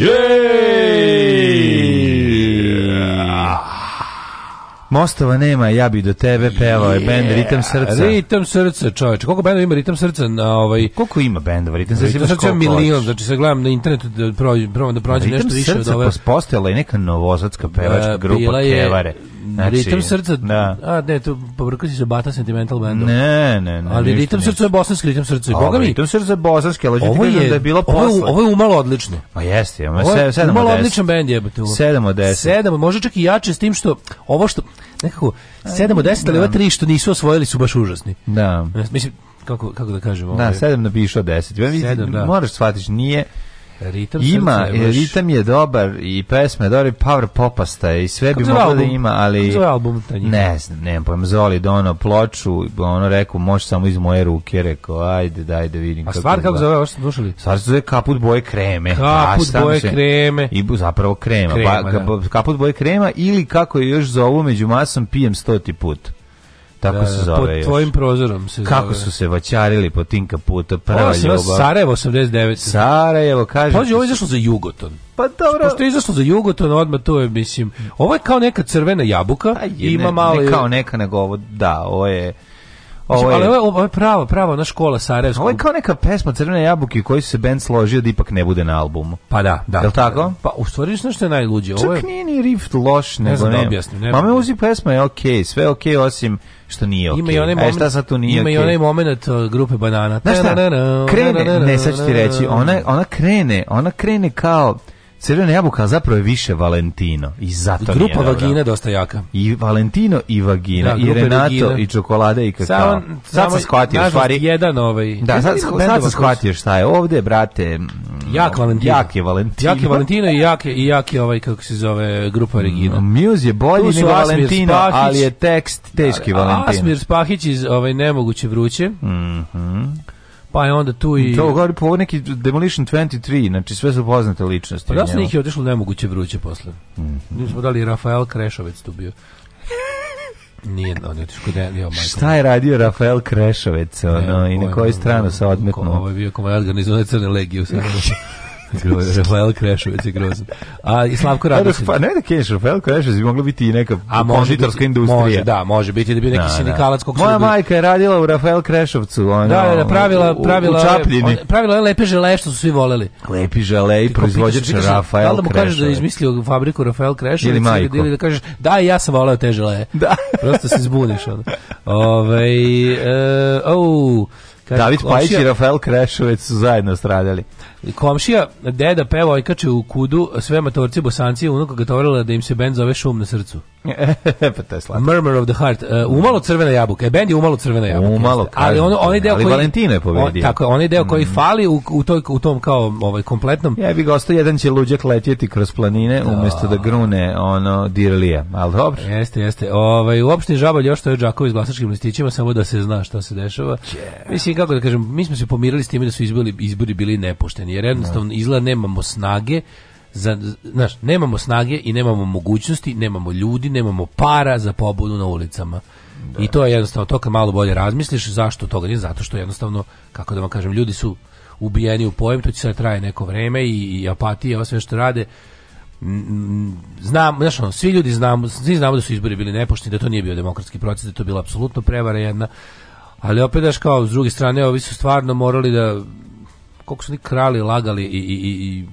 Yeah! Mostova nema, ja bi do tebe pevao, yeah. bend Ritam srca. Ritam srca, čoveče. Koliko bendova ima Ritam srca na ovaj Koliko ima bendova Ritam srca? Ritam srca milion, znači se gledam na internetu da prođem, da prođem nešto više od ove. Ritam srca postojala je neka novozatska pevačka da, grupa je, Kevare. Znači, ritam srca, da. a ne, to povrko si se bata sentimental bandom. Ne, ne, ne. Ali ritam srca je bosanski, ritam srca je boga mi. Ritam srca je bosanski, ali ovo je, da je bilo posle. Ovo, je umalo odlično. Pa jeste, ovo je umalo odličan bend je. 7 od 10. 7, može čak i jače s tim što, ovo što, nekako 7 od 10, ali ova 3 da. što nisu osvojili su baš užasni. Da. Mislim, kako, kako da kažem? Da, ovaj, da, 7 napišao 10. Ja, moraš shvatiti, nije Ritam ima, e, baš... ritam je dobar i pesme je dobar, power popasta je i sve Kako bi moglo da ima, ali... Kako album? Ne znam, nemam pojma, Zoli dono da ploču, ono rekao, može samo iz moje ruke, rekao, ajde, daj da vidim. A stvar kako zove, ovo što slušali? Stvar se zove kaput boje kreme. Kaput Aš, boje se, kreme. I zapravo krema. krema ba, da. Kaput boje krema ili kako je još zovu među masom, pijem stoti put. Tako da, se da, da. zove Pod tvojim prozorom se Kako zove. su se vaćarili po tim kaputa, prva Ovo ljubav. Sarajevo 89. Sarajevo, kaže. Pazi, ovo je izašlo za Jugoton. Pa dobro. Pošto je izašlo za Jugoton, odmah to je, mislim, ovo je kao neka crvena jabuka. A je, ima ne, malo... Ne kao neka, nego ovo, da, ovo je Ovo znači, je, ali ovo je, ovo je pravo, pravo, ona škola Sarajevska. Ovo je kao neka pesma Crvene jabuke u kojoj se band složio da ipak ne bude na albumu. Pa da, da. Je Jel tako? Pa u stvari nešto što je najluđe. Ovo je... Čak nije ni rift loš, ne, ne znam da objasnim. Ne Mame uzi pesma je okej, okay, sve okej okay, osim što nije okej. Okay. Ima i onaj moment, tu nije Ima i onaj moment uh, grupe banana. Znaš šta, krene, ne sad ću ti reći, ona, ona krene, ona krene kao Crvena jabuka zapravo je više Valentino i zato Grupa nije vagina dosta jaka. I Valentino i vagina da, i Renato vagina. i čokolada i kakao. Samo, sad sam shvatio stvari. Jedan ovaj. Da, sad, sad sam shvatio šta je ovde, brate. Mm, jak Valentino. Jak je Valentino. Jak je Valentino i jak je, i jak je ovaj, kako se zove, grupa Regina. Mm, Muse je bolji nego Valentino, Spahić, ali je tekst teški da, Valentino. Asmir Spahić iz ovaj, Nemoguće vruće. Mhm. Mm pa je onda tu i... To govori po neki Demolition 23, znači sve su poznate ličnosti. Pa da su njih je otišlo nemoguće vruće posle. Mm -hmm. smo dali Rafael Krešovec tu bio. Nije, on je otišao kod Elio Šta je radio Rafael Krešovec, ono, ne, i na ovaj koju stranu se odmetnuo? Ovo ovaj je bio komandant organizovane crne legije u Sarajevo. Rafael Krešović je grozan. A i Slavko Radosić. Pa ne da Kenš, Rafael Krešović bi moglo biti i neka a konditorska industrija. Može, da, može biti da bi neki da, da. sindikalac kog Moja da majka je radila u Rafael Krešovcu. Ona, da, da, da, pravila, pravila, u, u čapljini. pravila je lepe žele što su svi voleli. Lepi žele i proizvođač Rafael Krešović. Da mu kažeš da je izmislio fabriku Rafael Krešović ili, majko. ili da kažeš da ja sam voleo te žele. Da. Prosto se zbuniš. Onda. Ove, ovaj, e, oh, Kaže, David Pajić i Rafael Krešovec su zajedno stradali. Komšija deda peva ojkače u kudu, sve matorci bosanci unuka ga tovarila da im se bend zove šum na srcu. pa to je slatko. Murmur of the Heart. Uh, umalo crvena jabuka. E, bend je umalo crvena jabuka. Umalo, kažem, ali on, onaj deo ali koji, Valentino je povedio. On, tako, onaj deo koji mm. fali u, u, toj, u tom kao ovaj, kompletnom. Ja bih ostao, jedan će luđak letjeti kroz planine da. umjesto da grune ono dirlije. Ali dobro. Jeste, jeste. Ovaj, u opštini Žabalj još to je Đakovo s glasačkim listićima, samo da se zna šta se dešava. Yeah. Mislim, kako da kažem, mi smo se pomirili s time da su izbori, izbori bili nepošteni, jer jednostavno da. izgleda nemamo snage za, znaš, nemamo snage i nemamo mogućnosti, nemamo ljudi, nemamo para za pobudu na ulicama. Da. I to je jednostavno, to kad malo bolje razmisliš, zašto toga nije? Zato što jednostavno, kako da vam kažem, ljudi su ubijeni u pojem, to će sad traje neko vreme i, i apatija, sve što rade, znam, znaš ono, svi ljudi znamo, svi znamo da su izbori bili nepošteni, da to nije bio demokratski proces, da to bila apsolutno prevara jedna, Ali opet daš kao, s druge strane, ovi su stvarno morali da, koliko su oni krali, lagali i, i, i i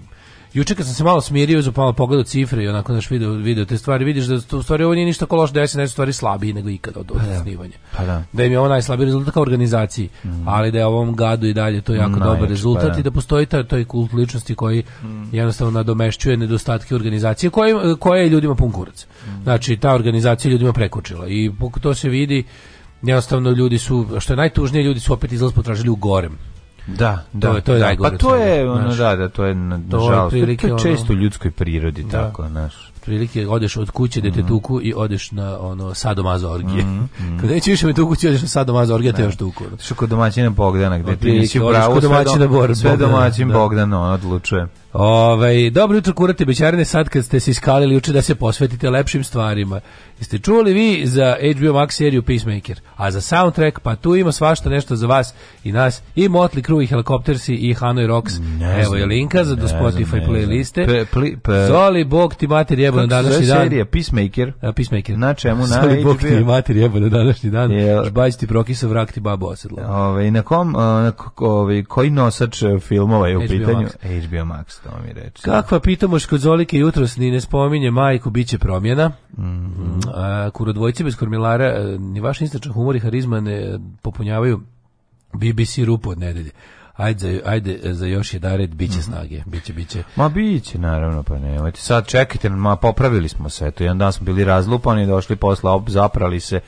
Juče kad sam se malo smirio, za malo pogledao cifre i onako naš video, video te stvari, vidiš da u stvari ovo nije ništa ko loš, da je se stvari slabiji nego ikada od osnivanja. Pa, da, pa, da. da. im je ovo najslabiji rezultat kao organizaciji, mm. ali da je ovom gadu i dalje to jako Najjač, dobar rezultat pa, da. i da postoji taj, taj kult ličnosti koji mm. jednostavno nadomešćuje nedostatke organizacije koje, koje je ljudima pun kurac. Mm. Znači, ta organizacija ljudima prekočila i to se vidi jednostavno ljudi su, što je najtužnije, ljudi su opet izlaz potražili u gorem. Da, da, to je, to je da, Pa to je, ono, da, da, to je, nažalost, to, je, to je često u ljudskoj prirodi, da. tako, znaš prilike odeš od kuće dete te mhm. tuku i odeš na ono sadomazo orgije. Mm, mm. Kad mhm. nećeš više me tuku, odeš na sadomazo orgije, te da. još tuku. Što kod domaćina Bogdana, gde ti nisi pravo, sve, domaćin da. Bogdan, sve domaćin Bogdan, on odlučuje. Ovaj dobro jutro kurate bećarine sad kad ste se iskalili uče da se posvetite lepšim stvarima. Jeste čuli vi za HBO Max seriju Peacemaker, a za soundtrack pa tu ima svašta nešto za vas i nas i Motley Crue i Helicopters i Hanoi Rocks. Ne Evo je linka za do Spotify playliste. Pe, pli, pe, Soli bog ti mater jebano današnji dan. Serija Peacemaker. A, Peacemaker. Na čemu na Soli bog ti mater jebano današnji dan. Žbać ti prokisa, vrak ti babo osedlo. Ovaj na kom na ovaj, koji nosač e, filmova je u pitanju? HBO Max to mi reče. Da. Kakva pitamoš kod Zolike jutros ni ne spominje majku, bit će promjena. Mm -hmm. A, kurodvojci bez kormilara, e, ni vaš instačan humor i harizma ne popunjavaju BBC rupu od nedelje. Ajde, ajde za još jedan red biće mm -hmm. snage, biće biće. Ma biće naravno pa nemojte. Sad čekajte, ma popravili smo sve to. jedan dan smo bili razlupani, došli posle, op, zaprali se,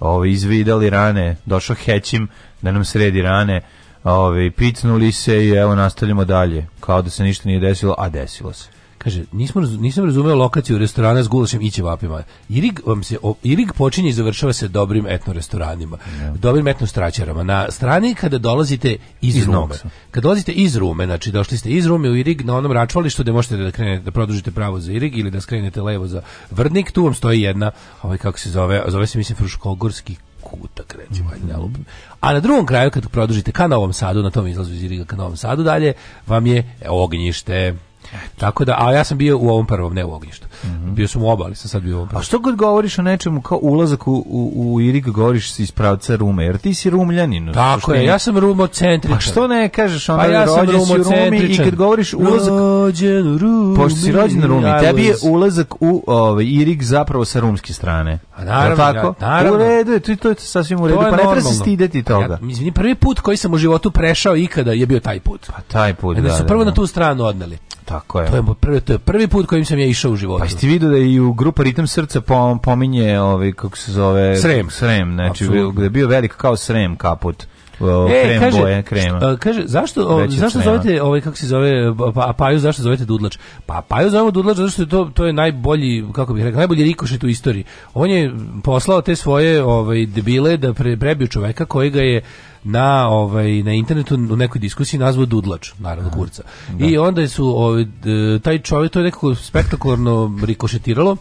ovo, izvidali rane, došao hećim da nam sredi rane Ove, picnuli se i evo nastavljamo dalje. Kao da se ništa nije desilo, a desilo se. Kaže, nismo, nisam razumeo lokaciju restorana s gulašem i ćevapima. Irig, vam se, o, Irig počinje i završava se dobrim etno restoranima, dobrim etno straćarama. Na strani kada dolazite iz, iz Rume, kada dolazite iz Rume, znači došli ste iz Rume u Irig na onom račvalištu gde možete da krenete, da produžite pravo za Irig ili da skrenete levo za Vrdnik, tu vam stoji jedna, ovaj kako se zove, zove se mislim Fruškogorski kutak recimo, ajde da A na drugom kraju kad produžite ka Novom Sadu, na tom izlazu iz Iriga ka Novom Sadu dalje, vam je ognjište. Tako da, a ja sam bio u ovom prvom, ne u ognjištu. Mm -hmm. Bio sam u obali, sam sad bio u ovom prvom. A što god govoriš o nečemu kao ulazak u, u, u Irig, govoriš iz pravca Rume, jer ti si Rumljanin. Tako je, ja sam rumocentričan. A pa što ne kažeš ono, pa ja sam rođen si Rumi i kad govoriš ulazak... Rođen u Rumi. Pošto si rođen Rumi, tebi je ulazak u ovaj, Irig zapravo sa rumske strane. A naravno, tako? Ja, naravno. U redu je, to, to je sasvim u redu, pa ne treba se stideti toga. Ja, izvini, prvi put koji sam u životu prešao ikada je bio taj put. Pa taj put, da. Da su da, prvo na da. tu stranu odneli. Tako je. To je prvi, to je prvi put kojim sam ja išao u životu. Pa ste vidio da je i u grupa Ritam srca pominje ovaj kako se zove Srem, Srem, znači gde je bio velik kao Srem kaput o, e, krem kaže, boje, krema. Šta, e, kaže, zašto, o, zašto zovete, ovaj, kako se zove, pa, pa, Paju, zašto zovete Dudlač? Pa Paju zovemo Dudlač zato što je to, to je najbolji, kako bih rekao, najbolji rikošet u istoriji. On je poslao te svoje ovaj, debile da pre, prebiju čoveka koji ga je na ovaj na internetu u nekoj diskusiji nazvao Dudlač, naravno kurca. Da. I onda su ovaj, taj čovjek to je nekako spektakularno rikošetiralo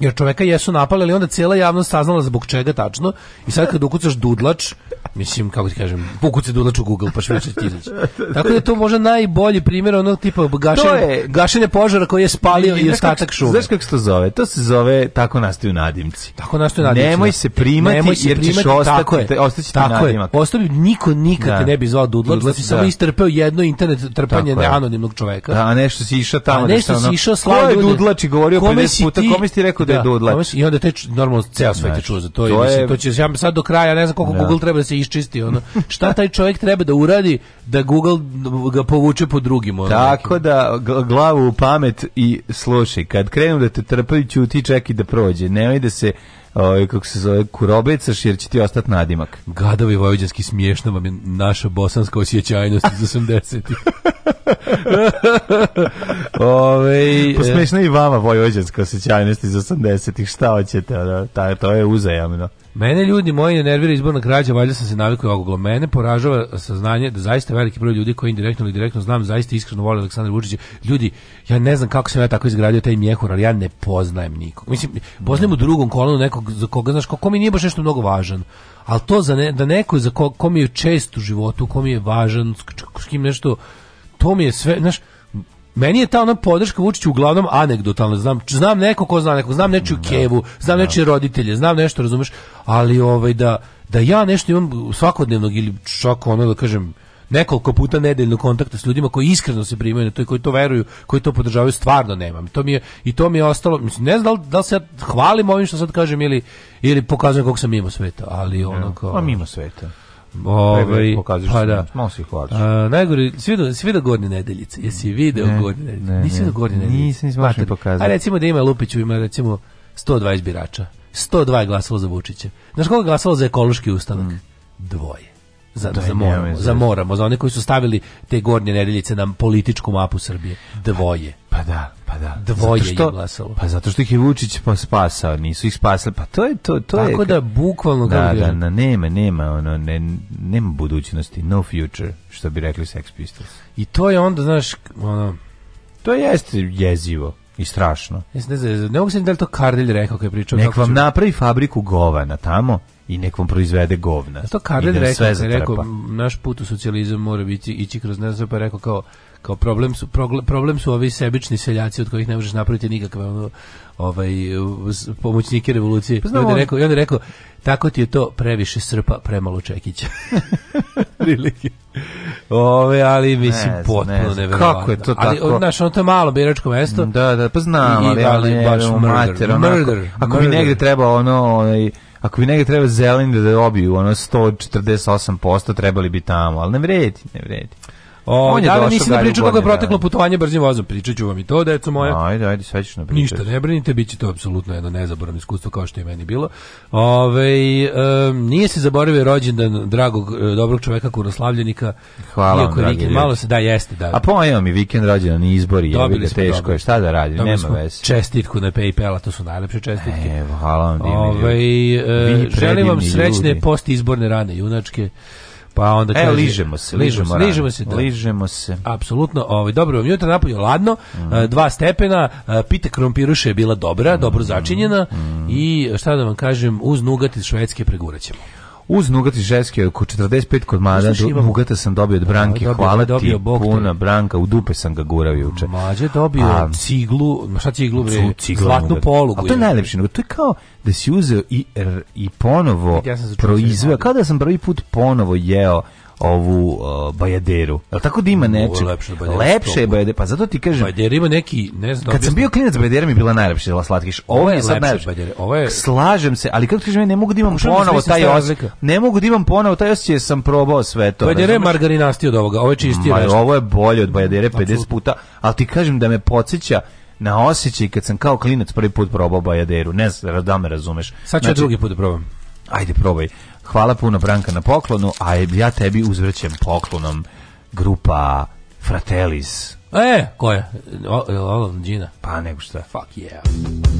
jer čoveka jesu napali, ali onda cijela javnost saznala zbog čega tačno i sad kad ukucaš dudlač, Mislim, kako ti kažem, pukuce da Google, pa šveće ti izaći. Tako da to može najbolji primjer onog tipa gašenja, je... gašenja požara koji je spalio i, i ostatak šume. Znaš kako se to zove? To se zove tako nastaju nadimci. Tako nastaju nadimci. Da. Nemoj se primati Nemoj se jer primati, ćeš ostati, tako je, te, ostaći tako nadimak. Je. Ostavi, niko nikad da. te ne bi zvao Dudlac, da si samo da. istrpeo jedno internet trpanje tako neanonimnog čoveka. Da, a nešto si išao tamo. A nešto, nešto si išao slavo ljude. Ko je Dudlač i govorio 50 puta, kome si ti rekao da, da je Dudlač? I onda te, normalno, ceo svet te čuo za to. To, je, to će, ja sad do kraja, ne znam koliko da. Google treba da se isčisti ono. Šta taj čovjek treba da uradi da Google ga povuče po drugim ono, Tako nekim. da glavu u pamet i slušaj, kad krenu da te trpaju, ti čeki da prođe. ne da se ovaj kako se zove kurobecaš jer će ti ostati nadimak. Gadovi vojvođanski smiješno vam je naša bosanska osjećajnost iz 80-ih. Ove, Posmešna i vama vojvođanska osjećajnost iz 80-ih. Šta hoćete? Da, to je uzajamno. Mene ljudi moji ne nervira izborna krađa, valjda sam se navikao ogoglo. Mene poražava saznanje da zaista veliki broj ljudi koji indirektno ili direktno znam zaista iskreno vole Aleksandra Vučića. Ljudi, ja ne znam kako se ja tako izgradio taj mjehur, ali ja ne poznajem nikog. Mislim, poznajem u drugom kolonu nekog za koga, znaš, ko, ko mi nije baš nešto mnogo važan. Ali to za ne, da neko za ko, ko mi je čest u životu, ko mi je važan, s kim nešto, to mi je sve, znaš, meni je ta ona podrška Vučiću uglavnom anegdotalna. Znam, znam neko ko zna nekog, znam nečiju da. kevu, znam da. nečije roditelje, znam nešto, razumeš, ali ovaj da da ja nešto imam svakodnevnog ili čak ono da kažem nekoliko puta nedeljno kontakta s ljudima koji iskreno se primaju na to i koji to veruju, koji to podržavaju, stvarno nemam. To mi je, I to mi je ostalo, mislim, ne znam da li, da li se ja hvalim ovim što sad kažem ili, ili pokazujem koliko sam mimo sveta, ali ono kao... Pa mimo sveta. Ovaj pa da. Malo se hvališ. A, najgore, si video, si video gornje nedeljice. Jesi video ne, gornje nedeljice? Ne, nisi video gornje nedeljice. Nisam, nisam baš pokazao. A recimo da ima Lupiću ima recimo 120 birača. 102 je glasalo za Vučića. Znaš koliko glasalo za ekološki ustanak? Mm. Dvoje za, za, moramo, za moramo, za one koji su stavili te gornje nedeljice na političku mapu Srbije. Dvoje. Pa, pa da, pa da. Dvoje što, je glasalo. Pa zato što ih je Vučić pa spasao, nisu ih spasali. Pa to je to, to Tako je. Tako da bukvalno da, da, da, nema, nema, ono, ne, nema budućnosti, no future, što bi rekli Sex Pistols. I to je onda, znaš, ono, to jeste jezivo i strašno. Jesi, ne, znam, ne mogu se da li to Kardelj rekao kad je pričao. Nek vam ću... napravi fabriku govana tamo i nek vam proizvede govna. To Kardelj rekao, rekao, naš put u socijalizam mora biti ići kroz ne pa rekao kao kao problem su problem su ovi sebični seljaci od kojih ne možeš napraviti nikakve ono ovaj pomoćnike revolucije. Pa on je rekao, i on je rekao tako ti je to previše srpa, premalo čekića. Prilike. Ove, ali mislim ne, potpuno ne Kako je to ali, tako? Ali naš ono to je malo biračko mesto. Da, da, pa znam, I, ali, ali, ali baš murder, mater, murder, murder, Ako murder. bi negde treba ono onaj ako bi negdje treba zeleni da dobiju ono 148%, trebali bi tamo, ali ne vredi, ne vredi. O, on je da li nisi da priča kako je proteklo da. putovanje brzim vozom? Pričaću vam i to, deco moje. Ajde, ajde, sve ćeš Ništa, ne brinite, bit će to apsolutno jedno nezaboravno iskustvo kao što je meni bilo. Ove, um, nije se zaboravio rođendan dragog, e, dobrog čoveka kuroslavljenika. Hvala Iako vam, vikend, malo se da jeste. Da. A pojma mi vikend rođendan i izbori, je ga teško dobro. je, šta da radim, Dobili nema veze. čestitku na paypal Paypala, to su najlepše čestitke. E, hvala vam, divni Ove, uh, e, želim vam srećne post-izborne rane junačke. Pa onda e, ližemo se, ližemo, ližemo, se, da. ližemo se. Apsolutno, ovaj dobro vam jutro napolju ladno, mm. dva stepena, e, pita krompiruša je bila dobra, mm. dobro mhm. začinjena mm. i šta da vam kažem, uz nugat iz Švedske preguraćemo uz nugati ženske oko 45 kod mada nugata sam dobio od Branke dobio, hvala dobio, ti bog puna Branka u dupe sam ga gurao juče mađe dobio a, ciglu šta ciglu bre zlatnu polugu a to je najlepše to je kao da si uzeo i, i ponovo ja da proizveo kao da sam prvi put ponovo jeo ovu uh, bajaderu. Al tako da ima neče. Lepše, lepše je bajadera. Pa zato ti kažem. Bajader ima neki, ne znam. Da kad sam bio klinac bajadera mi bila najlepša, la slatkiš. Ovo je sad najlepše. Ovo je Slažem se, ali kako ti kažem da da ne mogu da imam ponovo taj osjećaj. Ne mogu da imam ponovo taj osjećaj sam probao sve to. Bajadere je margarinasti od ovoga. Ovo je čistije. Ma, ovo je bolje od bajadere 50 puta, ali ti kažem da me podseća na osjećaj kad sam kao klinac prvi put probao bajaderu. Ne znam da me razumeš. Sad ću znači, drugi put probam. Ajde, probaj. Hvala puno Branka na poklonu, a ja tebi uzvraćam poklonom grupa Fratellis. E, koja? je? O, Gina. Pa nego šta. Fuck yeah.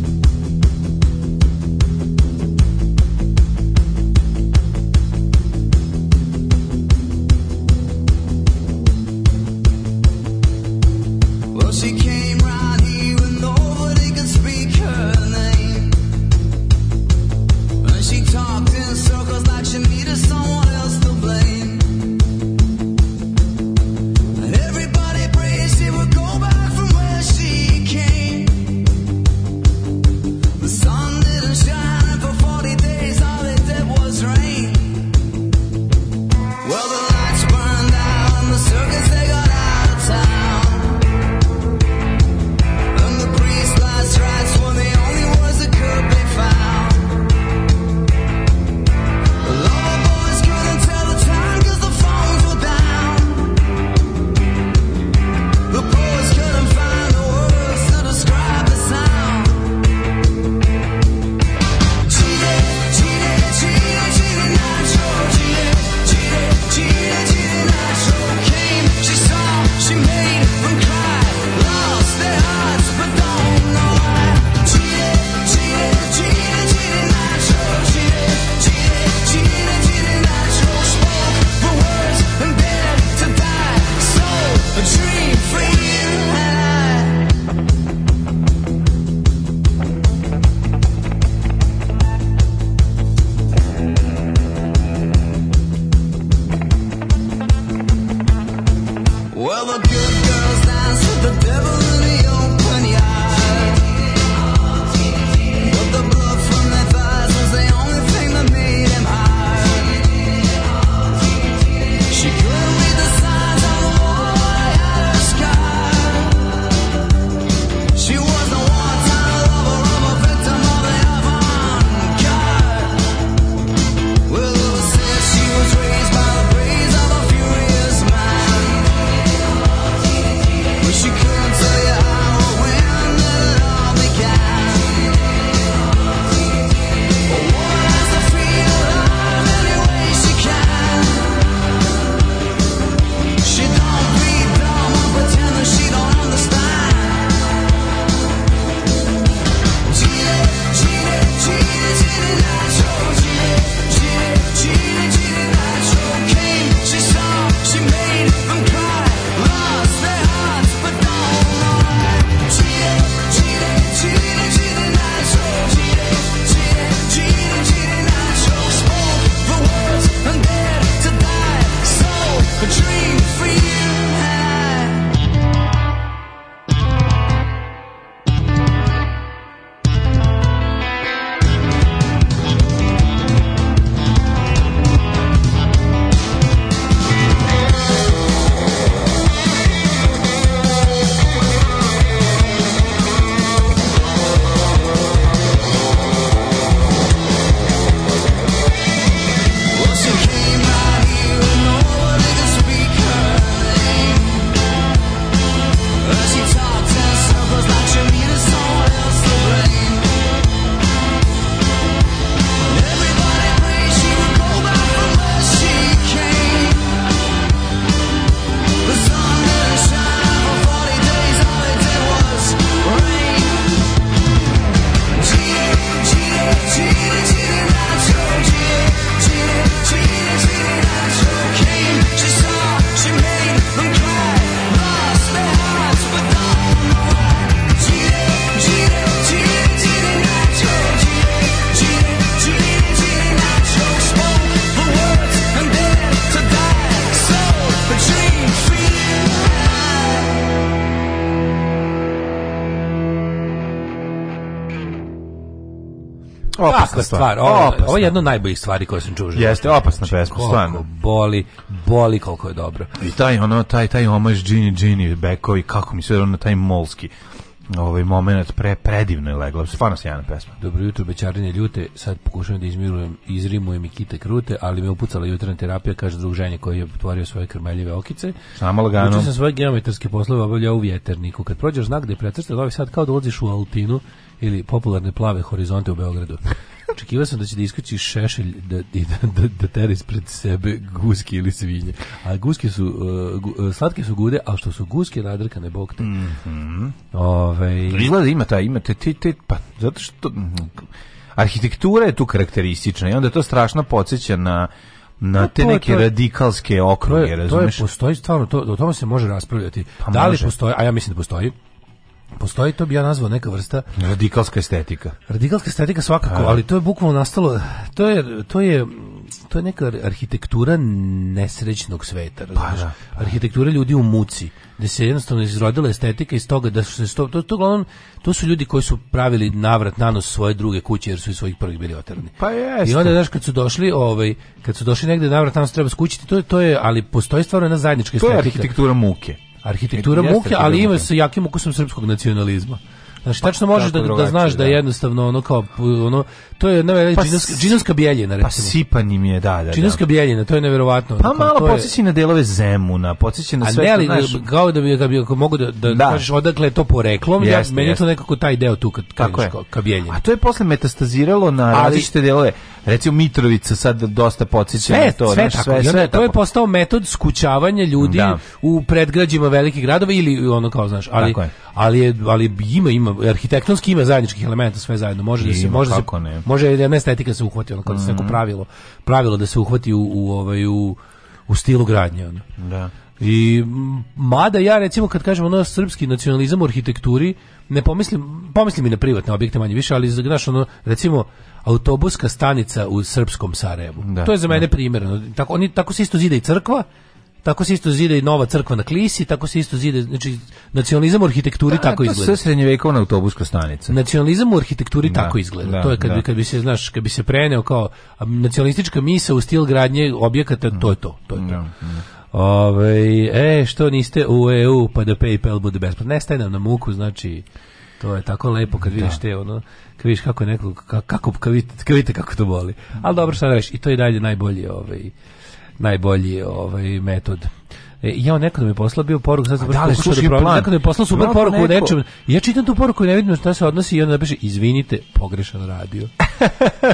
stvar. Ovo, ovo je jedna od najboljih stvari koje sam čuo. Jeste opasna pesma, stvarno. Boli, boli koliko je dobro. I taj ono taj taj omaž Gini Gini Bekovi kako mi se ono taj molski ovaj moment pre predivno je legla. Stvarno sjajna pesma. Dobro jutro, bečarine ljute. Sad pokušavam da izmirujem, izrimujem i kite krute, ali me upucala jutarnja terapija, kaže drug ženje koji je otvorio svoje krmeljive okice. Samo lagano. Učio sam svoje geometarske poslove obavljao u vjeterniku. Kad prođeš znak gde je precrta, ovaj sad kao da ulaziš u altinu ili popularne plave horizonte u Beogradu. Očekivao sam da će da iskoči šešelj da, da, da, da tera ispred sebe guski ili svinje. A guski su, uh, gu, uh, slatke su gude, a što su guske nadrkane bog te. Mm -hmm. Ove... Izgleda da ima taj, ima te, te, te, pa, zato što... Arhitektura je tu karakteristična i onda to strašno podsjeća na na te to neke je, radikalske okruge, to razumeš? To je, postoji stvarno, to, o tome se može raspravljati. Pa da li može. postoji, a ja mislim da postoji, postoji, to bi ja nazvao neka vrsta radikalska estetika. Radikalska estetika svakako, ali to je bukvalno nastalo to je to je to je neka arhitektura nesrećnog sveta, pa, da, pa. Arhitektura ljudi u muci, gde se jednostavno izrodila estetika iz toga da su se to to, to, to su ljudi koji su pravili navrat na nanos svoje druge kuće jer su iz svojih prvih bili oterani. Pa jeste. I onda znaš kad su došli, ovaj kad su došli negde navrat nanos treba skućiti, to je to je, ali postoji stvarno jedna zajednička to estetika. To je arhitektura muke arhitektura Jeste muke, ali ima sa jakim ukusom srpskog nacionalizma. Znači, pa tačno možeš da, da znaš da, da jednostavno ono kao ono to je neverovatno pa, džinovska dakle, recimo. Pa sipanim je, da, da. Džinovska bjeljina, to je neverovatno. Pa malo podsjeća na delove Zemuna, podsjeća na sve. A ne, ali, naš... kao da bi, da bi mogu da, da, da. kažeš odakle je to poreklom, ja, meni jest. to nekako taj deo tu kad Kako je? ka bjeljina. A to je posle metastaziralo na ali, različite delove. Recimo Mitrovica sad dosta podsjeća na to. Sve, sve, sve, sve, to je postao metod skućavanja ljudi da. u predgrađima velikih gradova ili ono kao znaš, ali tako ali je, ali ima ima arhitektonski ima zajedničkih elemenata sve zajedno. Može da se može da se ne. Može jedna estetika se uhvati, ono, kada se neko mhm. pravilo, pravilo da se uhvati u, u, ovaj, u, u stilu gradnje. Ono. Da. I mada ja recimo kad kažem ono srpski nacionalizam u arhitekturi ne pomislim pomislim i na privatne objekte manje više, ali znaš ono recimo autobuska stanica u srpskom Sarajevu. Da, to je za da. mene primjer. Tako oni tako se isto zida i crkva, tako se isto zida i nova crkva na Klisi, tako se isto zida, znači nacionalizam u arhitekturi da, tako to izgleda. To je srednjevekovna autobuska stanica. Nacionalizam u arhitekturi da, tako izgleda. Da, to je kad da. bi kad bi se znaš, kad bi se preneo kao nacionalistička misa u stil gradnje objekata, to je to, to je to. Mm. Da, da. Ove, ovaj, e, što niste u EU pa da PayPal bude besplatno. Nestaje nam na muku, znači to je tako lepo kad vidiš te ono, kad vidiš kako nekog, kako, kako, kad vidite, kako to boli. al dobro, šta da i to je dalje najbolji ovaj, najbolji ovaj metod. E, ja nekad mi poslao bio poruku, sad sam da, da, slušaj, da nekad mi je poslao super poruku neko... nečem. Ja čitam tu poruku i ne vidim šta se odnosi i onda napiše, izvinite, pogrešan radio.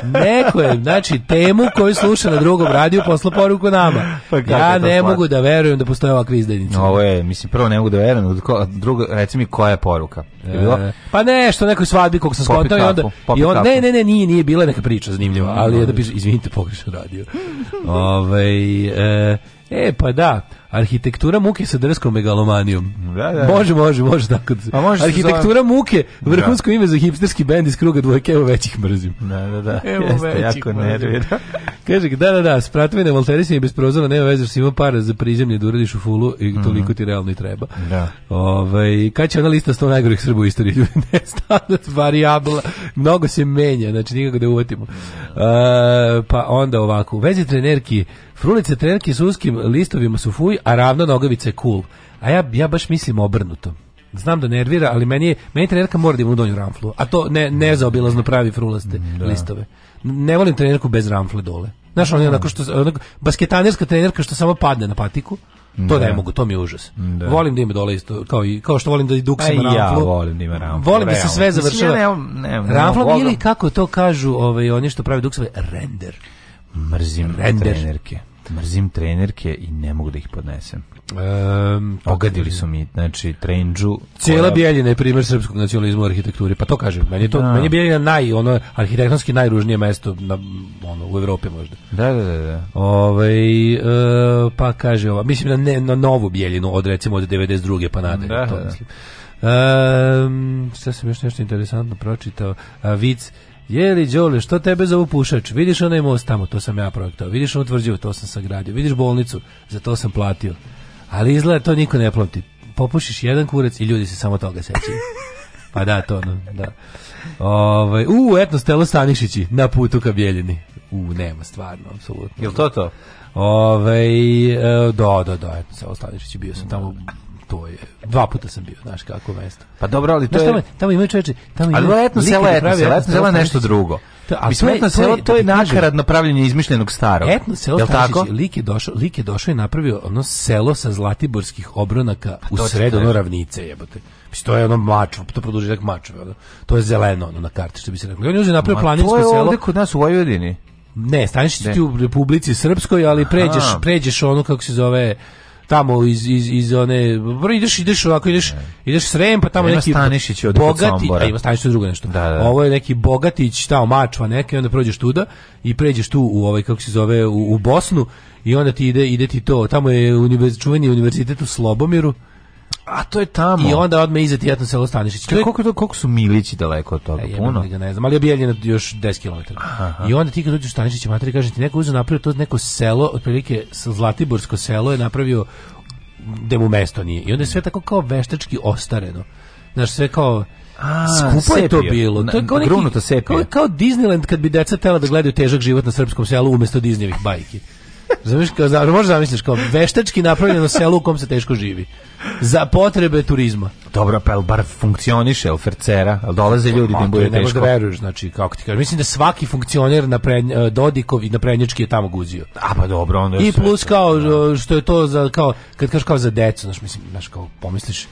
neko je, znači, temu koju sluša na drugom radiju poslao poruku nama. Pa ja ne smart? mogu da verujem da postoje ovakve izdajnice. Ovo je, mislim, prvo ne mogu da verujem, drugo, reci mi koja je poruka. Je bilo? E, pa nešto, nekoj svadbi kog sam skontao i onda... I on, ne, ne, ne, nije, nije bila neka priča zanimljiva, ali je da piše, izvinite, pogrešan radio. ovaj e, e, pa da, Arhitektura muke sa drskom megalomanijom. Da, da. da. Može, može, može tako. Da može Arhitektura zove... muke, da. vrhunsko da. ime za hipsterski bend iz kruga dvojke, evo većih mrzim. Da, da, da. Evo Jeste, jako nervira. Kaže, da, da, da, spratvine, volterisanje bez prozora, nema veze što si imao para za prizemlje da uradiš u fulu i mhm. toliko ti realno i treba. Da. Ove, ovaj, kad će ona lista 100 najgorih Srba u istoriji? ne stavljati da, variabla, mnogo se menja, znači nikako da uvatimo. Da. E, pa onda ovako, u vezi trenerki, frulice trenerki s uskim listovima su fuj, a ravna nogavica je cool. A ja, ja baš mislim obrnuto. Znam da nervira, ali meni je, meni trenerka mora da ima donju ramflu, a to ne, ne zaobilazno pravi frulaste mm, da. listove. Ne volim trenerku bez ramfle dole. Znaš, on je onako što, onako, basketanerska trenerka što samo padne na patiku, to da. ne mogu, to mi je užas. Da. Volim da ima dole isto, kao, i, kao što volim da i duk sam pa ramflu. Ja volim da ima ramflu. Volim da se sve završava. Ja ramflom ili kako to kažu ovaj, oni što pravi duk render. Mrzim Render. trenerke. Mrzim trenerke i ne mogu da ih podnesem. Um, Ogadili su mi, znači, trenđu. Cijela koja... Bijeljina je primjer srpskog nacionalizma u arhitekturi, pa to kažem. Meni je, to, da. meni je Bijeljina naj, ono, arhitektonski najružnije mesto na, ono, u Evropi možda. Da, da, da. da. Ove, ovaj, e, pa kaže ova, mislim na, ne, na novu Bijeljinu od recimo od 92. pa nadalje. Da, to da. mislim. Um, šta sam još nešto interesantno pročitao? A, vic, Jeli Đole, što tebe zovu pušač? Vidiš onaj most tamo, to sam ja projektao. Vidiš onu tvrđavu, to sam sagradio. Vidiš bolnicu, za to sam platio. Ali izgleda da to niko ne plati. Popušiš jedan kurec i ljudi se samo toga sećaju. Pa da, to ono, da. Ove, ovaj, u, etno stelo Stanišići, na putu ka Bijeljini. U, nema, stvarno, apsolutno. Jel to to? Ove, ovaj, da, da, da, etno stelo Stanišići, bio sam tamo to je dva puta sam bio, znaš kako mesto. Pa dobro, ali to znaš, tamo, je tamo imaju čoveče, tamo imaju. Ali letno selo, etno selo, etno selo nešto drugo. To, a Mislim, selo to je da nakarad pravljenje izmišljenog starog. Etno selo, Jel tako? Lik je došao, lik je došao i napravio ono selo sa zlatiborskih obronaka pa, u sred ono ravnice, jebote. Mislim, to je ono mač, to produži mačove, ono. To je zeleno ono na karti, što bi se reklo. I on je napravio planinsko selo. To je ovde kod nas u Vojvodini. Ne, staneš ti u Republici Srpskoj, ali pređeš, pređeš ono kako se zove tamo iz iz iz one ideš ideš ovako ideš ideš Srem pa tamo neki Stanišić od bogati a ima Stanišić drugo nešto da, da. ovo je neki bogatić tamo mačva neka i onda prođeš tuda i pređeš tu u ovaj kako se zove u, u Bosnu i onda ti ide ide ti to tamo je univerz, čuveni univerzitet u Slobomiru A to je tamo. I onda odme iza Tijatno selo Stanišić. Čekaj, koliko, to, koliko su Milići daleko od toga? E, Puno? Ja ne znam, ali je Bijeljina još 10 km. Aha. I onda ti kad uđeš u Stanišića, materi kaže ti neko uzeo napravio to neko selo, otprilike Zlatiborsko selo je napravio gde mu mesto nije. I onda je sve tako kao veštački ostareno. Znaš, sve kao a, skupo je to bilo. To je kao, neki, kao, kao Disneyland kad bi deca tela da gledaju težak život na srpskom selu umesto Disneyvih bajki. Znaš, kao, znaš, možeš zamisliš kao veštački napravljeno selo u kom se teško živi. Za potrebe turizma. Dobro, pa el bar funkcioniše, el fercera, el dolaze ljudi da im bude teško. Ne veruješ, znači, kako ti kažeš. Mislim da svaki funkcioner na prednj, e, Dodikov i na prednjački je tamo guzio. A pa dobro, onda I plus kao, da. e, što je to za, kao, kad kažeš kao za decu, znaš, mislim, znaš, kao, pomisliš,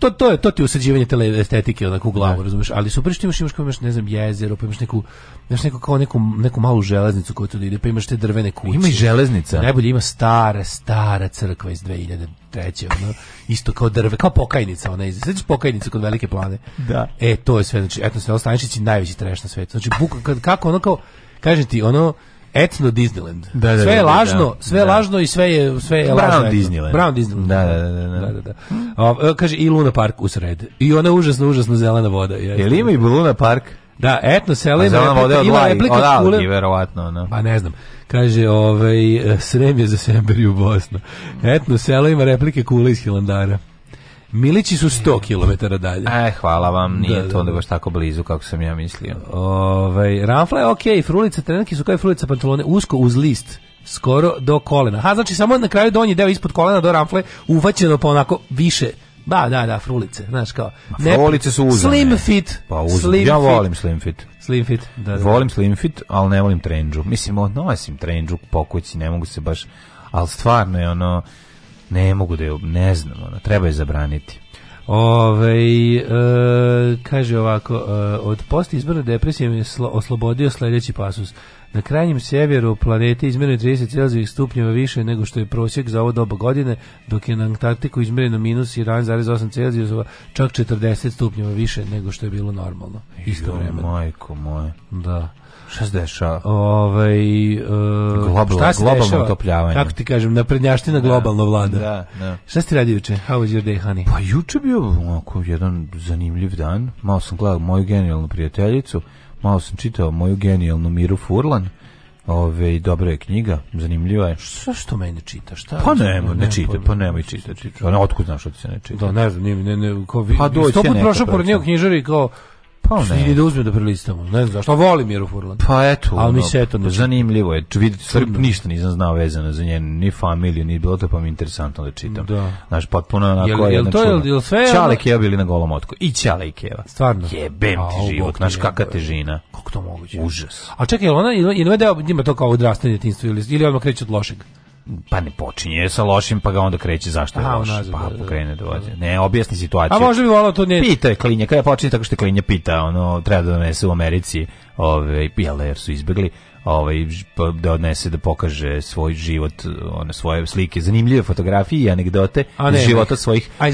to, to, je, to ti je usađivanje tele estetike onako u glavu, da. razumiješ, ali super što imaš, imaš, kao imaš ne znam, jezero, pa imaš neku, imaš neku, kao neku, neku malu železnicu koja tu ide, pa imaš te drvene kuće. Ima i železnica. Najbolje ima stara, stara crkva iz 2003. Ono, isto kao drve, kao pokajnica, ona iz, sveđaš pokajnica kod velike plane. Da. E, to je sve, znači, eto sve, Stanišić je najveći treš na svetu. Znači, buka, kad, kako ono kao, kaže ti, ono, etno Disneyland. Da, da, sve je da, da, da. lažno, sve je lažno i sve je sve je Brown lažno. Disneyland. Brown Disneyland. Da, da, da, da. O, e, kaže i Luna Park u sred. I ona užasno, užasno zelena voda. Je Jel ima i Luna Park? Da, etno selo ima replika, ima od algi, verovatno. No. Pa ne znam. Kaže, ovaj, e, Srem je za Semberiju Bosna. Etno selo ima replike kule iz Hilandara. Milići su 100 km dalje. E, hvala vam, nije da, da to onda da. baš tako blizu kako sam ja mislio. Ovaj ramfla je okej, okay, frulice, trenutki su kao frulice pantalone, usko uz list skoro do kolena. Ha, znači samo na kraju donji deo ispod kolena do ramfle uvaćeno pa onako više Ba, da, da, frulice, znaš kao. Ne, frulice su uzane. Slim fit. Pa Slim ja volim slim fit. Slim fit, da, da. Volim slim fit, ali ne volim trendžu. Mislim, odnosim trendžu po kući, ne mogu se baš, ali stvarno je ono, Ne mogu da je, ne znam, ona, treba je zabraniti. Ove, e, kaže ovako, e, od post izbora depresije mi je slo, oslobodio sledeći pasus. Na krajnjem sjeveru planete izmjereno je 30 celzivih stupnjeva više nego što je prosjek za ovo doba godine, dok je na Antarktiku izmjereno minus 1,8 celzijusova, čak 40 stupnjeva više nego što je bilo normalno. Isto vreme. Majko moje. Da. Šta se dešava? Ovaj uh, globalno dešava? otopljavanje. Kako ti kažem, naprednjaština da, globalno vlada. Da, da. Šta ste radili juče? How was your day, honey? Pa juče bio onako jedan zanimljiv dan. Malo sam gledao moju genijalnu prijateljicu, malo sam čitao moju genijalnu Miru Furlan. Ove, dobra je knjiga, zanimljiva je. Šta što meni čitaš? Šta? Pa nema, ne, ne čita, pa nemoj čita. Ona otkud znaš što ti se ne čita? Da, ne znam, ne, ne, ne, kao vi. Pa doći. Sto put prošao pored njega knjižari kao Pa ne. Što da uzme da prelistamo. Ne znam zašto. voli Jeru Furlan. Pa eto. Ali mi se eto ne Zanimljivo je. Vidite, stvari ništa nisam znao vezano za njenu, ni familiju, ni bilo to, pa mi je interesantno da čitam. Da. Znaš, potpuno onako jel, jel to, jel, jel sve... Čale Keva bili na golom otku. I Čale i Keva. Stvarno. Jebem ti život. Znaš, kakva težina. Kako to moguće? Užas. A čekaj, jel ona, ili je deo njima to kao odrastanje djetinstvo ili, ili odmah kreće od lošeg? pa ne počinje sa lošim, pa ga onda kreće zašto je loš, pa da, da, pokrene da, da, da, Ne, objasni situaciju. A možda bi volao to ne... Pita je klinja, kada počinje tako što je klinja pita, ono, treba da donese u Americi, ove, pijale jer su izbjegli, ovaj pa da odnese da pokaže svoj život, one svoje slike, zanimljive fotografije i anegdote ne, iz života svojih aj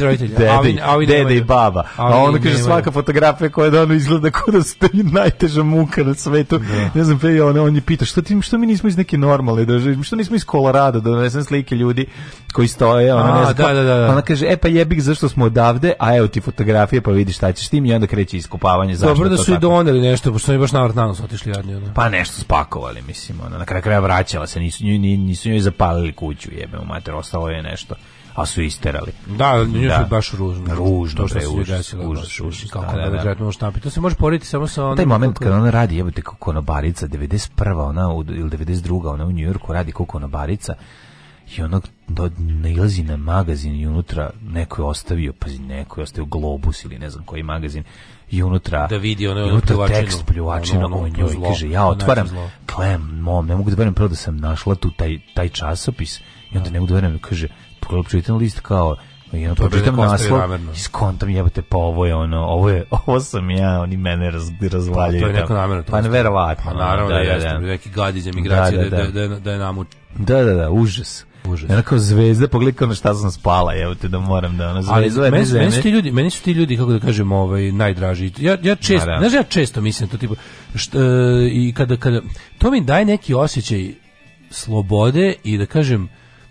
dede, i baba. A, on kaže svaka fotografija koja da ono izgleda kao da ste najteža muka na svetu. Da. Ne znam, pe on on je pita što ti što mi nismo iz neke normalne države, što nismo iz Kolorada da donesem slike ljudi koji stoje, ona a, ne znam. Da, pa da, da, da, ona kaže e pa jebik zašto smo odavde, a evo ti fotografije pa vidi šta ćeš tim i onda kreće iskopavanje zašto. Dobro da su i doneli nešto, pošto su baš navrat na nos otišli jadni. Pa nešto spakovali povali, mislim, ona na kraju kraja vraćala se, nisu, nju, nisu njoj zapalili kuću, jebe, mater, ostalo je nešto a su isterali. Da, nju da. baš ružno. Ružno, to što se desilo. Užas, užas. Kako da, da, da. da. To se može poriti samo sa onom... Pa taj moment kada ona radi, jebate, kao konobarica, 91. ona, ili 92. ona u Njujorku radi kao konobarica, i onog do, nailazi na magazin i unutra neko je ostavio, pazi, neko je ostavio Globus ili ne znam koji magazin i unutra da vidi ono unutra pljuvačinu, tekst pljuvačina o njoj zlo, kaže ja otvaram klem mom ne mogu da verujem prvo da sam našla tu taj, taj časopis i onda da. ne mogu da verujem kaže pročitam list kao ja to pročitam naslov i skontam jebate pa ovo je ono ovo je ovo sam ja oni mene raz, razvaljuju pa, to je neko namjerno pa neverovatno pa naravno da, da, da, da, neki gadić da, emigracije da, da, da, da, da, da je namuč da da da užas Užas. Ona kao zvezda, pogledaj na šta sam spala, evo te da moram da ona zvezda. Ali meni, meni, su ti ljudi, meni su ti ljudi, kako da kažem, ovaj, najdraži. Ja, ja često, da. znaš, ja često mislim to, tipa, šta, e, i kada, kada, to mi daje neki osjećaj slobode i da kažem,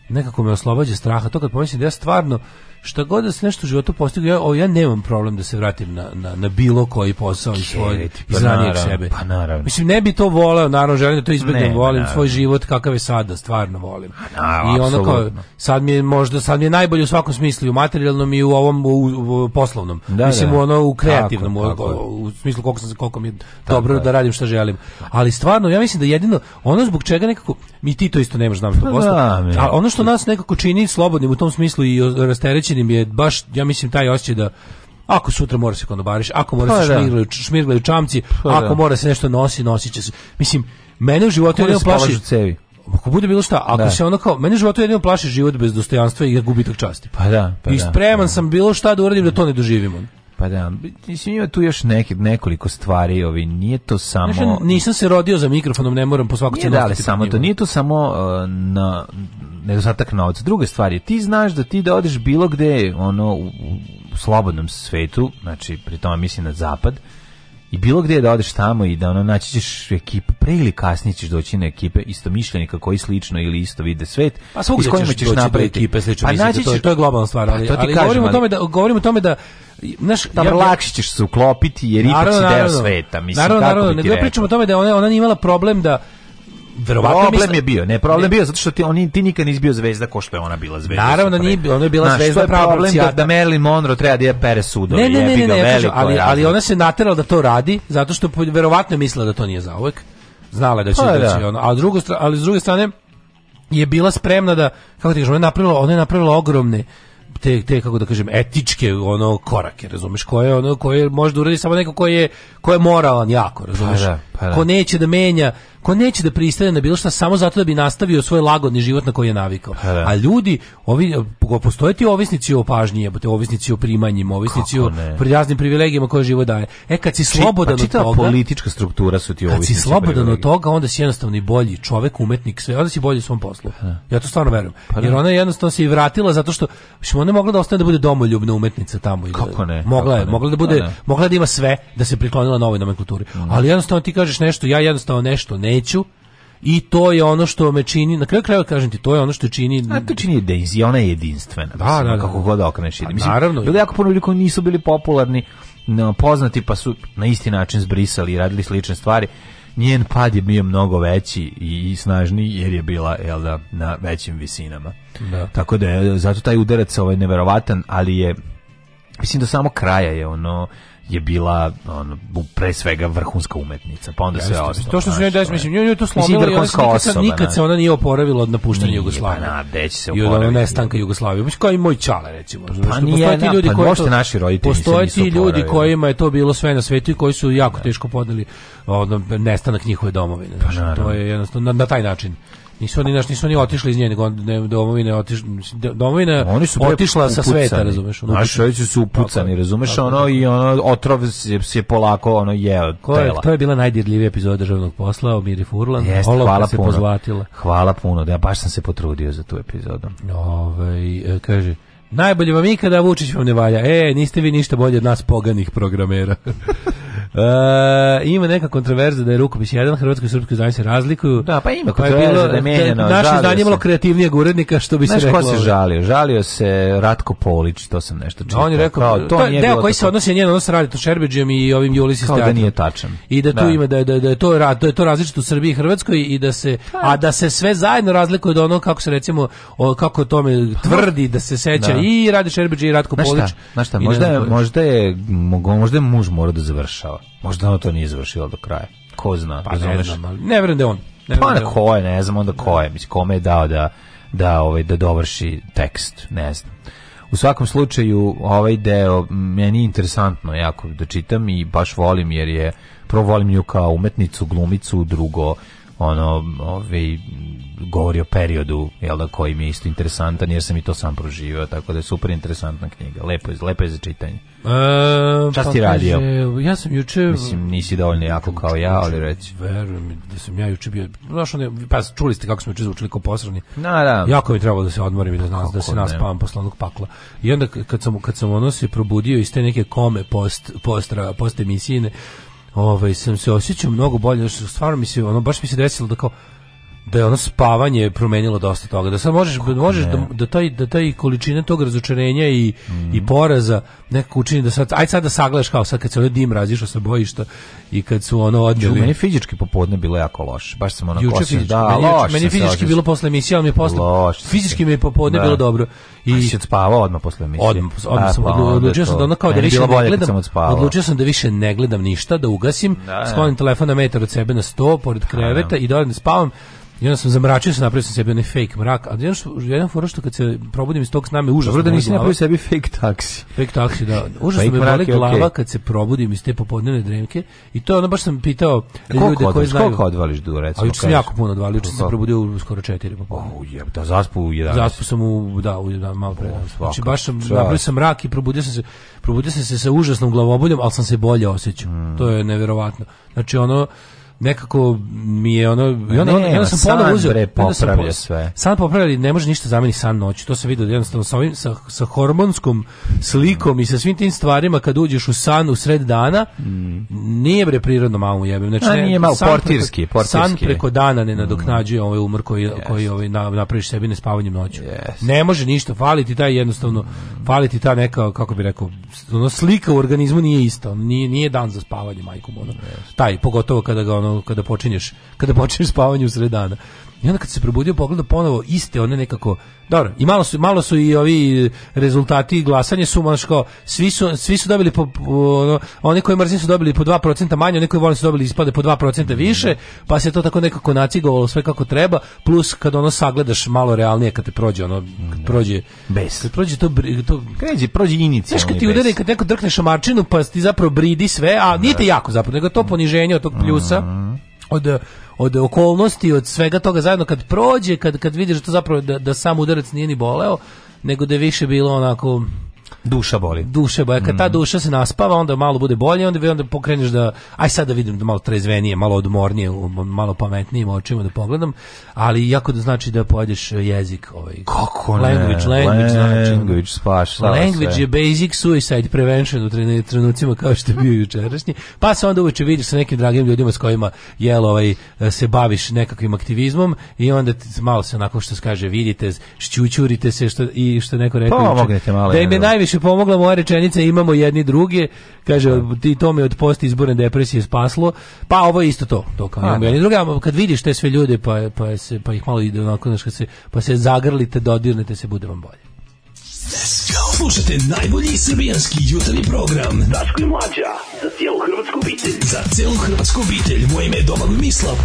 nekako me oslobađa straha. To kad pomislim da ja stvarno, šta god da se nešto u životu postigne, ja, o, ja nemam problem da se vratim na, na, na bilo koji posao i svoj pa sebe. Pa naravno. Mislim, ne bi to voleo, naravno, želim da to izbjegnem, volim pa naravno. svoj život kakav je sada, stvarno volim. Naravno, I ono kao, sad mi je možda, sad mi je najbolje u svakom smislu, i u materijalnom i u ovom u, u, u poslovnom. Da, da. Mislim, da. ono u kreativnom, tako, tako. u, smislu koliko, sam, koliko mi je tako, dobro da radim šta želim. Ali stvarno, ja mislim da jedino, ono zbog čega nekako, mi ti to isto ne možeš znam što pa posto, ali ono što nas nekako čini slobodnim u tom smislu i rasterećenim Vučinim je baš, ja mislim, taj osjećaj da ako sutra mora se konobariš, ako mora pa, se šmirglaju, da. šmirglaju čamci, pa, ako da. mora se nešto nosi, nosit će se. Mislim, mene u životu da jedino plaši... cevi. Ako bude bilo šta, ako da. se ono kao, mene u životu jedino plaši život bez dostojanstva i gubitak časti. Pa da, pa I da. spreman da, sam bilo šta da uradim da to ne doživimo. Pa da, mislim ima tu još neke, nekoliko stvari, ovi, nije to samo... Znaš, nisam se rodio za mikrofonom, ne moram po svaku cenu. Da, ali samo to, nije to samo uh, na nedostatak novca. Druga stvar je, ti znaš da ti da odeš bilo gde, ono, u, u slobodnom svetu, znači, pri tome mislim na zapad, i bilo gdje da odeš tamo i da ono naći ćeš ekipu, pre ili kasnije ćeš doći na ekipe isto istomišljenika koji slično ili isto vide svet. Pa svog s kojima ćeš, ćeš napraviti ekipe slično. Pa naći ćeš, to, je, to je globalna stvar, ali, pa, ali kažem, govorimo o tome da govorimo o tome da znaš, Dobar, ja, lakše ćeš se uklopiti jer ipak si deo sveta, mislim naravno, kako naravno, bi ti ne, pričamo o tome da ona ona nije imala problem da verovatno problem je bio, ne, problem ne. bio zato što ti oni ti nikad nisi bio zvezda ko što je ona bila zvezda. Naravno nije bila, ona je bila Znaš, zvezda je problem da, da Marilyn Monroe treba da je pere sudove, ne, ne, ne, ne, ne, ne kažu, ali, ali ona se naterala da to radi zato što verovatno mislila da to nije zauvek. Znala da će pa, da. da. Će a drugo, ali s druge strane je bila spremna da kako ti kažem, ona je napravila, ona je napravila ogromne te, te kako da kažem etičke ono korake razumeš koje ono koje može da uradi samo neko ko je ko je moralan jako razumeš pa da, pa da. ko neće da menja ko neće da pristane na bilo šta samo zato da bi nastavio svoj lagodni život na koji je navikao. Pa da. A ljudi, ovi postoje ovisnici o pažnji, jebote, ovisnici o primanjima, ovisnici Kako o prijaznim privilegijama koje život daje. E kad si slobodan pa od toga, politička struktura su ti ovisnici. Kad si slobodan od toga, onda si jednostavno bolji čovjek, umetnik, sve, onda si bolji u svom poslu. Ja to stvarno verujem. Pa Jer da. ona jednostavno se i vratila zato što smo ona mogla da ostane da bude domoljubna umetnica tamo. i da- Kako ne? Mogla je, mogla da bude, mogla da ima sve, da se priklonila novoj nomenklaturi. Mm. Ali jednostavno ti kažeš nešto, ja jednostavno nešto ne smeću i to je ono što me čini na kraju krajeva kažem ti to je ono što čini a to čini Daisy ona jedinstvena da, mislim, da, da, kako god da okreneš pa, mislim naravno bilo jako puno ljudi koji nisu bili popularni poznati pa su na isti način zbrisali i radili slične stvari njen pad je bio mnogo veći i snažniji jer je bila jel da, na većim visinama da. tako da je zato taj udarac ovaj neverovatan ali je mislim do samo kraja je ono je bila on pre svega vrhunska umetnica pa onda ja, sve ostalo to što su njoj da mislim njoj je to slomilo vrhunska nikad, osoba nikad se ona nije oporavila od napuštanja Jugoslavije pa na deće se oporavila i od nestanka Jugoslavije mislim kao i moj čale recimo pa nije, ti da, ljudi pa koji možete naši roditelji postoje ti ljudi kojima je to bilo sve na svetu i koji su jako da. teško podeli nestanak njihove domovine pa to je jednostavno na taj način Nisu oni, naš, nisu oni otišli iz nje, nego domovine otišla, domovina oni su otišla upucani. sa sveta, razumeš? Ono, Naši ovići su upucani, tako, razumeš? Tako, ono i ono, otrov se, se polako ono je od je, To je bila najdirljivija epizoda državnog posla, o Miri Furlan, Jest, hvala se puno. pozvatila. Hvala puno, da ja baš sam se potrudio za tu epizodu. Ove, ovaj, kaže, najbolje vam ikada, Vučić vam ne valja. E, niste vi ništa bolje od nas poganih programera. E, ima neka kontroverza da je rukopis jedan hrvatski i srpsko izdanje razlikuju. Da, pa ima pa je bilo da je e, menjeno. Naše izdanje imalo kreativnijeg urednika što bi se reklo. Znaš ko se ovaj. žalio? Žalio se Ratko Polić, to sam nešto čitao. Da, on je rekao kao, to, to nije deo bilo koji se odnosi njen odnos radi to Šerbeđom i ovim Julisis Kao da nije tačan. I da tu da. ima da, da, da je to rad, da je to različito u Srbiji i Hrvatskoj i da se pa- a da se sve zajedno razlikuje od onog kako se recimo o, kako tome pa- tvrdi da se seća da. i Radi Šerbeđ i Ratko Polić. Znaš šta, možda, možda je možda je muž mora da završava. Možda ono to nije završilo do kraja. Ko zna? Pa ne znam, ali ne vjerujem da on. Ne pa onda ko je, ne znam onda da. ko je. Mislim, kome je dao da, da, ovaj, da dovrši tekst, ne znam. U svakom slučaju, ovaj deo meni je interesantno jako da čitam i baš volim jer je, prvo volim nju kao umetnicu, glumicu, drugo ono ovaj govori o periodu jel da koji mi je isto interesantan jer sam i to sam proživio tako da je super interesantna knjiga lepo je lepo je za čitanje e, Časti pa ti radio ja sam juče mislim nisi dovoljno jako kao ja ali reći verujem da sam ja juče bio znaš one, pa čuli ste kako smo juče zvučili kao posrani na da jako mi trebalo da se odmorim i da znam da se naspavam posle onog pakla i onda kad sam kad sam ono probudio iz te neke kome post postra post emisijine ovaj, sam se osećao mnogo bolje, stvarno mi se, ono, baš mi se desilo da kao, da je ono spavanje promenilo dosta toga. Da sad možeš, možeš da ne. da, da, taj, da taj količine tog razočarenja i, mm i mhm. poraza nekako učini da sad, aj sad da sagledaš kao sad kad se ovaj dim razišao sa bojišta i kad su ono odnijeli. Meni fizički popodne bilo jako loše. Baš sam ono Juče kosio, fizički, da, meni, loš meni fizički bilo posle emisije, ali mi je posle, loš fizički mi je popodne da. bilo dobro. I pa si odspavao odmah posle emisije. Odmah, odmah sam, pa odlu, odlučio sam da ono kao da više ne gledam. Sam odlučio sam da više ne gledam ništa, da ugasim, da, da, sklonim telefon na metar od sebe na sto, pored kreveta i da, da spavam I onda sam zamračio se, napravio sam sebi onaj fake mrak, a jedan, jedan fora što kad se probudim iz tog sna me užasno Dobro da nisi napravio sebi fake taksi. Fake taksi, da. Užasno me boli glava okay. kad se probudim iz te popodnevne dremke i to ono baš sam pitao ljude odvališ, koji znaju. Koliko odvališ du, recimo? Ali sam jako puno odvalio, juče sam probudio u skoro četiri popodne. Oh, jeb, da, zaspu u 11. Zaspu sam u, da, u 11, malo pre. Oh, znači, baš sam, napravio sam mrak i probudio sam se, probudio sam se sa užasnom glavoboljom, ali sam se bolje osjećao. Mm. To je neverovatno. Znači, ono, nekako mi je ono i onda, ne, onda sam ponovo uzeo bre popravlja sve. Sad popravili, ne može ništa zameniti san noći. To se vidi jednostavno sa ovim sa, sa hormonskom slikom mm. i sa svim tim stvarima kad uđeš u san u sred dana. Mm. Nije bre prirodno malo jebem. Znači A, ne, nije malo portirski, preko, portirski. San preko dana ne mm. nadoknađuje mm. ovaj umor koji yes. koji ovaj napraviš sebi ne spavanjem noću. Yes. Ne može ništa faliti taj jednostavno faliti ta neka kako bi rekao ono slika u organizmu nije ista. Nije nije dan za spavanje majkom ono. Yes. Taj pogotovo kada ga ono, ono kada počinješ, kada počinješ spavanje u sred dana. I onda kad se probudio pogledao ponovo iste one nekako, dobro, i malo su, malo su i ovi rezultati glasanje su kao, svi su, svi su dobili po, ono, oni koji mrzim su dobili po 2% manje, oni koji volim su dobili ispade po 2% više, pa se to tako nekako nacigovalo sve kako treba, plus kad ono sagledaš malo realnije kad te prođe ono, kad da. prođe bes. Kad prođe to, to kređe, prođe inicijalni Znaš kad ti udari, kad neko drkne šamarčinu pa ti zapravo bridi sve, a nije te da. jako zapravo, nego to poniženje od tog plusa mhm. od od okolnosti, od svega toga zajedno kad prođe, kad, kad vidiš da to zapravo da, da sam udarac nije ni boleo, nego da je više bilo onako duša boli. Duša boli. Kad ta mm. duša se naspava, onda malo bude bolje, onda onda pokreneš da aj sad da vidim da malo trezvenije, malo odmornije, malo pametnijim očima da pogledam, ali jako da znači da pođeš jezik ovaj. Kako ne? Language, language, znači. language, language spaš, Language je basic suicide prevention u trenucima kao što je bio jučerašnji. Pa se onda uveče vidiš sa nekim dragim ljudima s kojima jel ovaj se baviš nekakvim aktivizmom i onda ti malo se onako što se kaže vidite, šćućurite se što i što neko rekao. Pa, malo. Da im je najviše više pomogla moja rečenica imamo jedni druge, kaže da. ti to me od post izborne depresije spaslo. Pa ovo je isto to, to kao imamo da. jedni druge, kad vidiš te sve ljude pa pa se pa ih malo ide onako znači se pa se zagrlite, dodirnete se, bude vam bolje. Slušajte najbolji srbijanski jutarnji program Daško i Mlađa Za cijelu hrvatsku obitelj Za cijelu hrvatsku obitelj Moje ime je Domagoj Mislav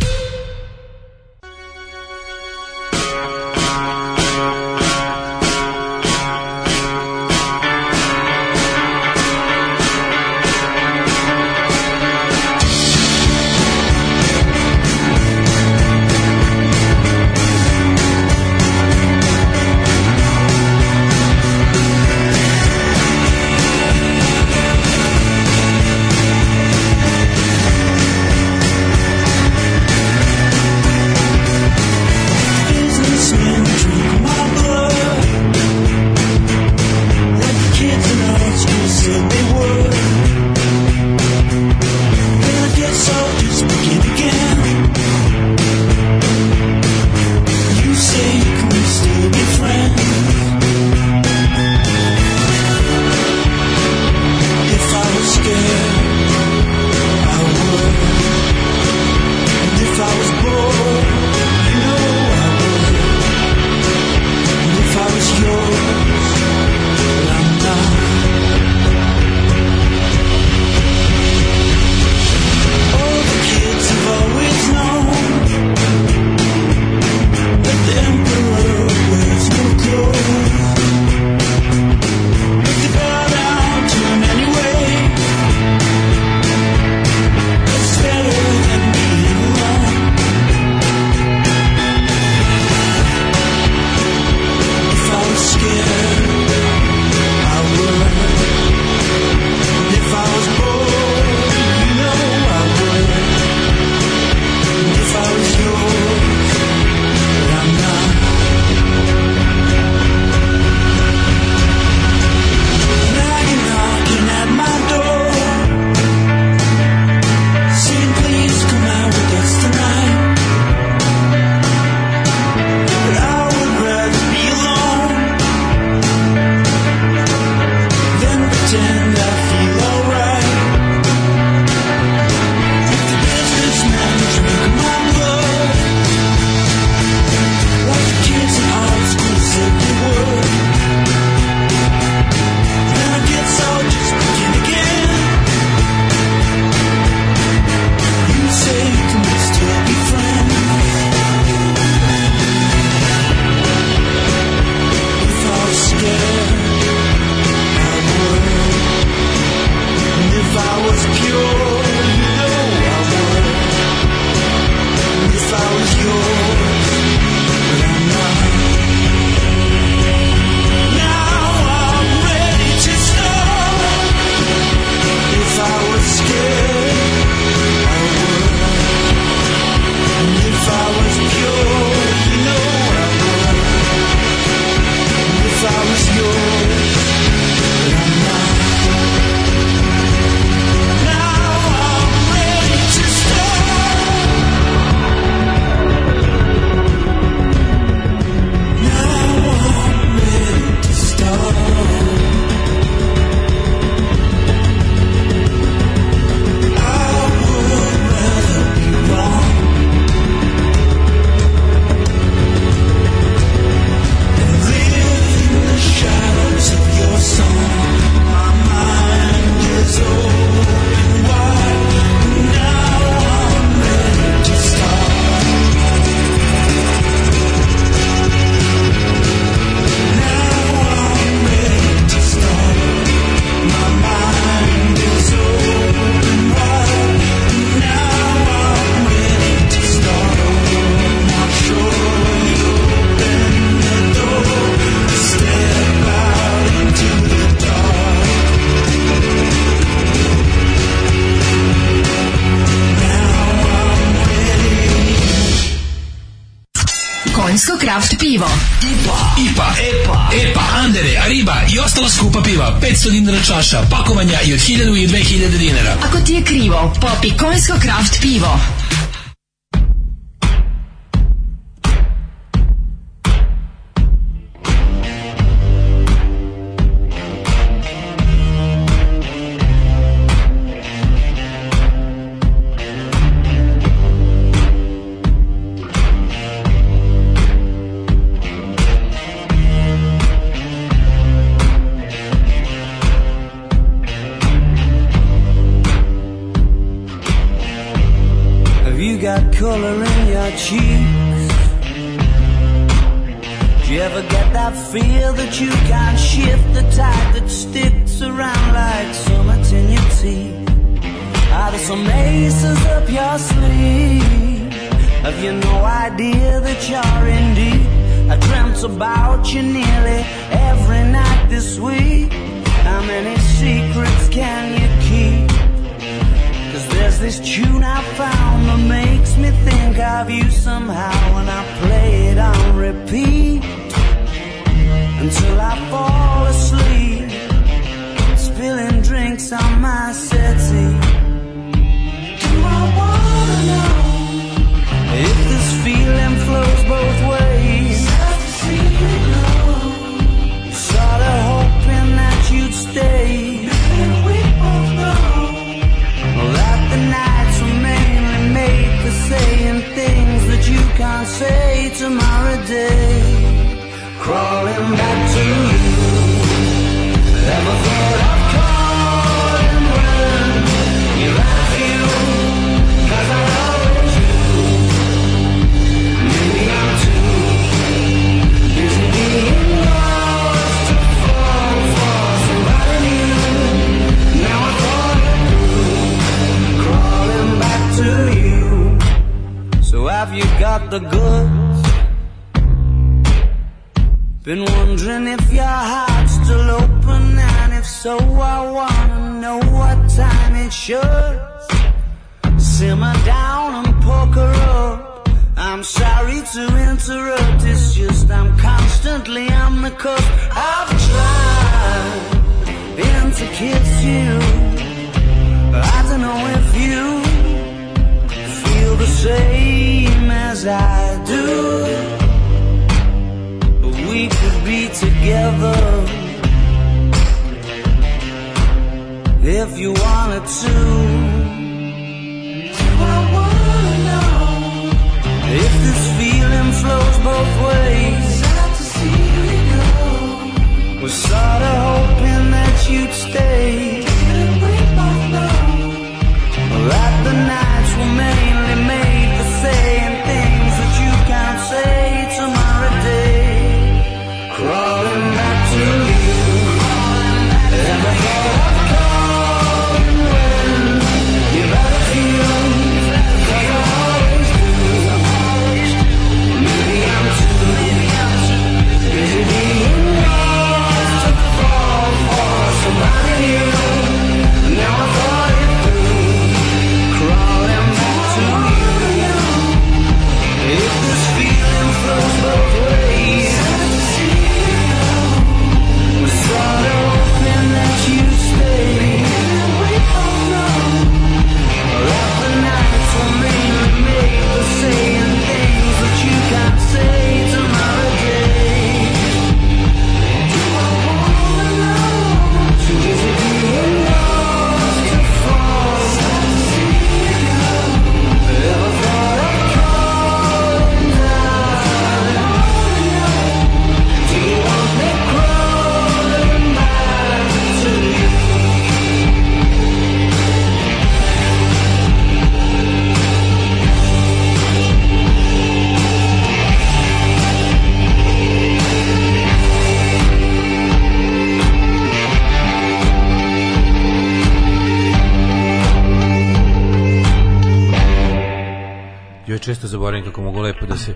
zaboravim kako mogu lepo da se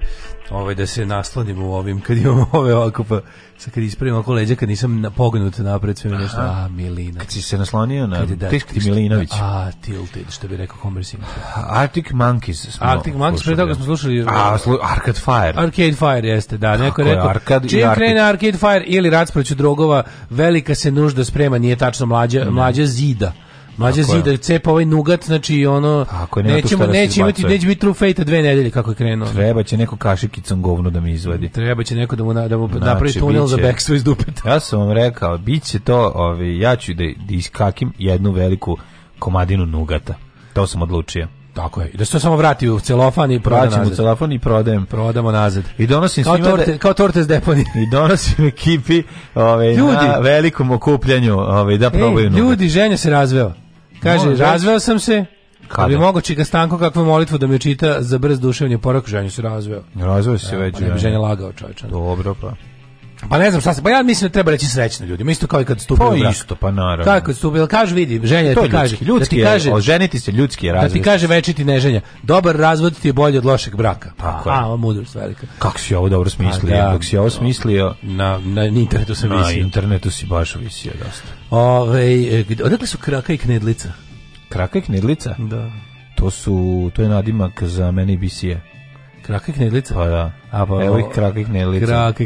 ovaj da se naslonim u ovim kad imam ove ovako pa sa kad ispravim oko leđa kad nisam na, pognut napred sve nešto a Milina kad si se naslonio na da, Teški Milinović a tilted što bi rekao Homer Simpson Arctic Monkeys smo Arctic Monkeys pre toga smo slušali a um, slu, Arcade Fire Arcade Fire jeste da neko je rekao Arcade čim krene Arcade Fire ili Racproću drogova velika se nužda sprema nije tačno mlađa mlađa zida Mlađe zida cepa ovaj nugat, znači ono Tako, nećemo da neće imati neće biti true fate dve nedelje kako je krenuo. Treba će neko kašikicom govno da mi izvadi. Treba će neko da mu na, da mu znači, napravi tunel biće, za bekstvo iz dupeta. Ja sam vam rekao, biće to, ovaj ja ću da, da iskakim jednu veliku komadinu nugata. To sam odlučio. Tako je. da se to samo vrati u celofan i prodajem. u celofan i prodajem. Prodamo nazad. I donosim kao svima... Da- torte, da, kao torte s deponije. I donosim ekipi ove, ljudi. na velikom okupljanju ove, da probaju Ej, Ljudi, ženja se razveo. Kaže, no, razveo sam se, kada bi mogao čika Stanko kakvu molitvu da mi čita za brz duševni porak, ženju se razveo. Razveo se da, već. Pa ne bi ženja lagao čovječan. Dobro, pa. Pa ne znam šta se, pa ja mislim da treba reći srećno ljudima, isto kao i kad stupi pa u brak. isto, pa naravno. Tako, stupi, ili kaže, vidi, ženja da ti kaže, ljudski, ljudski da ti kaže, je, oženiti se ljudski je razvod. Da ti kaže večiti neženja, dobar razvod ti je bolji od lošeg braka. Tako A, o mudrost velika. Kako si ovo dobro smislio, da, kako si ovo smislio? Na, na, internetu sam na visio. Na internetu si baš visio dosta. Ove, e, odakle su kraka i knedlica? Kraka i knedlica? Da. To su, to je nadimak za meni bisije. Kraka knedlica? Pa da. A, pa, Evo ih kraka i knedlica. Kraka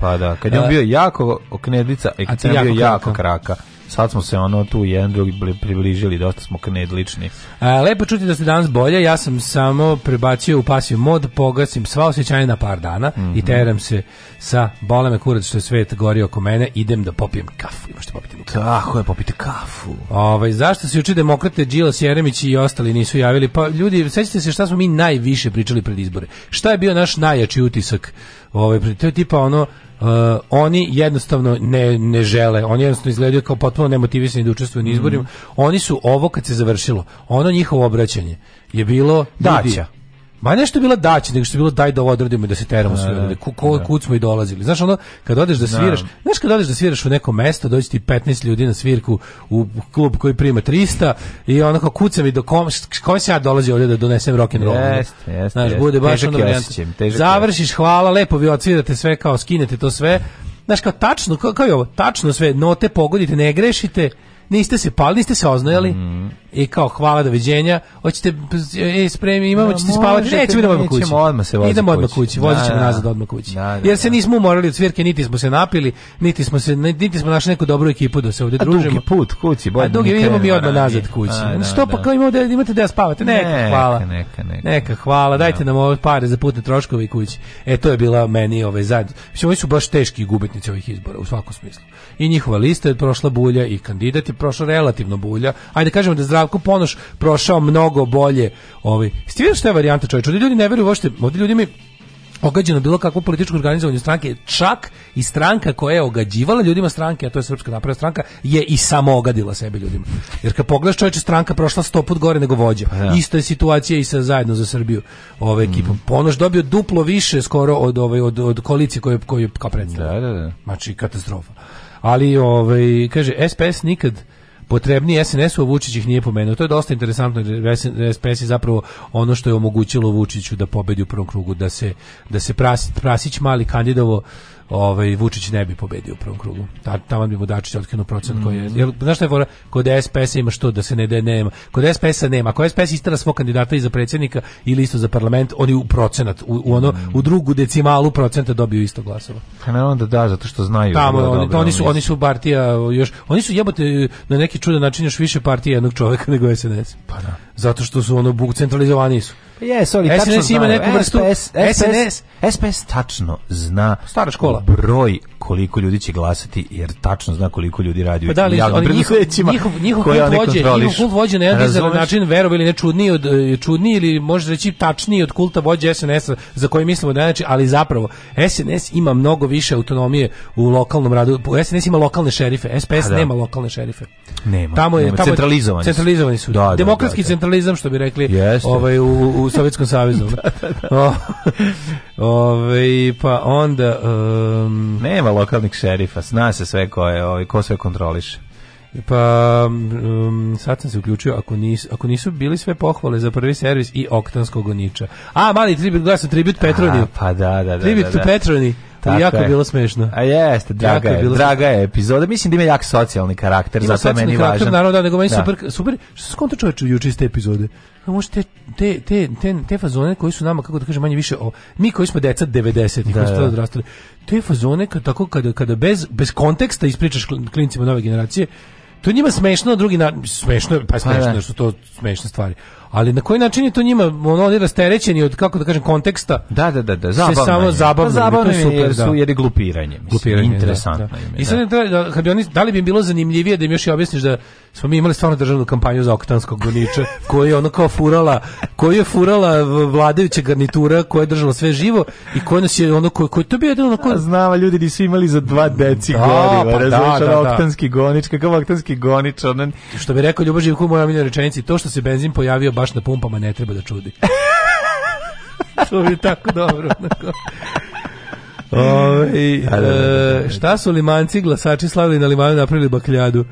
Pa da. Kad je da. on bio jako knedlica, i kad sam bio jako kraka. kraka. Sad smo se ono tu jedan drugi približili, dosta smo knedlični. A, lepo čuti da ste danas bolje, ja sam samo prebacio u pasiv mod, pogasim sva osjećanja na par dana mm -hmm. i mhm. teram se sa boleme kurac što je svet gori oko mene, idem da popijem kafu. ima Imaš popiti mu kafu. Tako je, popite kafu. Ovaj, zašto se juče demokrate Đilas Jeremić i ostali nisu javili? Pa ljudi, sećate se šta smo mi najviše pričali pred izbore. Šta je bio naš najjači utisak? Ovaj, to je tipa ono, Uh, oni jednostavno ne, ne žele, oni jednostavno izgledaju kao potpuno nemotivisani da učestvuju na izborima. Mm. Oni su ovo kad se završilo, ono njihovo obraćanje je bilo daća. Ma nešto je bila daći, nego što je bilo daj da ovo odradimo i da se teramo svi da, da, ovde. Da. Kud smo i dolazili. Znaš, ono, kad odeš da sviraš, ne. znaš kad odeš da sviraš u neko mesto, dođe ti 15 ljudi na svirku u klub koji prima 300 i ono kao kucam i do kom, kom se ja dolazi ovdje da donesem rock and roll. Jest, jest, znaš, jest. bude baš ono Završiš, hvala, lepo vi odsvirate sve kao skinete to sve. Znaš, kao tačno, kao, kao je ovo, tačno sve, note pogodite, ne grešite, niste se pali, niste se oznojali. Mm i kao hvala doviđenja. Hoćete e spremi imamo da, ćete spavati, nećemo idemo odmah kući. Odmah se vozimo idemo odmah kući, vozićemo da, da, nazad odmah kući. Jer se nismo umorili od svirke, niti smo se napili, niti smo se niti smo našli neku dobru ekipu da se ovde družimo. A dugi put kući, bolje. A dugi idemo mi odmah nazad kući. Što pa kao imamo da imate da spavate? Neka, hvala. Neka, neka. Neka, hvala. Dajte nam ove pare za putne troškove i kući. E to je bila meni ove ovaj, zad. Oni su baš teški gubitnici ovih izbora u svakom smislu. I njihova lista je prošla bulja i kandidati je relativno bulja. Ajde kažemo da Zdravko Ponoš prošao mnogo bolje. Ovaj. Ste vidjeli što je varijanta čovječa? Ovdje ljudi ne veruju uopšte, ovdje ljudi imaju ogađeno bilo kakvo političko organizovanje stranke, čak i stranka koja je ogađivala ljudima stranke, a to je Srpska napravna stranka, je i samo ogadila sebe ljudima. Jer kad pogledaš čovječe, stranka prošla sto put gore nego vođa. Ja. Pa da. Ista je situacija i sa zajedno za Srbiju ove ovaj, ekipom. Mm. Ponoš dobio duplo više skoro od, ove, ovaj, od, od koalicije koju, koju kao predstavlja. Da, da, da. Znači, katastrofa. Ali, ovaj, kaže, SPS nikad potrebni SNS-u, Vučić ih nije pomenuo. To je dosta interesantno, SPS je zapravo ono što je omogućilo Vučiću da pobedi u prvom krugu, da se, da se Prasić mali kandidovo ovaj Vučić ne bi pobedio u prvom krugu. Ta tamo bi mu otkinuo otkrenuo procent mm. koji je. Mm. Jel znaš šta je kod SPS ima što da se ne da nema. Kod sps nema. Kod SPS istara svog kandidata i za predsjednika ili isto za parlament, oni u procenat u, u ono mm. u drugu decimalu procenta dobiju isto glasova. Pa naravno da da, zato što znaju. Da tamo oni, dobro, oni su oni su partija uh, još oni su jebote na neki čudan način još više partije jednog čovjeka nego SNS. Pa da. Zato što su ono buk centralizovani su. Pa jes, ali tačno SNS ima neku e, vrstu SPS, SPS, SPS tačno zna. Stara škola pokazala broj koliko ljudi će glasati jer tačno zna koliko ljudi radi pa da li, ali njihov, njihov, njihov kult vođe, njihov kult vođe na jedan način verovi ili ne čudniji, od, e, čudniji ili može reći tačniji od kulta vođe SNS-a za koji mislimo da je znači, ali zapravo SNS ima mnogo više autonomije u lokalnom radu. SNS ima lokalne šerife, SPS da. nema lokalne šerife. Nema. Tamo je nema. tamo centralizovani. Centralizovani su. Da, da, da Demokratski da. centralizam što bi rekli Jeste. ovaj u, u Sovjetskom savezu. Da, ovaj pa onda uh, Um, Nema lokalnih šerifa, zna se sve ko je, ovaj, ko sve kontroliše. Pa, um, sad sam se uključio, ako, nis, ako nisu bili sve pohvale za prvi servis i oktanskog oniča. A, mali tribut, glasno, tribut Petroni. A, pa da, da, da. Tribut da, da. Petroni. To je jako je. bilo smešno. A jeste, draga jako je, draga je epizoda. Mislim da ima jak socijalni karakter, ima zato je meni karakter, važan. Naravno da, nego meni da. super, super, što se konta čoveče juče iz te epizode? A možete te, te, te, te fazone koji su nama, kako da kažem, manje više, o, mi koji smo deca 90-ih, da, koji smo da. odrastali, te fazone kad, tako kada, kada bez, bez konteksta ispričaš klincima nove generacije, to je njima smešno, drugi na, smešno, pa smešno, pa, da. što to smešne stvari ali na koji način je to njima ono oni rasterećeni od kako da kažem konteksta da da da da zabavno se samo je. Pa zabavno, pa zabavno je, super, jer da. su jer je glupiranje mislim, glupiranje da, interesantno da, da. i sad da, da, bi oni da li bi im bilo zanimljivije da im još i objasniš da smo mi imali stvarno državnu kampanju za oktanskog goniča koji je ono kao furala koji je furala vladajuća garnitura koja je držala sve živo i koja nas je ono koji ko, to bi jedan ono ko... znava ljudi nisu imali za dva deci da, goriva pa, razumiješ da, da, da, oktanski gonič kakav oktanski gonič onan što bi rekao Ljubaš Živko moja miljena rečenici to što se benzin pojavio baš na pumpama ne treba da čudi. to je tako dobro. Ove, da, da, da, e, šta su limanci glasači slavili na limanu napravili bakljadu?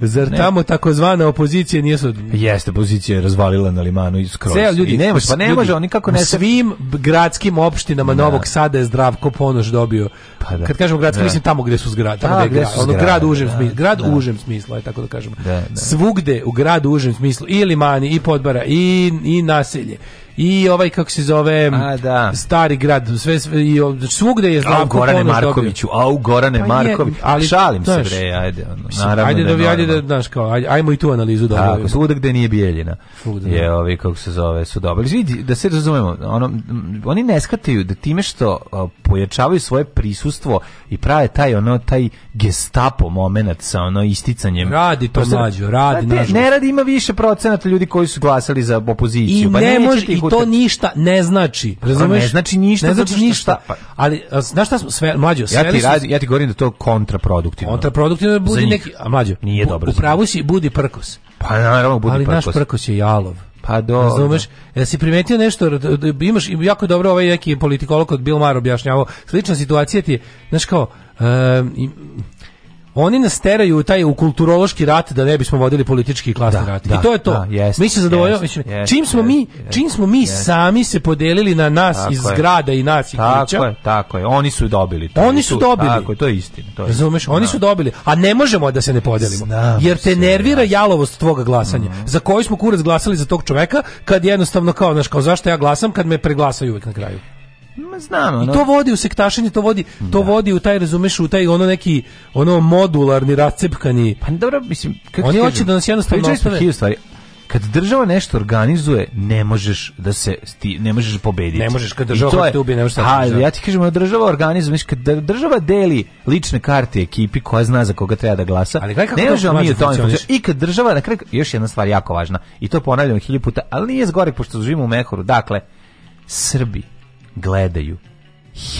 Zar ne. tamo takozvana opozicija nije su... Jeste, opozicija je razvalila na limanu i skroz. Ceo ljudi, ne može, pa ne može, oni kako ne... U svim gradskim opštinama ne. Da. Novog Sada je Zdravko ponož dobio. Pa da. Kad kažemo gradski, da. mislim tamo gde su zgrade. da, gde je grad, grad u užem da, smislu. Grad u užem smislu, aj tako da kažemo. Svugde u gradu užem smislu, i limani, i podbara, i, i naselje i ovaj kako se zove A, da. stari grad sve, sve i svugde je Zdravko Gorane Markoviću au Gorane pa Marković ali šalim se bre ajde ono naravno ajde da, da ajde da znaš kao ajde, ajmo i tu analizu da tako svuda gde nije Bijeljina svuda, je da. ovi kako se zove su dobili vidi da se razumemo ono oni ne skataju da time što pojačavaju svoje prisustvo i prave taj ono taj gestapo momenat sa ono isticanjem radi to mlađo radi ne, ne radi ima više procenata ljudi koji su glasali za opoziciju I pa ne može i puta. to ništa ne znači. Razumeš? Ne znači ništa. Ne znači ništa. Pa- ali znaš šta sve mlađo, sve ja ti radi, ja ti govorim da to kontraproduktivno. Kontraproduktivno da budi neki, a mlađo, nije dobro. Upravo si budi prkos. Pa naravno budi ali prkos. Ali naš prkos je jalov. Pa do. Razumeš? Ja si primetio nešto, imaš jako dobro ovaj neki politikolog od Bill Maher objašnjavao. Slična situacija ti, znaš kao, um, Oni nas teraju taj u kulturološki rat da ne bismo vodili politički i klasni da, rat. Da, I to je to. Da, yes, mi se zadovoljamo. Yes, čim smo yes, mi, čim smo mi sami se podelili na nas tako iz grada i nas i tako kuća. Je, tako je. Oni su dobili to. Oni su dobili. Tako je, to je istina. To je Razumeš? Oni su da. dobili. A ne možemo da se ne podelimo. Znam, jer te nervira ja. Da. jalovost tvoga glasanja. Mm. Za koju smo kurac glasali za tog čoveka kad jednostavno kao, znaš, kao zašto ja glasam kad me preglasaju uvek na kraju. Ma znam, ono. I to vodi u sektašenje, to vodi, to da. vodi u taj, razumeš, u taj ono neki ono modularni, racepkani. Pa dobro, mislim, kako Oni hoće da nas jednostavno ostave. stvari. Kad država nešto organizuje, ne možeš da se sti, ne možeš pobediti. Ne možeš kad država te da ubije, ne možeš. A, da ja ti kažem, država organizuje, znači kad država deli lične karte ekipi koja zna za koga treba da glasa. Ali kako ne možemo mi to I kad država na kraju još jedna stvar jako važna i to ponavljam hiljadu puta, ali nije zgore pošto živimo u Mehoru. Dakle, Srbi gledaju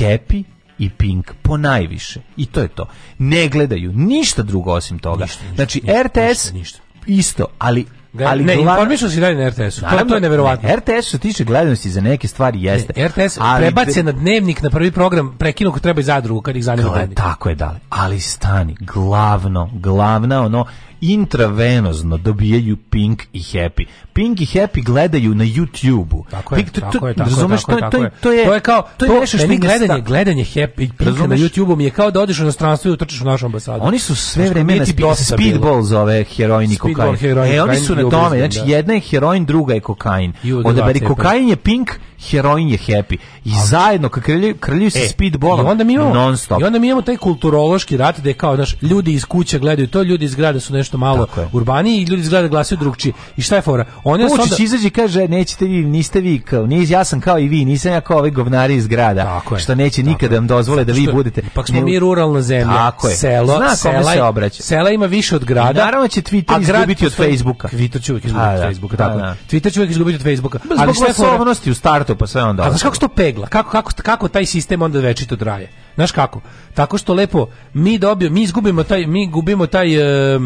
Happy i Pink po najviše. I to je to. Ne gledaju ništa drugo osim toga. Ništa, ništa, znači ništa, RTS ništa, isto, ali ali ne, glav... informišu se dalje na RTS-u. To, to je neverovatno. Ne, RTS što tiče gledanosti za neke stvari jeste. Ne, RTS ali... prebace na dnevnik na prvi program, prekinu ko treba i zadrugu kad ih zanima. Tako je, dale. Ali stani, glavno, glavna ono intravenozno dobijaju Pink i Happy. Pink i Happy gledaju na YouTubeu. Tako je, Pink, to, tako je, tako razumeš, tako to, to, to, je, to je kao, to je nešto što je gledanje, gledanje Happy i Pinka na YouTubeu mi je kao da odeš u inostranstvo i utrčiš u našu ambasadu. Oni su sve vreme na speed, speedball zove heroin i kokain. Heroin, e, oni su na tome, znači da. jedna je heroin, druga je kokain. Odaberi kokain je Pink, heroin je happy. I okay. zajedno kad krljaju, krljaju se e, speedballom. I onda mi imamo non stop. I onda mi imamo taj kulturološki rat da je kao naš ljudi iz kuća gledaju to, ljudi iz grada su nešto malo urbaniji i ljudi iz grada glasaju drugčije. I šta je fora? Oni su onda izađe kaže nećete vi, niste vi kao, nis, ja sam kao i vi, nisam ja kao ovi govnari iz grada. Je, što neće nikada da vam dozvole da vi budete. Ipak smo ne, mi ruralna zemlja. Tako je. Selo, Zna sela, se obraća. Sela ima više od grada. I naravno će Twitter izgubiti od Facebooka. Twitter će uvijek izgubiti od da. Facebooka, da, tako. Twitter će uvijek izgubiti od Facebooka. Ali osobnosti u startu to pa sve onda. A znaš kako se to pegla? Kako, kako, kako taj sistem onda večito traje? Znaš kako? Tako što lepo mi dobijemo, mi izgubimo taj mi gubimo taj uh,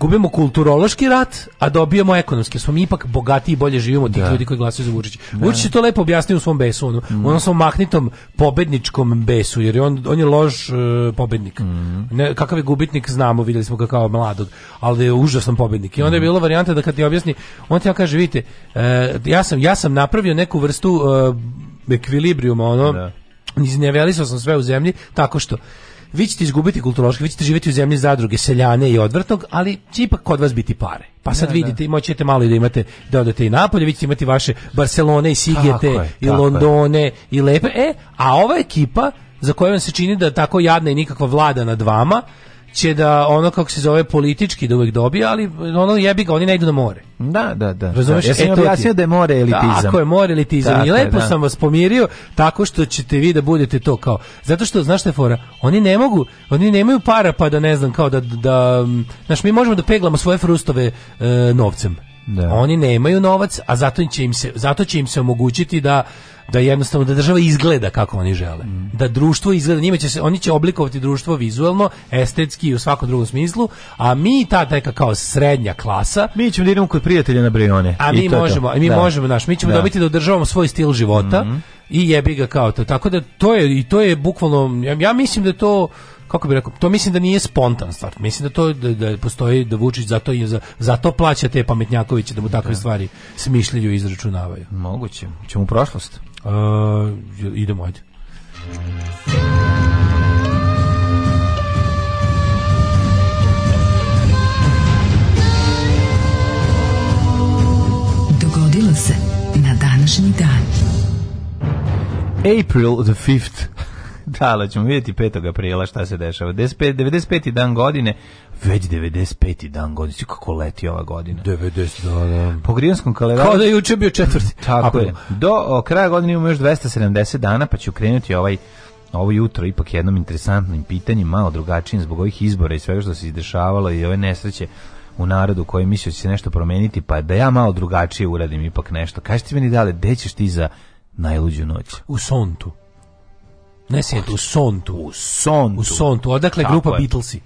gubimo kulturološki rat, a dobijamo ekonomski. Smo mi ipak bogatiji i bolje živimo od tih da. ljudi koji glasaju za Vučića. Da. Vučić je to lepo objasnio u svom besu, ono, mm. onom svom mahnitom pobedničkom besu, jer je on, on je lož uh, e, pobednik. Mm. Ne, kakav je gubitnik znamo, vidjeli smo ga kao mladog, ali je užasan pobednik. I onda je mm. bilo varijanta da kad ti objasni, on ti ja kaže, vidite, uh, ja, sam, ja sam napravio neku vrstu uh, e, ekvilibrijuma, ono, da. sam sve u zemlji, tako što vi ćete izgubiti kulturološki, vi ćete živjeti u zemlji zadruge, seljane i odvrtog, ali će ipak kod vas biti pare. Pa sad da, vidite, da. moćete malo i da imate, da odete i napolje, vi ćete imati vaše Barcelone i Sigete je, i Londone je. i Lepe. E, a ova ekipa za koju vam se čini da tako jadna i nikakva vlada nad vama, će da ono kako se zove politički da uvek dobije, ali ono jebi ga, oni ne idu na more. Da, da, da. Razumeš? Da, ja sam e, da je more elitizam. Tako je, more elitizam. Tako I lepo da. sam vas pomirio tako što ćete vi da budete to kao. Zato što, znaš šta je fora? Oni ne mogu, oni nemaju para pa da ne znam kao da, da znaš, mi možemo da peglamo svoje frustove e, novcem. Da. Oni nemaju novac, a zato će im se zato će im se omogućiti da da jednostavno da država izgleda kako oni žele. Mm. Da društvo izgleda, njima će se oni će oblikovati društvo vizuelno, estetski i u svakom drugom smislu, a mi ta neka kao srednja klasa, mi ćemo da idemo kod prijatelja na Brione. A mi možemo, to. mi da. možemo, naš, mi ćemo da. dobiti da održavamo svoj stil života mm. i jebi ga kao to. Tako da to je i to je bukvalno ja, ja mislim da to kako bi rekao, to mislim da nije spontan stvar. Mislim da to da, da postoji da Vučić zato i za, zato plaća te pametnjakoviće da mu takve da. stvari smišljaju i izračunavaju. Moguće. Ćemo u prošlost. Uh, idemo, ajde. Dogodilo se na današnji dan. April the 5th. da, ali ćemo vidjeti 5. aprila šta se dešava. 95, 95. dan godine, već 95. dan godine, kako leti ova godina. 90, da, da. Po grijanskom kalendaru. Kao da je juče bio četvrti. Tako April. je. Do o, kraja godine imamo još 270 dana, pa ću krenuti ovaj ovo jutro ipak jednom interesantnim pitanjem, malo drugačijim zbog ovih izbora i svega što se izdešavalo i ove nesreće u narodu koji mislio će se nešto promeniti, pa da ja malo drugačije uradim ipak nešto. Kažete mi meni dale, gde ćeš ti za najluđu noć? U Sontu. Ne Sentu, u Sontu. U Sontu. U Sontu, odakle Tako grupa je. Beatlesi.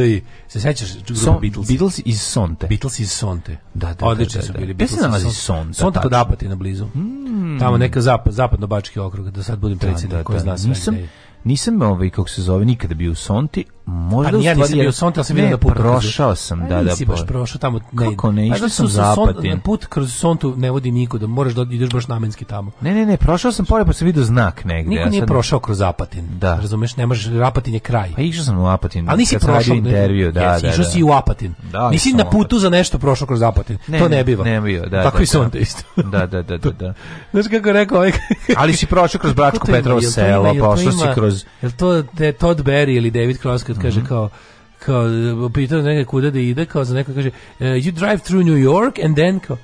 b i Se sećaš grupa Son, Beatles? Beatles iz Sonte. Beatles iz Sonte. Da, da, da Odlični da, da, da. su bili. Gde se nalazi Sonte? Sonte kod Apatina blizu. Mm. Tamo neka zapad, zapadno-bački okrug, da sad budem predsjedan da, da, koji zna da. sve. Nisam, Nisam ovaj kako se zove nikada bio u Sonti, možda pa, nisam bio u Sonti, ali sam vidio da put prošao sam, pa da da. Nisi baš prošao tamo ne. Kako ne, pa išao da sam zapatin. Put kroz Sontu ne vodi nikuda, moraš da ideš baš namenski tamo. Ne, ne, ne, prošao sam pored pa sam video znak negde. Niko nije prošao kroz Zapatin. Da. Razumeš, ne možeš Apatin je kraj. Pa išao sam u Apatin. Ali nisi prošao intervju, da, da. Išao da, si da. u Apatin. Nisi na putu za nešto prošao kroz Apatin. To ne biva. Ne bio, da. Tako i Sonta isto. Da, da, da, da, da. Znaš kako rekao, ovaj- ali si prošao kroz Bračko Petrovo selo, prošao pa si kroz kroz... Jel to te, Todd Berry ili David Cross kad mm -hmm. kaže mhm. kao kao pitao neka kuda da ide kao za neko kaže uh, you drive through New York and then kao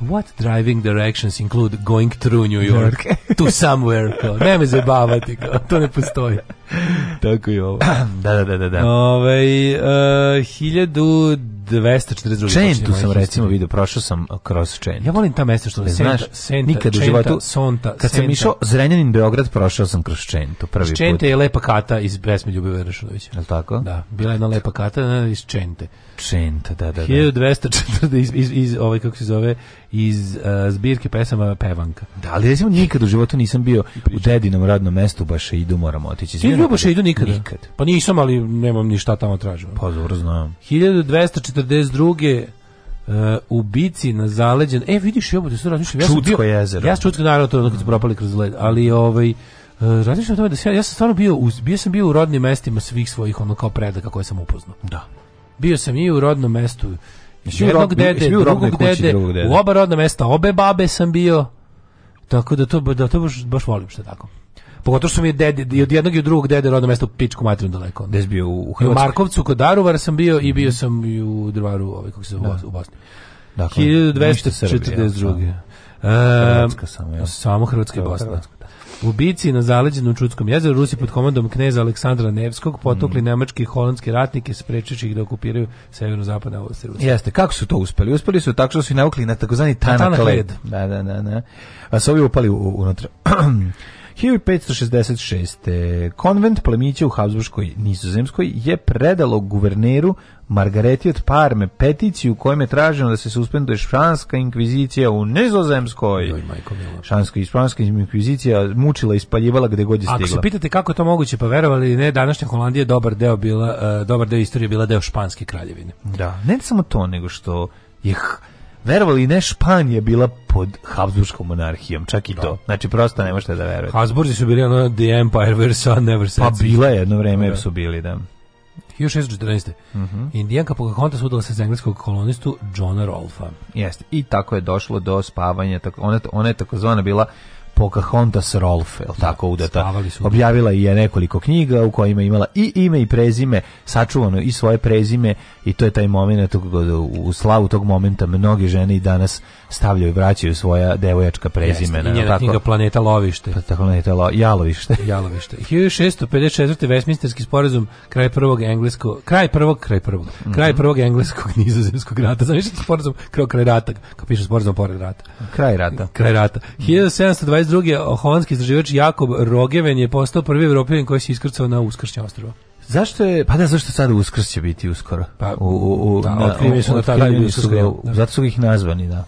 What driving directions include going through New York to somewhere? Kao, ne zabavati, to ne postoji. Tako je ovo. da, da, da, da. da. Ove, e, uh, 1242. Čentu sam recimo vidio, prošao sam uh, kroz Čentu. Ja volim ta mesta što ne znaš. Senta, nikad u životu. Sonta, kad senta. sam išao Zrenjanin Beograd, prošao sam kroz Čentu prvi Čente put. je lepa kata iz pesme Ljubive Rašunovića. Je tako? Da, bila je jedna lepa kata iz Čente. Čenta, da, da, da. 1204 iz, iz, iz ovaj, kako se zove, iz uh, zbirke pesama Pevanka. Da, ali recimo nikad u životu nisam bio u dedinom radnom mestu, baš i idu, moramo otići. Ljuboša idu nikada? Nikad. Pa nisam, ali nemam ništa tamo tražimo. Pa dobro znam. 1242. Uh, e, u Bici na zaleđen. E, vidiš, ja se razmišljam. Ja sam Čudsko bio, jezero. Ja sam Čudsko, naravno, to je kad su propali kroz led. Ali, ovaj, Uh, razmišljam tome da se ja, ja sam stvarno bio u, bio sam bio u rodnim mestima svih svojih ono kao predaka koje sam upoznao. Da. Bio sam i u rodnom mestu jednog dede, drugog dede, u oba rodna mesta, obe babe sam bio. Tako da to da to baš, baš volim što tako. Pogotovo što mi je dede, i od jednog i od drugog dede rodno mesto u Pičku materinu daleko. Gde bio u Hrvatskoj? U Markovcu, kod Daruvara sam bio i bio sam i u Drvaru, ovaj, kako se zove, da. u Bosni. Dakle, 1242. Da. Ehm, Hrvatska samo, ja. Samo Hrvatska i Bosna. Da. U bici na zaleđenom Čudskom jezeru Rusi pod komandom kneza Aleksandra Nevskog potukli mm. nemački i holandske ratnike sprečeći ih da okupiraju severno-zapadne oblasti Rusije. Jeste, kako su to uspeli? Uspeli su tako što su i navukli na takozvani tanak led. Da, da, da. da. A su ovi upali unutra. 1566. Konvent plemića u Habsburgskoj Nizozemskoj je predalo guverneru Margareti od Parme peticiju u kojem je traženo da se suspenduje španska inkvizicija u Nizozemskoj. Joj, Šanska i španska inkvizicija mučila i spaljivala gde god je stigla. Ako se pitate kako je to moguće, pa verovali ne, današnja Holandija dobar deo bila, e, dobar deo istorije bila deo španske kraljevine. Da, ne samo to, nego što je verovali ne, Španija bila pod Habsburgskom monarhijom, čak i da. to. Znači, prosto ne možete da verujete. Habsburgi su bili ono The Empire where never sets. Pa bila je jedno vreme, da. su bili, da. 1614. Mm -hmm. Indijanka Pocahontas udala se za engleskog kolonistu Johna Rolfa. Jeste, i tako je došlo do spavanja. Ona, ona je takozvana bila Pocahontas Rolfe, el da, tako udata. Objavila je nekoliko knjiga u kojima imala i ime i prezime, sačuvano i svoje prezime i to je taj moment u slavu tog momenta mnoge žene i danas stavljaju vraćaju svoja devojačka prezimena. Yes, I njena tako, knjiga Planeta lovište. Pa, tako planeta lo, jalovište. jalovište. 1654. Westminsterski sporazum kraj prvog engleskog kraj prvog kraj prvog mm -hmm. kraj prvog engleskog nizozemskog rata. Zamislite sporazum kraj kraj rata, kako piše sporazum pored rata. Kraj rata. Kraj rata. 1722 1942. holandski istraživač Jakob Rogeven je postao prvi evropljanin koji se iskrcao na uskršnje ostrovo. Zašto je, pa da zašto sada Uskrs će biti uskoro? Pa, u, u, u, da, na, otkriveni su na da otkriveni su, da. zato su ih nazvani, da.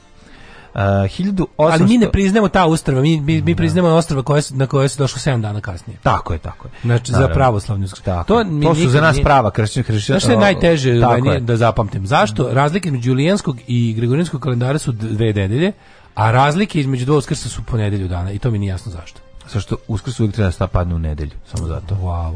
Uh, 1800... Ali mi ne priznamo ta ostrva, mi, mi, mi da. priznamo ostrva koje, na koje se došlo 7 dana kasnije. Tako je, tako je. Znači, Naravno. za pravoslavnu tako. To, mi to su za nas nije... prava kršćan kršćan. Znači, je najteže da, je. da zapamtim. Zašto? Mm. Razlike između julijanskog i gregorijanskog kalendara su dve nedelje, A razlike između dva uskrsa su ponedelju dana i to mi nije jasno zašto. Zašto uskrs uvijek treba da sta padne u nedelju, samo zato. Wow.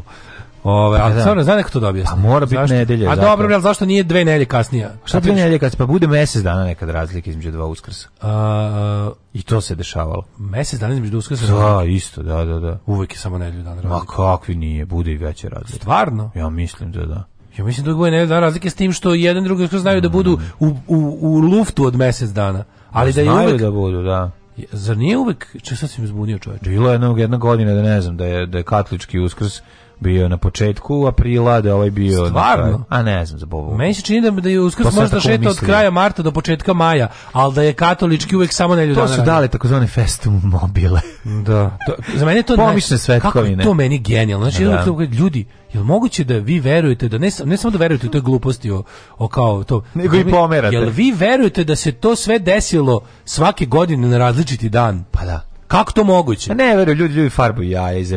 Ove, pa, da. stvarno, zna da neko to da Pa mora biti nedelje. A zato. dobro, ali zašto nije dve nedelje kasnije? Šta dve nedelje kasnije? Pa bude mesec dana nekad razlike između dva uskrsa. A, I to se dešavalo. Mesec dana između dva uskrsa? Da, isto, da, da, da. Uvijek je samo nedelju dana razlike. Ma kakvi nije, bude i veće razlike. Stvarno? Ja mislim da da. Ja mislim da bude nedelje dana razlike s tim što jedan drugi uskrs znaju da mm. da budu u, u, u luftu od mesec dana. Ali da je uvek, da budu, da. Zar nije uvek, če sad sam izbunio čoveče? Bilo je jednog jedna godina da ne znam, da je, da je katlički uskrs bio na početku aprila, da ovaj bio... Stvarno? a ne znam za Bobu. Meni se čini da, da je uskrs možda šeta od kraja marta do početka maja, ali da je katolički uvek samo nelju To su dali takozvane festum mobile. da. To, za mene to... Pomišne svetkovine. Kako to meni genijalno. Znači, da. ljudi, Jel moguće da vi verujete da ne, ne samo da verujete u toj gluposti o, o kao to nego i pomerate. Jel vi verujete da se to sve desilo svake godine na različiti dan? Pa da. Kako to moguće? A pa ne, veruju, ljudi, ljudi farbuju jaja i da.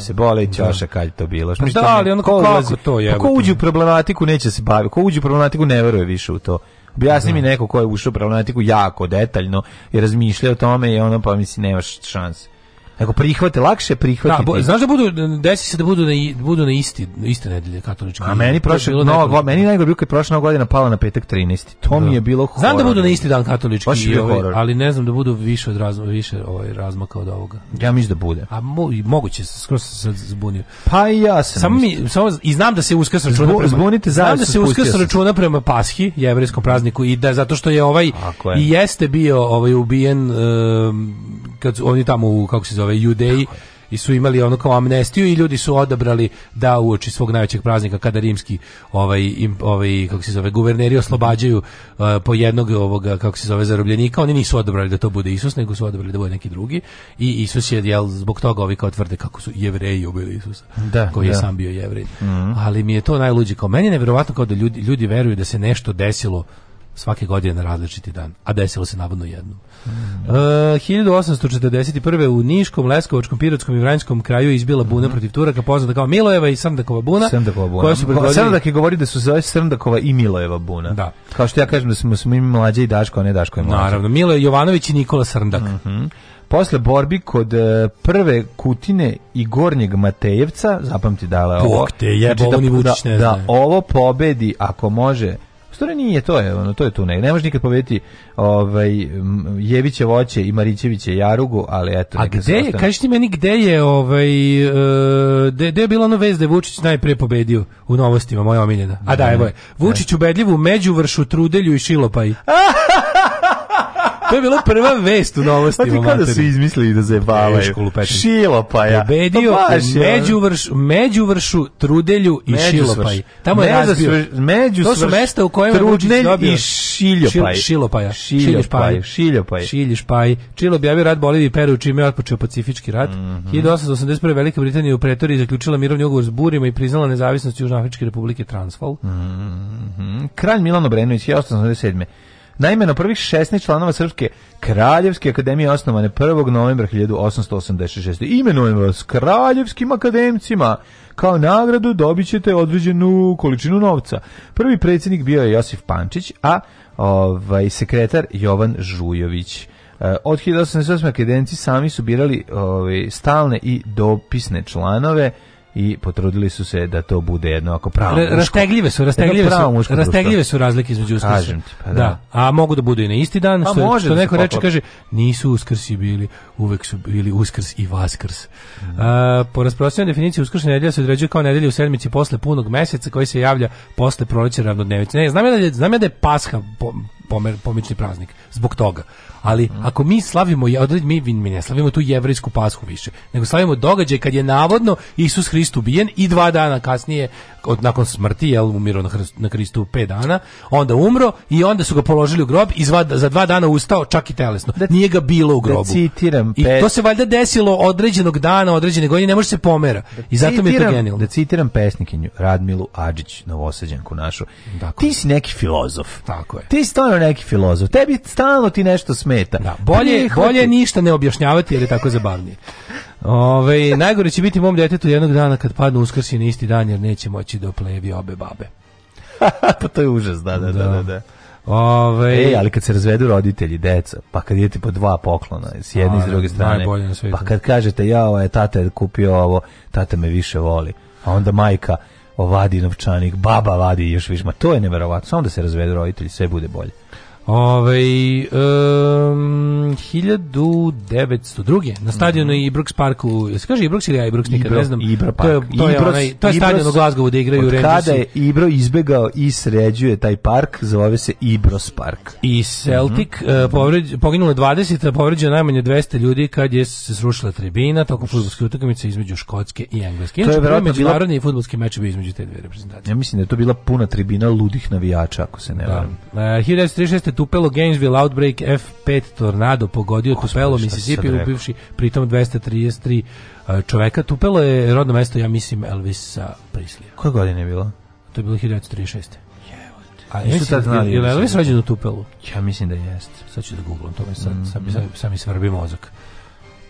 se, bole i da. čaša kad to bilo. Pa da, ali ono kako, kako to je? Pa ko uđe u problematiku neće se baviti, ko uđe u problematiku ne veruje više u to. Objasni da. mi neko ko je ušao u problematiku jako detaljno i razmišlja o tome i ono pa mislim nemaš šanse nego prihvate, lakše prihvatiti. Da, bo, znaš da budu, desi se da budu na, budu na isti, iste nedelje katolički. A meni prošle, no, neko... meni najgore bilo kad prošla nova godina pala na petak 13. To da. mi je bilo horor. Znam da budu na isti dan katolički, i ovaj, ali ne znam da budu više od razma, više ovaj razmaka od ovoga. Ja mislim da bude. A mo, moguće, skroz se zbunio. Pa i ja sam. Samo mi, samo, I znam da se uskrs računa prema, zbunite znam da se uskrs računa prema Pashi, jevrejskom prazniku, i da zato što je ovaj, je. i jeste bio ovaj ubijen um, kad oni tamo u, kako se zove, Judeji, i su imali ono kao amnestiju i ljudi su odabrali da uoči svog najvećeg praznika kada rimski ovaj im, ovaj kako se zove guverneri oslobađaju uh, po jednog ovoga kako se zove zarobljenika oni nisu odabrali da to bude Isus nego su odabrali da bude neki drugi i Isus je jel zbog toga ovi kao tvrde kako su jevreji ubili Isusa da, koji da. je sam bio jevrej mm -hmm. ali mi je to najluđi kao meni je neverovatno kao da ljudi ljudi veruju da se nešto desilo svake godine na različiti dan, a desilo se navodno jedno. Mm. Uh, 1841. u Niškom, Leskovačkom, Pirotskom i Vranjskom kraju izbila buna mm. protiv Turaka, poznata kao Milojeva i Srndakova buna. Srndakova buna. Koja su predvodili... Srndak je govori da su zove Srndakova i Milojeva buna. Da. Kao što ja kažem da smo, smo mi mlađe i Daško, a ne Daško je mlađe. Naravno, Milo Jovanović i Nikola Srndak. Mm -hmm posle borbi kod e, prve Kutine i Gornjeg Matejevca, zapamti dale ovo. Bog te je, znači, da, da, da, ovo pobedi ako može stvari nije to je, ono to je tu ne. Ne može nikad pobediti ovaj Jeviće voće i Marićeviće Jarugu, ali eto A gde je, kaži ti meni gde je ovaj e, gde, gde je bila ono vez da Vučić najpre pobedio u novostima, moja omiljena. A da, evo da. je. Vučić ubedljivo među vršu Trudelju i Šilopaj. To je bila prva vest u novostima. Pa kada su izmislili da zajebavaju? Šilopaja. Pobedio pa u Međuvrš, Međuvršu, Trudelju i Šilopaj. Tamo je razbio. Među to su mesta u kojima je Vučić dobio. i Šiljopaj. Šilopaja. Šiljopaj. Šiljopaj. Šiljopaj. Čilo objavio rat Boliviji i Peru, čime je otpočeo pacifički rat. Mm -hmm. 1881. Velika Britanija u pretoriji zaključila mirovni ugovor s Burima i priznala nezavisnost Južnoafričke republike Transvaal. Mm -hmm. Kralj Milano Obrenović je 1887. Naime, na prvih 16 članova Srpske Kraljevske akademije osnovane 1. novembra 1886. Imenujem vas kraljevskim akademcima. Kao nagradu dobićete određenu količinu novca. Prvi predsjednik bio je Josif Pančić, a ovaj, sekretar Jovan Žujović. E, od 1888. akademci sami su birali ovaj, stalne i dopisne članove i potrudili su se da to bude jedno ako pravo muško. Rastegljive su, rastegljive su, rastegljive su razlike između uskrsa. Pa da. da. A mogu da budu i na isti dan, pa što, može što da neko reče, kaže, nisu uskrsi bili, uvek su bili uskrs i vaskrs. Mm. A, po rasprostranoj definiciji uskršnja nedelja se određuje kao nedelja u sedmici posle punog meseca koji se javlja posle proleća ravnodnevice. Ne, znam ja da je, znam ja da je Pasha po, pomer, pomični praznik zbog toga. Ali mm. ako mi slavimo je mi, mi ne slavimo tu jevrejsku pashu više, nego slavimo događaj kad je navodno Isus Hrist ubijen i dva dana kasnije od nakon smrti je umiro na, Hrist, na Hristu 5 dana, onda umro i onda su ga položili u grob i zva, za dva dana ustao čak i telesno. Da, Nije ga bilo u da grobu. Da citiram, I to se valjda desilo određenog dana, određene godine, ne može se pomera. Da I zato citiram, mi je to genijalno. Da citiram pesnikinju Radmilu Adžić, novoseđanku našu. Dakle. Ti si neki filozof. Tako je. Ti stvarno neki filozof. Tebi stalno ti nešto smeta. Da, bolje, Prihvati. bolje ništa ne objašnjavati jer je tako zabavnije. Ove, najgore će biti mom detetu jednog dana kad padnu uskrsi na isti dan jer neće moći da oplevi obe babe. pa to je užas, da, da, da. da, da. Ove, Ej, ali kad se razvedu roditelji, deca, pa kad idete po dva poklona s jedne i s druge strane, pa kad kažete ja ovaj tata je kupio ovo, tata me više voli, a onda majka ovadi novčanik, baba vadi još više, ma to je neverovatno, samo da se razvedu roditelji, sve bude bolje. Ove, um, 1902. Na stadionu mm Ibrox Parku, se kaže Ibrox ili Ibrox, nikad ne znam. Ibra Park. To je, to je, Ibros, onaj, to je Ibros, stadion u Glasgowu da igraju Rangers. Od kada je Ibro izbegao i sređuje taj park, zove se Ibros Park. I Celtic, mm -hmm. uh, povređ, poginulo 20, a povređeno najmanje 200 ljudi kad je se srušila tribina tokom futbolske utakmice između Škotske i Engleske. Inače, to je verovatno bila... Međunarodni futbolski meč bio između te dvije reprezentacije. Ja mislim da je to bila puna tribina ludih navijača, ako se ne da. varam. Da. Uh, 1936 Amerika tupelo Gainesville Outbreak F5 tornado pogodio Gospod, tupelo Mississippi ubivši pritom 233 e, čoveka. Tupelo je rodno mesto, ja mislim, Elvisa Prislija. Koje godine je bilo? To je bilo 1936. A nisu tad znali. Je li da Elvis rođen u Tupelu? Ja mislim da jeste. Sad ću da googlam, to mhm. mi sad, mm. sad, sad, sad mi svrbi mozak.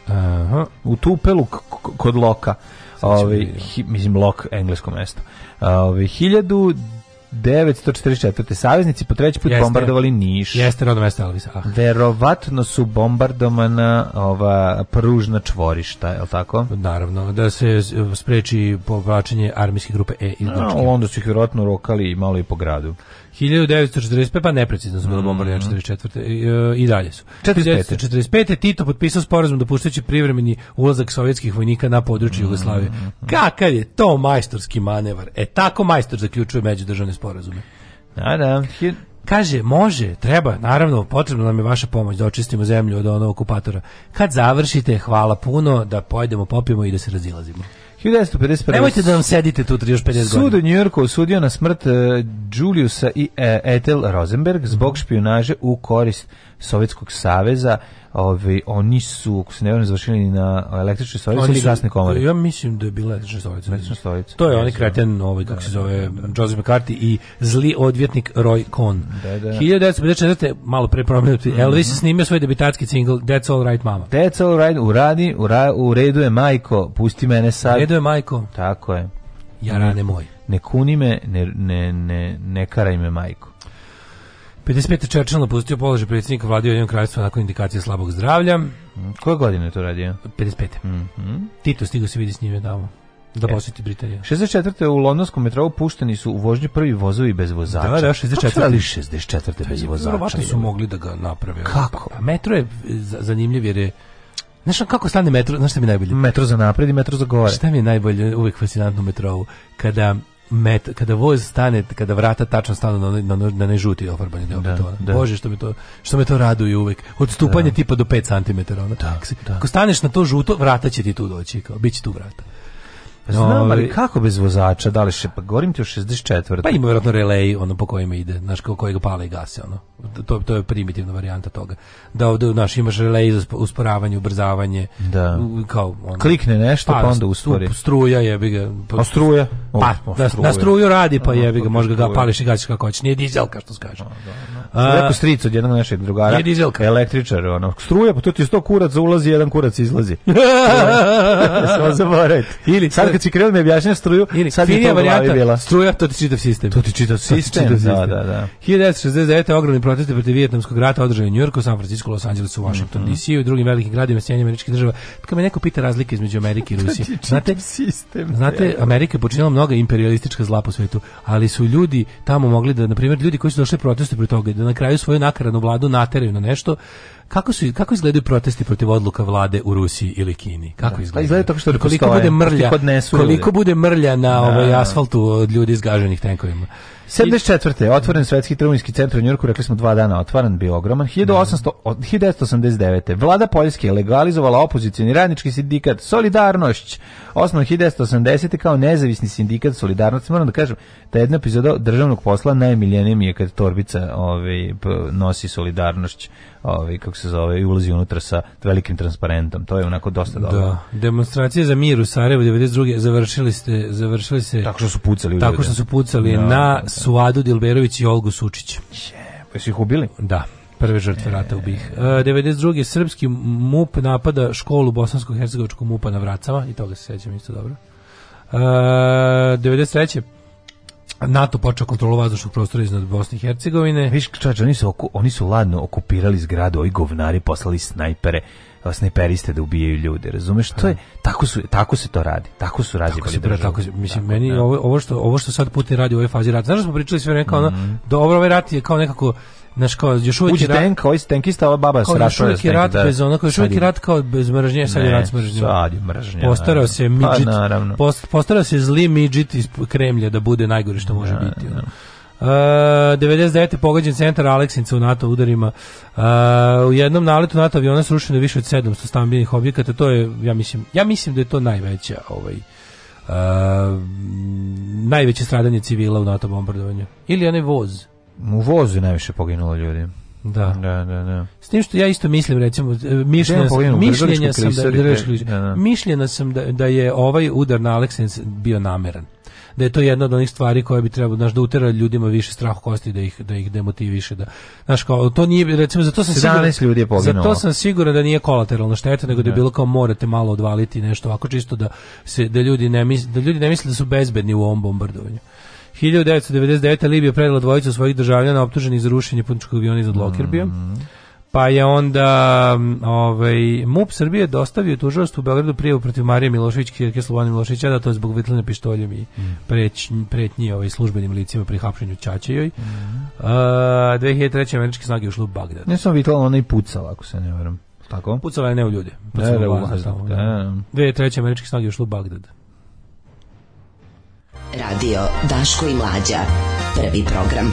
Aha, u Tupelu kod Loka. Ovi, da hi, mislim, Lok, englesko mesto. Ovi, 1000 944. Saveznici po treći put jeste, bombardovali Niš. Jeste rodno mesto Elvisa. Ah. Verovatno su bombardovana ova pružna čvorišta, je li tako? Naravno, da se spreči povlačenje armijske grupe E iz Grčke. Onda su ih verovatno rokali malo i po gradu. 1945, pa neprecizno su bilo bombardiranje 44. I, e, i dalje su. 45. 45. Tito potpisao sporazum dopuštajući privremeni ulazak sovjetskih vojnika na područje mhm. Jugoslavije. Kakav je to majstorski manevar? E tako majstor zaključuje međudržavne sporazume. Da, da. Kaže, može, treba, naravno, potrebno nam je vaša pomoć da očistimo zemlju od onog okupatora. Kad završite, hvala puno, da pojedemo, popijemo i da se razilazimo. 1951. Nemojte da nam sedite tu 3 još 50 Sud godina. Sud u Njujorku osudio na smrt e, Juliusa i e, Ethel Rosenberg zbog špionaže u korist Sovjetskog saveza, ovi, oni su, ako se ne vrlo, završili na električnoj stolice ili gasne komore. Ja mislim da je bila električna stolica. Električna stolica. To je onaj da. kreten, da, ovaj, da, kako se zove, da, da. Joseph McCarthy i zli odvjetnik Roy Cohn. Da, da. 1954. malo pre promenuti, mm -hmm. Elvis snimio svoj debitatski single That's All Right Mama. That's All Right, uradi, uradi, u je majko, pusti mene sad. U je majko. Tako je. Jarane moj. Ne kuni me, ne, ne, ne, ne karaj me majko. 55. Churchill napustio položaj predsjednika vlade jednom kraljevstva nakon indikacije slabog zdravlja. Mm, koje godine je to radio? 55. Mm -hmm. Tito stigao se vidi s njime davo da e. posjeti Britaniju. 64. u londonskom metrou pušteni su u vožnji prvi vozovi bez vozača. Da, da, 64. Ali 64. bez vozača. Verovatno su mogli da ga naprave. Kako? A pa, pa metro je e, zanimljiv jer je Znaš kako stane metro, znaš šta mi je najbolje? Metro za napred i metro za gore. Šta mi je najbolje uvijek fascinantno metrou? Kada met, kada voz stane, kada vrata tačno stanu na na, na, na žuti ofarbani deo da, betona. Da. Bože, što me to što me to raduje uvek. Odstupanje da. tipa do 5 cm ona. Da, da. Ako staneš na to žuto, vrata će ti tu doći, kao biće tu vrata. Znam, ali kako bez vozača, da li še, pa govorim ti o 64. Pa ima vjerojatno relej, ono po kojima ide, znaš, kao kojega pale i gase, ono. To, to je primitivna varijanta toga. Da ovde, znaš, imaš relej za usporavanje, ubrzavanje, da. kao, ono, Klikne nešto, pa, pa onda uspori. Struja jebi ga. Pa, a struja? pa, o, na struju radi, pa jebi ga, možda ga pališ i gasiš kako hoćeš. Nije dizelka, što da, da. stric od jednog našeg drugara. Nije dizelka. Električar, ono. Struja, pa to ti sto kurac ulazi, jedan kurac izlazi. Samo zaboravite. Ili sad sad kad si krenuo da mi objašnjava struju, ili, sad je to varijanta, bila. Struja, to ti čitav sistem. To ti čitav sistem, to da, da, da. 1969. ogromni protesti protiv vijetnamskog rata održaju u Njurku, San Francisco, Los Angelesu, mhm. Washington, mm -hmm. DC i u drugim velikim gradima Sjedinjenih američkih država. Kad me neko pita razlike između Amerike i Rusije, znate, sistem, znate, Amerika je počinila mnoga imperialistička zla po svetu, ali su ljudi tamo mogli da, na primjer, ljudi koji su došli proteste protiv toga, da na kraju svoju nakaranu vladu nateraju na nešto, Kako su kako izgledaju protesti protiv odluka vlade u Rusiji ili Kini? Kako da, izgledaju? Izgleda tako što koliko bude mrlja, koliko bude mrlja na ovaj da, da. asfaltu od ljudi izgaženih tenkovima. 74. otvoren svetski trgovinski centar u Njorku, rekli smo dva dana otvoren, bio ogroman. 1800, 1989. Vlada Poljske je legalizovala opozicijni radnički sindikat Solidarnošć, osnovan 1980. kao nezavisni sindikat Solidarnost. Moram da kažem, ta jedna epizoda državnog posla najmiljenija mi je kad torbica ovaj, nosi Solidarnošć ovaj kako se zove i ulazi unutra sa velikim transparentom. To je onako dosta da, dobro. Da. Demonstracije za mir u Sarajevu 92. završili ste završili se tako što su pucali u Tako što su pucali no, da, na da, Suadu Dilberović i Olgu Sučić. Jesu ih ubili? Da prve žrtve e. rata ubih. E, 92. srpski MUP napada školu bosansko-hercegovičkog MUPA na Vracama i toga se sećam isto dobro. E, 93. NATO počeo kontrolu vazdušnog prostora iznad Bosne i Hercegovine. Viš, čač, oni su, oku, oni su ladno okupirali zgradu, ovi govnari poslali snajpere snajperiste da ubijaju ljude, razumeš? To je da. tako su tako se to radi. Tako su radi tako, se, bro, tako mislim tako, meni da. ovo, ovo što ovo što sad Putin radi u ovoj fazi rata. Znaš smo pričali sve vreme kao mm -hmm. dobro ovaj rat je kao nekako Naš kao, još uvijek Uđi rat... tenk, ovaj tenkista, ova baba se rašao. je uvijek rat da, bez onako, još uvijek rat kao bez mržnje, sad je rat s mržnjom. Sad je mržnja. Postarao se midžit, pa, post, postarao se zli midžit iz Kremlja da bude najgore što može da, biti. Ono. Da. Uh, 99. pogađen centar Aleksinca u NATO udarima. Uh, u jednom naletu NATO aviona srušeno je više od 700 stambenih objekata. To je, ja mislim, ja mislim da je to najveća ovaj, uh, najveće stradanje civila u NATO bombardovanju. Ili onaj voz. U vozu je najviše poginulo ljudi. Da. Da, da, da. S tim što ja isto mislim recimo e, mišljenja sam, mišljenja sam da, da, da, mišljenja sam da, da je ovaj udar na Aleksins bio nameran da je to jedna od onih stvari koje bi trebalo znaš, da utera ljudima više strah kosti da ih da ih demotiviše da znaš kao to nije recimo zato sam siguran, ljudi je poginulo. Zato sam siguran da nije kolateralna šteta nego da je da. bilo kao morate malo odvaliti nešto ovako čisto da se da ljudi ne misle da ljudi ne misle da su bezbedni u ovom bombardovanju. 1999. Libija predala dvojicu svojih državljana optuženih za rušenje putničkog aviona iznad Lokerbija. Mm -hmm. Pa je onda ovaj, MUP Srbije dostavio tužilaštvu u Beogradu prijavu protiv Marije Milošević, Kirke Slobodana Milošića, da to je zbog vitlene pištoljem i mm. preć, pretnji ovaj, službenim licima pri hapšenju Čačejoj. Mm. Uh, 2003. američke snage ušle u Bagdad. Ne samo vitlala, ona i pucala, ako se ne varam. Tako? Pucala je ne da, da, u ljude. Pucala ne, u vlast. Da, 2003. Da. američke snage ušle u Bagdad. Radio Daško i Mlađa. Prvi program.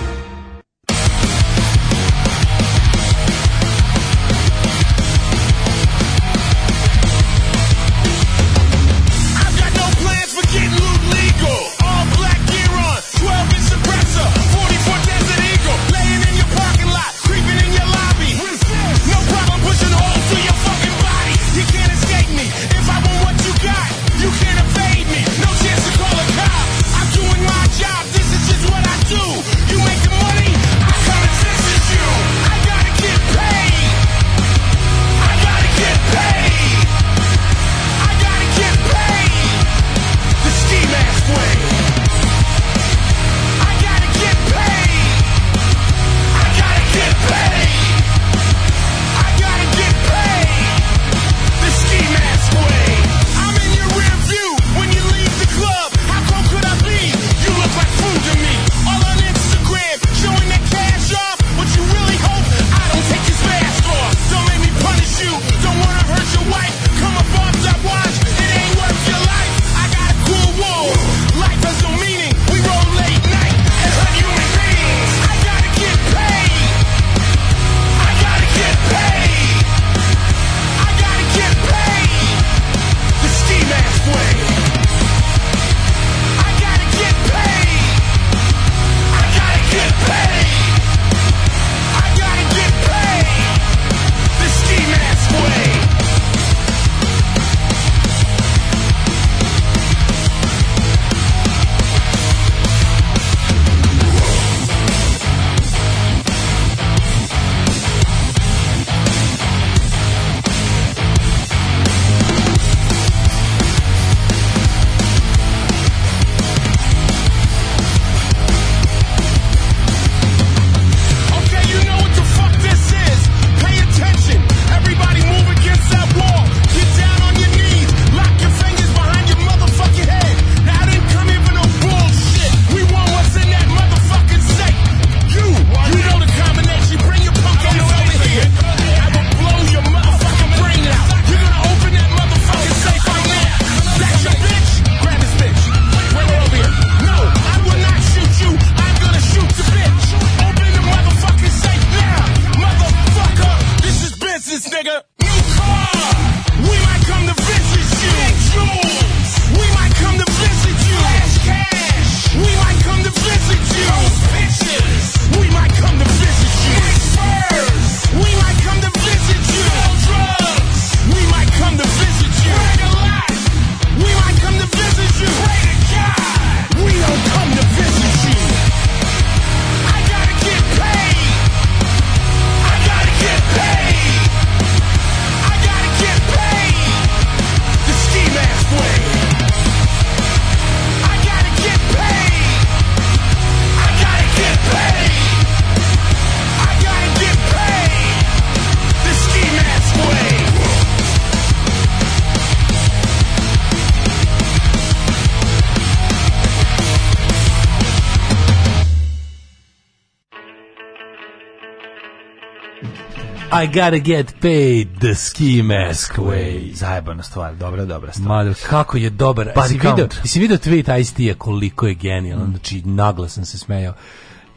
I gotta get paid the ski mask way. Zajebana stvar, dobra, dobra stvar. Madre, kako je dobar. Body jesi video, jesi video tweet Ice-T-a koliko je genijalno. mm. znači naglas sam se smejao.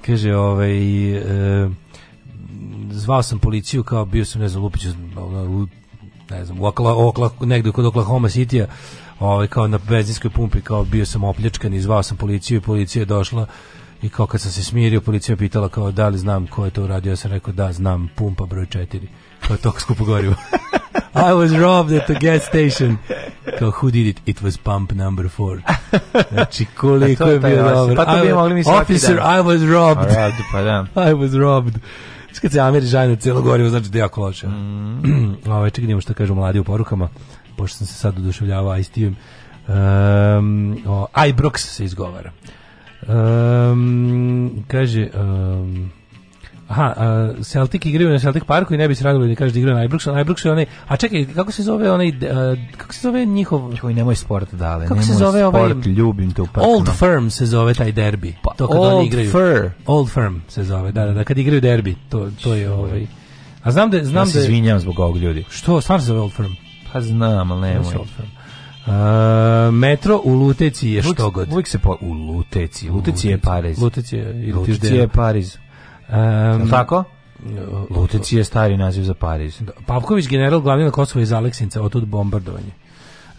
Kaže, ovaj... E, zvao sam policiju kao bio sam ne znam Lupić u ne znam u Okla, Okla, negde kod Oklahoma Citya ovaj kao na benzinskoj pumpi kao bio sam opljačkan i zvao sam policiju i policija je došla I kao kad sam se smirio, policija pitala kao da li znam ko je to uradio, ja sam rekao da znam, pumpa broj 4. Kao tog skupo gorivo. I was robbed at the gas station. Kao, who did it? It was pump number four. Znači, koliko je bio dobro. Pa to bi mogli mi svaki Officer, dan. I was robbed. Pa robbed, pa da. I was robbed. Znači, kad se Ameri žajne celo gorivo, znači da je jako loše. Mm. Ove, ovaj, čekaj, nemo da što kažu mladi u porukama, pošto sam se sad oduševljavao ice Um, o, Ibrox se izgovara. Um, kaže... Um, Aha, uh, Celtic igraju na Celtic Parku i ne bi se radilo da kaže da igraju na Ibroxu. Na Ibroxu je onaj, a čekaj, kako se zove onaj, uh, kako se zove njihov... Koji nemoj sport dale, kako nemoj se zove ovaj- sport, ovaj, ljubim te upravo. Old Firm se zove taj derbi. Pa, to kad oni igraju. Fir. Old Firm se zove, da, da, da, kad igraju derbi, to, to je ovaj... A znam da... Znam ja se da izvinjam zbog ovog ljudi. Što, stvarno se zove Old Firm? Pa znam, ali nemoj. Old Firm. Uh, metro u Luteci je što god. Uvijek se po... U Luteci. Luteci je Pariz. Luteci je, Luteci je Pariz. Um, tako? Luteci je stari naziv za Pariz. Da, Pavković, general glavni na Kosovo iz Aleksinca, otud bombardovanje.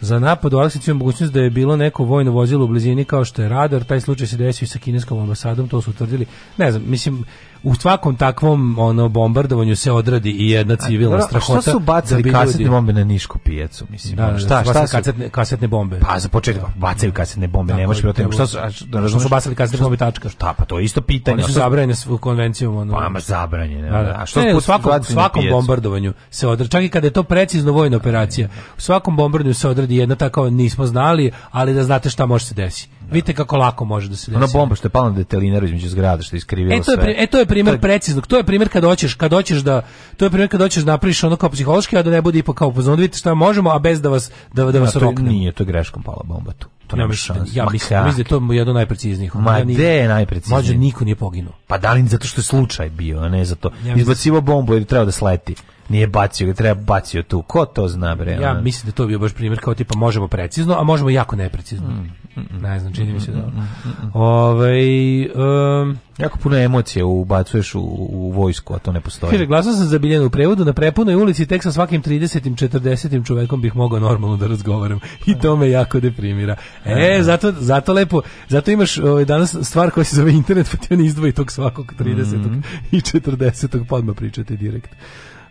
Za napad u Aleksincu je mogućnost da je bilo neko vojno vozilo u blizini kao što je radar, taj slučaj se desio i sa kineskom ambasadom, to su utvrdili. Ne znam, mislim, u svakom takvom ono bombardovanju se odradi i jedna civilna a, strahota. šta su bacali da kasetne bombe na Nišku pijacu, mislim? Da, da, da, šta, šta, šta su kasetne, kasetne bombe? Pa za početak da. bacaju kasetne bombe, nemaš možeš pitati šta su da, da su bacali kasetne bombe tačka. Šta pa to je isto pitanje. Oni su zabranjene u konvencijom ono. Pa ma zabranjene. Da, a što u svakom svakom bombardovanju se odradi, čak i kada je to precizno vojna operacija. U svakom bombardovanju se odradi jedna takva nismo znali, ali da znate šta može se desiti. Vidite kako lako može da se desi. Ona bomba što je pala na detelineru između zgrada što je iskrivila e, to je, sve. E to je primer to preciznog. To je primer kad hoćeš, kad hoćeš da to je primer kad hoćeš da napraviš ono kao psihološki, a da ne bude ipak kao upozno. Vidite šta možemo, a bez da vas da, da vas ja, to je, Nije, to je greškom pala bomba tu to nema da- šanse. Ja mislim, mislim da je to jedno najpreciznijih. Ma gde je najpreciznije? Mađo, niko nije poginuo. Pa da li zato što je slučaj bio, a ne zato. Ja Izbacivo bombu jer treba da sleti. Nije bacio, ga treba bacio tu. Ko to zna, bre? Ja mislim da to bio baš primjer kao tipa možemo precizno, a možemo jako neprecizno. Mm, mm, mm, ne znam, čini mi mm, se mm, da. Mm, Ove, ovaj, um, Jako puno emocije ubacuješ u, u vojsku, a to ne postoji. Kaže, glasao sam za Biljanu u prevodu, na prepunoj ulici tek sa svakim 30. 40. čovekom bih mogao normalno da razgovaram. I to me jako deprimira. E, zato, zato lepo, zato imaš ovaj, danas stvar koja se zove internet, pa ti on izdvoji tog svakog 30. Mm -hmm. i 40. podma pa pričate direkt.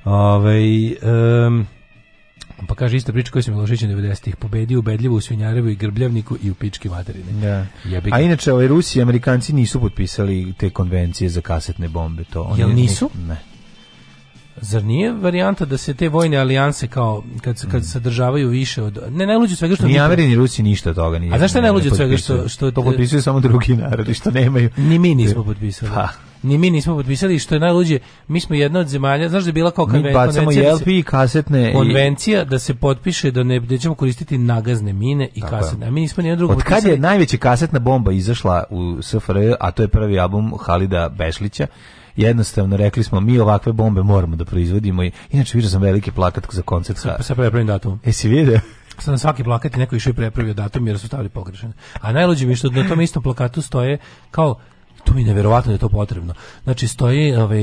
Ove, ovaj, um, Pa kaže ista priča koju sam Milošić 90-ih pobedio ubedljivo u Svinjarevu i Grbljavniku i u Pički materine. Da. A inače, ovaj Rusi i Amerikanci nisu potpisali te konvencije za kasetne bombe. To oni Jel nisu? Ne. Zar nije varijanta da se te vojne alijanse kao kad kad mm. sadržavaju više od ne ne luđu svega što ni Amerini ni Rusi ništa od toga nije. A zašto ne, ne luđu svega što što to potpisuju samo drugi narodi što nemaju. Ni mi nismo potpisali. Pa ni mi nismo potpisali što je najluđe mi smo jedna od zemalja znaš da je bila kao konvencija mi bacamo da LP i kasetne konvencija i... da se potpiše da ne da ćemo koristiti nagazne mine i Tako kasetne a mi nismo nijedno drugo od potpisali. kad je najveća kasetna bomba izašla u SFRJ a to je prvi album Halida Bešlića jednostavno rekli smo mi ovakve bombe moramo da proizvodimo i inače vidio sam veliki plakat za koncert sa sa prepravim datumom jesi video sam na svaki plakat i neko išao i prepravio datum jer su stavili pogrešan. A najluđe mi što na tom istom plakatu stoje kao to mi je neverovatno da je to potrebno. Znači stoji ovaj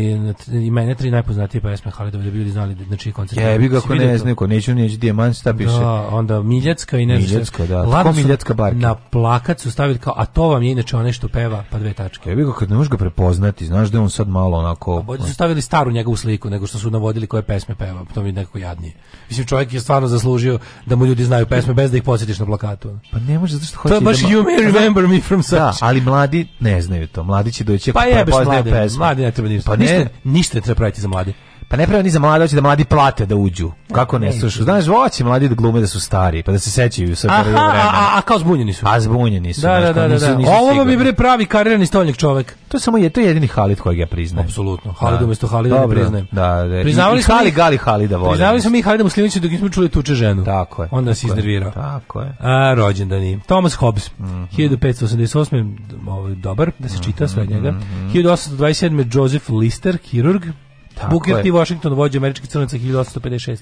i mene tri najpoznatije pesme Halidove da bi ljudi znali znači koncert. Ja bih kako ne znam, ko neću neći Dijamant šta piše. Da, onda Miljetska i ne nešto. Miljacka, da. Lado Miljetska barka. Na plakat su stavili kao a to vam je inače onaj što peva pa dve tačke. Ja bih kako ne možeš ga prepoznati, znaš da je on sad malo onako. Pa su stavili staru njegovu sliku nego što su navodili koje pesme peva, to mi je nekako jadnije. Mislim čovjek je stvarno zaslužio da mu ljudi znaju pesme bez da ih podsjetiš na plakatu. Pa ne može zato što hoće. To baš da ma... you may remember me from such. Da, ali mladi ne znaju to mladići doći će pa jebeš mlade, pesma. mlade ne treba ništa pa ne, ništa, ništa ne treba praviti za mlade Pa ne pravi ni za mlade, hoće da mladi plate da uđu. Kako ne slušaju? Znaš, hoće mladi da glume da su stari, pa da se sećaju sa prvog vremena. A, a, kao zbunjeni su. A zbunjeni su. Da, znaš, da, da, da, nisu, da. nisu Ovo bi bre pravi karirani stoljak čovek. To je samo je, to je jedini Halid kojeg ja priznajem. Apsolutno. Halid da. umesto Halida ne priznajem. Da, da. Priznavali smo Halid Gali Halida volim. Priznavali smo mi Halida Muslimića dok nismo čuli tuče ženu. Tako je. Onda se iznervirao. Tako je. A rođendan rođendani. Thomas Hobbes, 1588. Mhm. Ovaj, dobar, da se čita sve njega. 1827. Mhm, mhm, Joseph Lister, hirurg. Tako Booker T. Washington, vođa američkih crnaca 1856.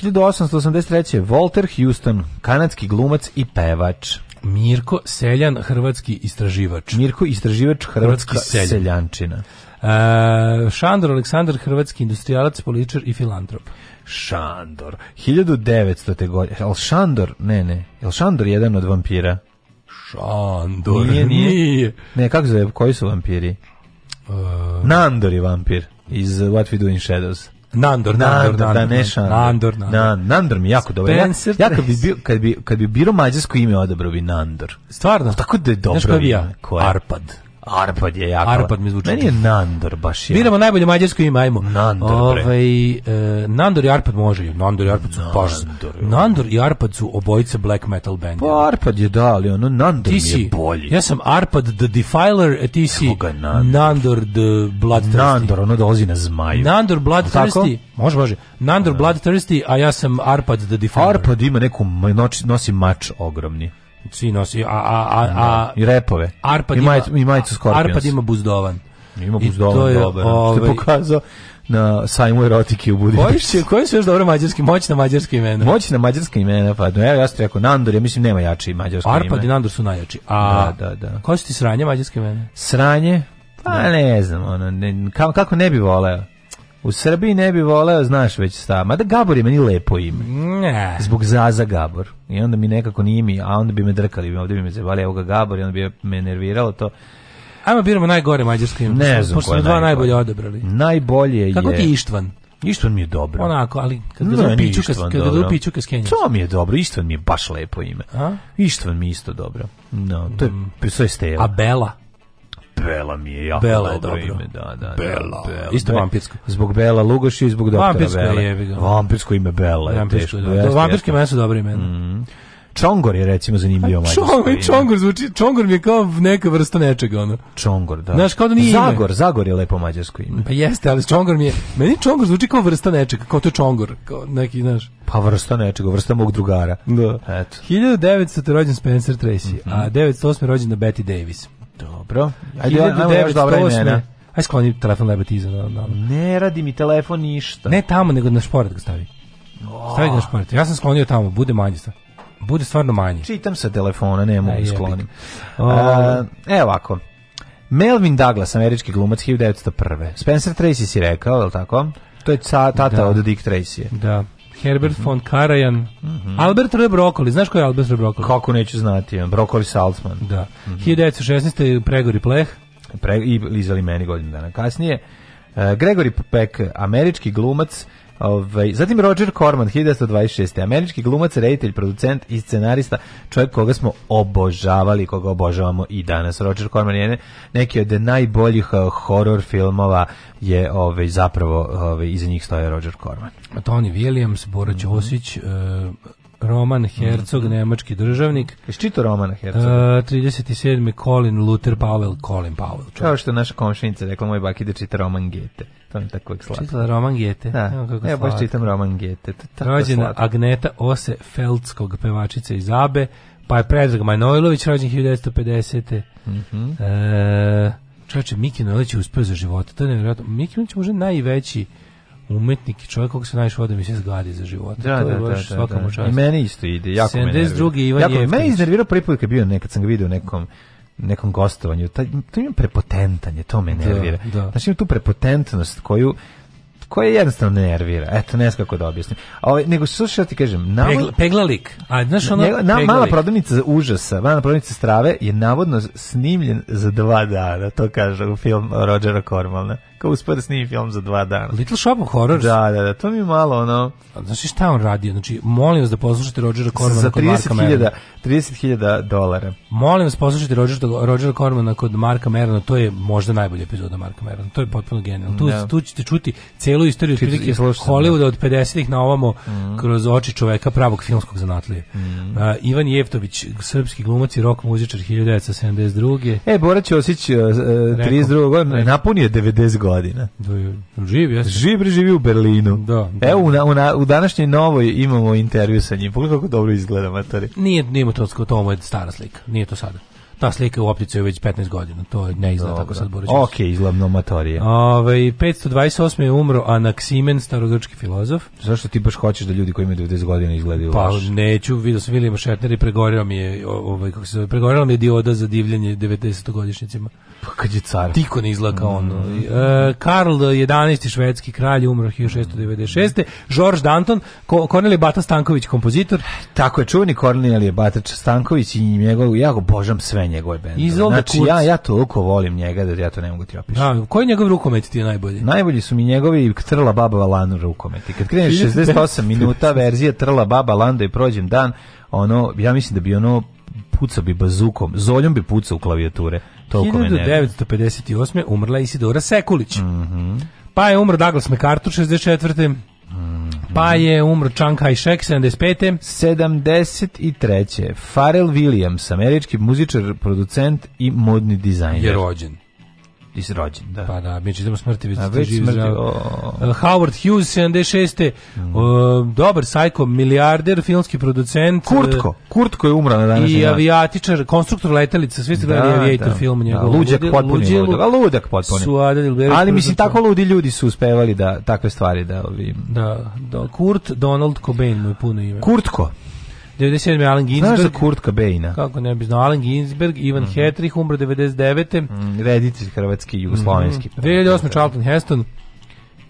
1883. Walter Houston, kanadski glumac i pevač. Mirko Seljan, hrvatski istraživač. Mirko istraživač, hrvatska seljan. seljančina. Uh, Šandor Aleksandar, hrvatski industrijalac, političar i filantrop. Šandor. 1900. godine. El Šandor? Ne, ne. El Šandor jedan od vampira. Šandor. Nije, nije. nije. Ne, kako zove? Koji su vampiri? Uh, Nandor je vampir iz What We Do in Shadows. Nandor, Nandor, Nandor, da, ne Nandor, Nandor, Nandor. Nandor mi jako dobro. Ja, ja kad bi bio, kad bi, kad bi biro mađarsko ime odabrao bi Nandor. Stvarno? Tako da je dobro. Znaš koji bi ja? Arpad. Arpad je jako. Arpad mi zvuči. Meni je Nandor baš je. Biramo najbolje mađarsko ime, ajmo. Nandor, Ove, ovaj, e, Nandor i Arpad može. Nandor i Arpad su Nandor, paš. Nandor i Arpad su obojice black metal band. Pa Arpad je da, ali ono Nandor ti mi je bolji. Ja sam Arpad the Defiler, a e, ti si Nandor. Nandor the Bloodthirsty. Nandor, ono dolazi na zmaju. Nandor Bloodthirsty. Može, može. Nandor Bloodthirsty, a ja sam Arpad the Defiler. Arpad ima neku, nosi mač ogromni. Svi nosi, a... a, a, a da, I repove. Arpad I, majicu, ima, i majicu Scorpions. Arpad ima buzdovan. Ima buzdovan, dobro. Što Ste ovaj, pokazao na sajmu erotike u Budimpešti. Koji su još dobro mađarski, moćna mađarska imena? Moćna mađarska imena, pa no, evo ja sam rekao Nandor, ja mislim nema jači mađarski imena. Arpad i Nandor su najjači. A, da, da, da. Koji su ti sranje mađarske imena? Sranje? Pa da. ne znam, ono, ne, kako ne bi voleo. U Srbiji ne bi voleo, znaš već stav. Mada Gabor je meni lepo ime. Ne. Zbog Zaza Gabor. I onda mi nekako nije ime, a onda bi me drkali, ovdje bi me zevali, evo ga Gabor, i onda bi me nerviralo to. Ajmo biramo najgore mađarsko ime. Ne znam Pošto dva najbolje odabrali. Najbolje je... Kako ti je Ištvan? Ištvan mi je dobro. Onako, ali kad ga no, pićuka, kad ga pićuka skenja. To mi je dobro, Ištvan mi je baš lepo ime. A? Ištvan mi isto dobro. No, to je, mm. to je Steva. A Bela? Bela mi je jako Bela je dobro, dobro. ime, da, da. da Bela. Bela. Isto vampirsko. Zbog Bela Lugoši i zbog doktora vampirsko Bela. Je, vampirsko ime Bela je vampirsko, teško. Da, vampirsko vampirski ime su dobro ime. Mm Čongor je recimo zanimljivo pa majko. Čongor, Čongor zvuči, Čongor mi je kao neka vrsta nečega ono. Čongor, da. Znaš, kao da nije Zagor, ime. Zagor je lepo mađarsko ime. Pa jeste, ali Čongor mi je, meni Čongor zvuči kao vrsta nečega, kao to Čongor, kao neki, znaš. Pa vrsta nečega, vrsta mog drugara. Da. Eto. 1900. rođen Spencer Tracy, mm -hmm. a 908. rođen Betty Davis. Dobro. Ajde, 1908. dobro dobra imena. Aj skloni telefon lebetiza. Na, da, na. Da, da. Ne radi mi telefon ništa. Ne tamo, nego na šporet ga stavi. Oh. Stavi ga na šporet. Ja sam sklonio tamo, bude manje stavi. Bude stvarno manje. Čitam sa telefona, ne mogu sklonim. Oh. evo ovako. Melvin Douglas, američki glumac 1901. Spencer Tracy si rekao, je li tako? To je tata da. od Dick Tracy. Da. Herbert mm -hmm. von Karajan, mm -hmm. Albert R. Brokoli, znaš ko je Albert R. Brokoli? Kako neću znati, Brokoli Salzman. Da. Mm -hmm. 1916. Pregori Pleh. Pre, I izali meni godinu dana kasnije. Uh, e, Gregory Peck, američki glumac, Ove, ovaj, zatim Roger Corman 1926. američki glumac, reditelj, producent i scenarista, čovjek koga smo obožavali, koga obožavamo i danas. Roger Corman je neki od najboljih eh, horror filmova je ovaj zapravo ovaj iza njih stoje Roger Corman. Tony Williams, Bora mhm. Ćosić, mm -hmm. e, Roman Herzog, mm -hmm. nemački državnik. Jesi čitao Romana Herzog? Uh, 37. Colin Luther Powell, Colin Powell. Čovjek. Kao što naša komšinica rekla, moj baki da čita Roman Gete. To mi tako uvijek slatko. Čitala roman Gete. Da, Evo kako ja baš čitam roman Gete. Rođena slatko. Agneta Ose Feldskog, pevačica iz Abe, pa je Predrag Manojlović, rođen 1950. Mm -hmm. e, čovječe, Miki Nojlović je uspio za života, to je nevjerojatno. Miki Nojlović je možda najveći umetnik i čovjek kog se najviše voda mi se zgadi za život. Da, to je da, baš da, svakom da. da. I meni isto ide, jako 72. me nervira. Ivan jako, Jevtić. Mene iznervirao prvi put kad bio nekad sam ga vidio nekom nekom gostovanju, taj, to imam prepotentanje, to me da, nervira. Da, da. Znači imam tu prepotentnost koju koje jednostavno nervira. Eto, ne znam kako da objasnim. Ovaj nego slušaj ti kažem, navod... Pegla, peglalik. A znaš ono njega, na, peglalik. mala prodavnica užasa, mala prodavnica strave je navodno snimljen za dva dana, to kaže u film Rodgera Cormana kao uspio da snimi film za dva dana. Little Shop of Horrors? Da, da, da, to mi malo ono... Znači šta on radio? Znači, molim vas da poslušate Rodgera Cormana za, kod Marka Merona. 30.000 dolara. Molim vas poslušajte Rodgera, Rodgera Cormana kod Marka Merona, to je možda najbolja epizoda Marka Merona, to je potpuno genijalno. Tu, da. tu ćete čuti celu istoriju Čit, prilike da. Hollywooda od 50-ih na ovamo mm. kroz oči čoveka pravog filmskog zanatlije. Mm. Uh, Ivan Jevtović, srpski glumac i rock muzičar 1972. E, Bora Ćosić, e, e, uh, 32. godine, napunio 90 godina godina. Da, živ, jeste. Živ, živi u Berlinu. Da, da. Evo, u, u, u današnjoj novoj imamo intervju sa njim. Pogledaj kako dobro izgleda, matari. Nije, nije to, to je stara slika. Nije to sada ta slika u optici je već 15 godina, to ne izgleda Dobre. tako sad Boris. Ok, izgleda matorije. Ove, ovaj, 528. je umro Anaksimen, starogrčki filozof. Zašto ti baš hoćeš da ljudi koji imaju 90 godina izgledaju pa, loš? neću, vidio sam William Shatner i pregorio mi je, ovaj, kako se zove, pregorela mi je dioda za divljenje 90-godišnjicima. Pa kad je car? Tiko ne izlaka mm. on. E, Karl 11. švedski kralj umro 1696. George Danton, Kornelije Bata Stanković, kompozitor. Tako je, čuveni Kornelije Bata Stanković i njegov, ja ga božam sve njegove bendove. Znači, Kurz. ja, ja toliko volim njega da ja to ne mogu ti opišiti. Da, koji njegov rukomet ti je najbolji? Najbolji su mi njegovi Trla Baba Lano rukometi. Kad kreneš 68 minuta, verzija Trla Baba Landa i prođem dan, ono, ja mislim da bi ono pucao bi bazukom, zoljom bi pucao u klavijature. 1958. umrla Isidora Sekulić. Mm -hmm. Pa je umr Douglas MacArthur 64. Pa je umr Chiang Kai-shek 75. 73. Pharrell Williams, američki muzičar, producent i modni dizajner. Je rođen izrođen, da. Pa da, mi ćemo smrti već ste živi smrti, o... Uh, Howard Hughes, 76. Mm. Uh, dobar sajko, milijarder, filmski producent. Uh, Kurtko, Kurtko je umran na današnji I avijatičar, konstruktor letelica, svi ste da, gledali avijator da, film njegov. Da, luđak potpuni, luđak, luđak, luđak potpuni. Su, Ali mislim, tako ludi ljudi su uspevali da takve stvari da ovim. Da, da, Kurt Donald Cobain mu je puno ime. Kurtko. 97. Alan Ginsberg. Znaš za Kurtka Bejna? Kako ne bi znao. Alan Ginsberg, Ivan mm -hmm. Hetrich, umro 99. Mm, reditelj hrvatski i mhm. jugoslovenski. Mm -hmm. 2008. Charlton Heston.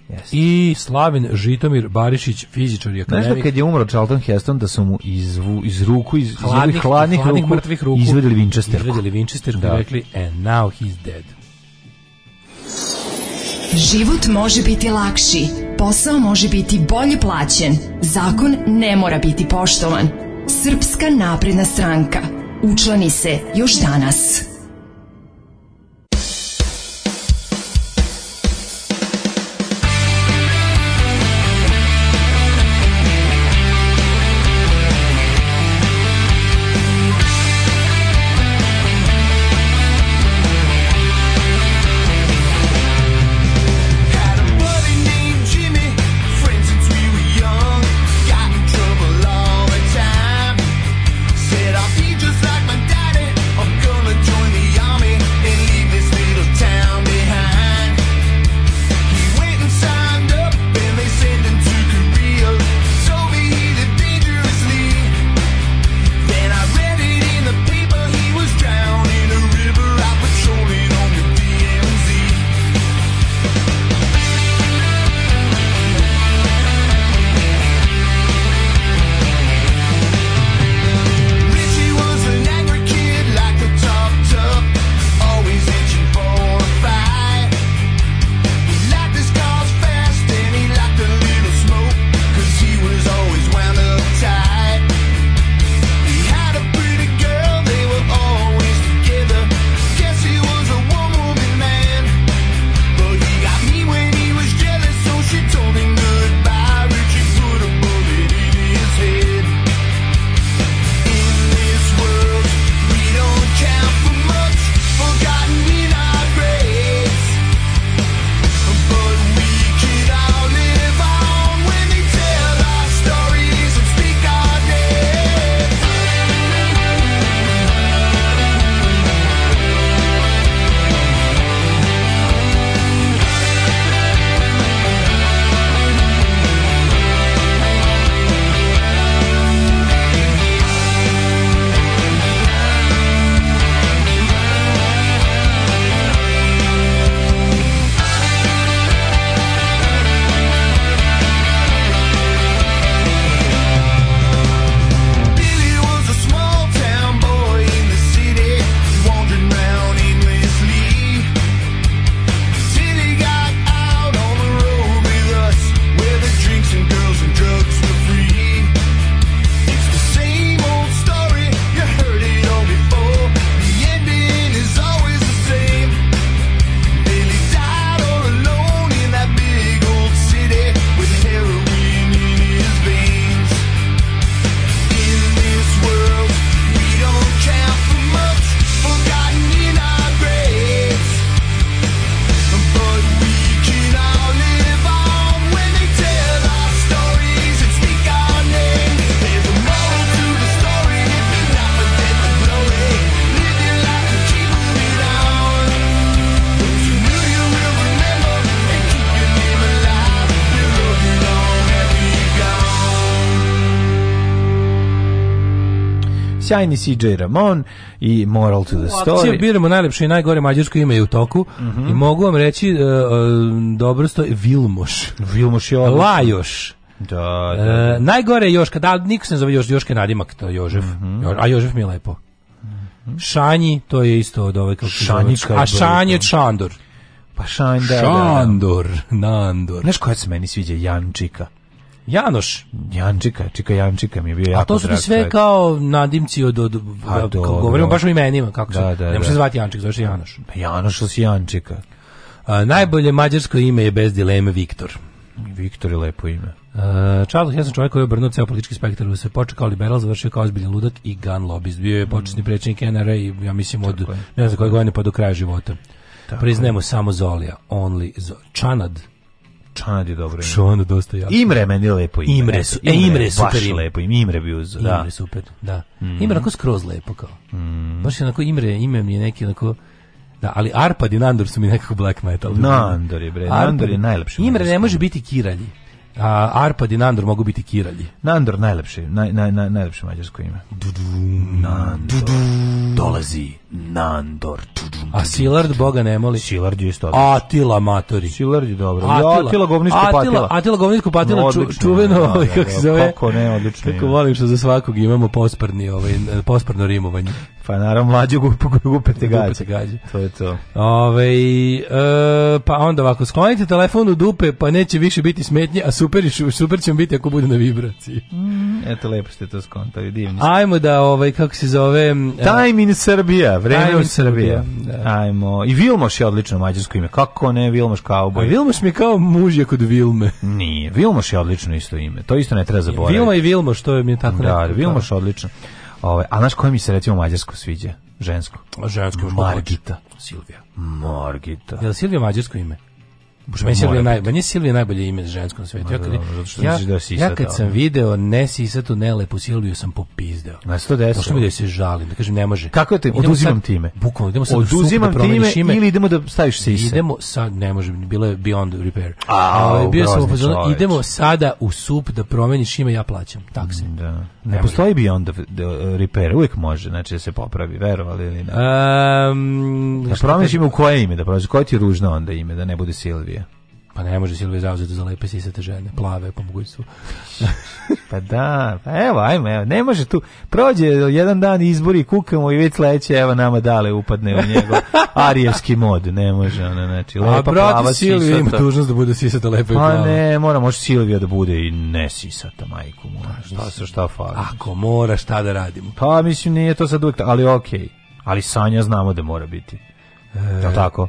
Yes. I Slavin Žitomir Barišić, fizičar i akademik. Znaš da kad je umro Charlton Heston, da su mu izvu, iz ruku, iz, hladnih, iz hladnih, hladnih ruku, mrtvih ruku, izvedeli Winchester. Izvedeli Winchester pa da. rekli, and now he's dead. Život može biti lakši, posao može biti bolje plaćen, zakon ne mora biti poštovan Srpska napredna stranka. Učlani se još danas. sjajni CJ Ramon i Moral to the Story. Akcije biramo najlepše i najgore mađarsko ime je u toku mm -hmm. i mogu vam reći uh, dobro stoji Vilmoš. Vilmoš je odlično. Lajoš. Da, e, da, E, najgore je Joška, da, niko se ne zove Još, Joška nadimak, to je Jožef, mm -hmm. a Jožef mi je lepo. Mhm. Šanji, to je isto od ove kako Šanji, a Šanji je Čandor. Pa Šanj, da, Šandor, da, da. Nandor. Znaš koja se meni sviđa? Jančika. Janoš, Jančika, čika Jančika mi je bio jako A to su mi sve čovjek. kao nadimci od, od pa, da, govorimo baš o imenima, kako da, se, da, ne može da. zvati Jančik, zove se Janoš. Pa Janoš os Jančika. A, najbolje mađarsko ime je bez dileme Viktor. Viktor je lepo ime. Uh, ja sam čovjek koji je obrnuo ceo politički spektar, se počeo kao liberal, završio kao ozbiljni ludak i gun lobbyist. Bio je mm. početni predsjednik NRA i ja mislim od ne znam koje godine pa do kraja života. Tako Priznajemo samo Zolija, only Zol. Čanad, Čanad je dobro ime. Čanad dosta jako. Imre meni lepo ime. Imre, su, e, Imre, Imre super ime. lepo ime. Imre bio, da. Imre super, da. Mm. Imre onako skroz lepo kao. Mm. Baš je onako Imre, ime mi je neki onako... Da, ali Arpad i Nandor su mi nekako black metal. Nandor je bre, Nandor je najlepši. Imre ne može biti kiralji a, Arpad i Nandor mogu biti kiralji. Nandor najlepši, naj, naj, naj, najlepše mađarsko ime. Dudu, Nandor. Dolazi Nandor. a Silard Boga ne moli. Silard je isto. Atila Matori. Silard je dobro. Atila, Atila Govniško Atila, Patila. Atila Govniško Patila no, ču, čuveno, da, da, kako se da, zove. Kako ne, odlično. Kako volim što za svakog imamo posprdni, ovaj, posprdno rimovanje. Pa naravno, mlađe gupe, gupe te gađe. gađe. To je to. Ove, ovaj, e, pa onda ovako, sklonite telefon u dupe, pa neće više biti smetnje, a su super, super ćemo biti ako bude na vibraciji. Mm. Eto, lepo ste to skontali, divni. Ajmo da, ovaj, kako se zove... Time in Serbia, vreme u Srbija. Da. Ajmo. I Vilmoš je odlično mađarsko ime. Kako ne, Vilmoš Kauboj. A Vilmoš mi je kao muž je kod Vilme. Nije, Vilmoš je odlično isto ime. To isto ne treba zaboraviti. Vilma i Vilmoš, to mi je tako Da, nekako, Vilmoš da. odlično. Ove, a znaš koje mi se recimo mađarsko sviđa? Žensko. Žensko. Margita. Silvija. Margita. Je li Silvija mađarsko ime? Bože, meni Silvija naj, meni Silvija najbolje ime za žensko na svetu. Ja kad, ja, da ja kad sam video ne sisatu, ne lepu Silviju, sam popizdeo. Na 110. Pošto mi da se žalim, da kažem ne može. Kako te oduzimam time? Bukvalno, idemo sad da oduzimam da time ime, ili idemo da staviš sise. Idemo sad, ne može, bilo je beyond repair. A, ovaj, bio sam upozoran, idemo sada u sup da promeniš ime, ja plaćam taksi. Da. Ne, postoji beyond repair, uvek može, znači da se popravi, verovali ili ne. Um, da promeniš ime u koje ime, da promeniš, koje ti je ružno onda ime, da ne bude Silvija. Pa ne može Silvija zauzeti za lepe sisate žene, plave po mogućstvu. pa da, pa evo, ajmo, evo, ne može tu. Prođe jedan dan izbori, kukamo i već sledeće, evo nama dale upadne u njegov arijevski mod, ne može ona, znači, lepa A brati Silvija ima dužnost da bude sisata lepa i pa plava. Pa ne, mora može Silvija da bude i ne sisata, majku moja, šta se šta fali. Ako mora, šta da radimo? Pa mislim, nije to sad uvijek, ali okej. Okay. Ali Sanja znamo da mora biti. E, je tako?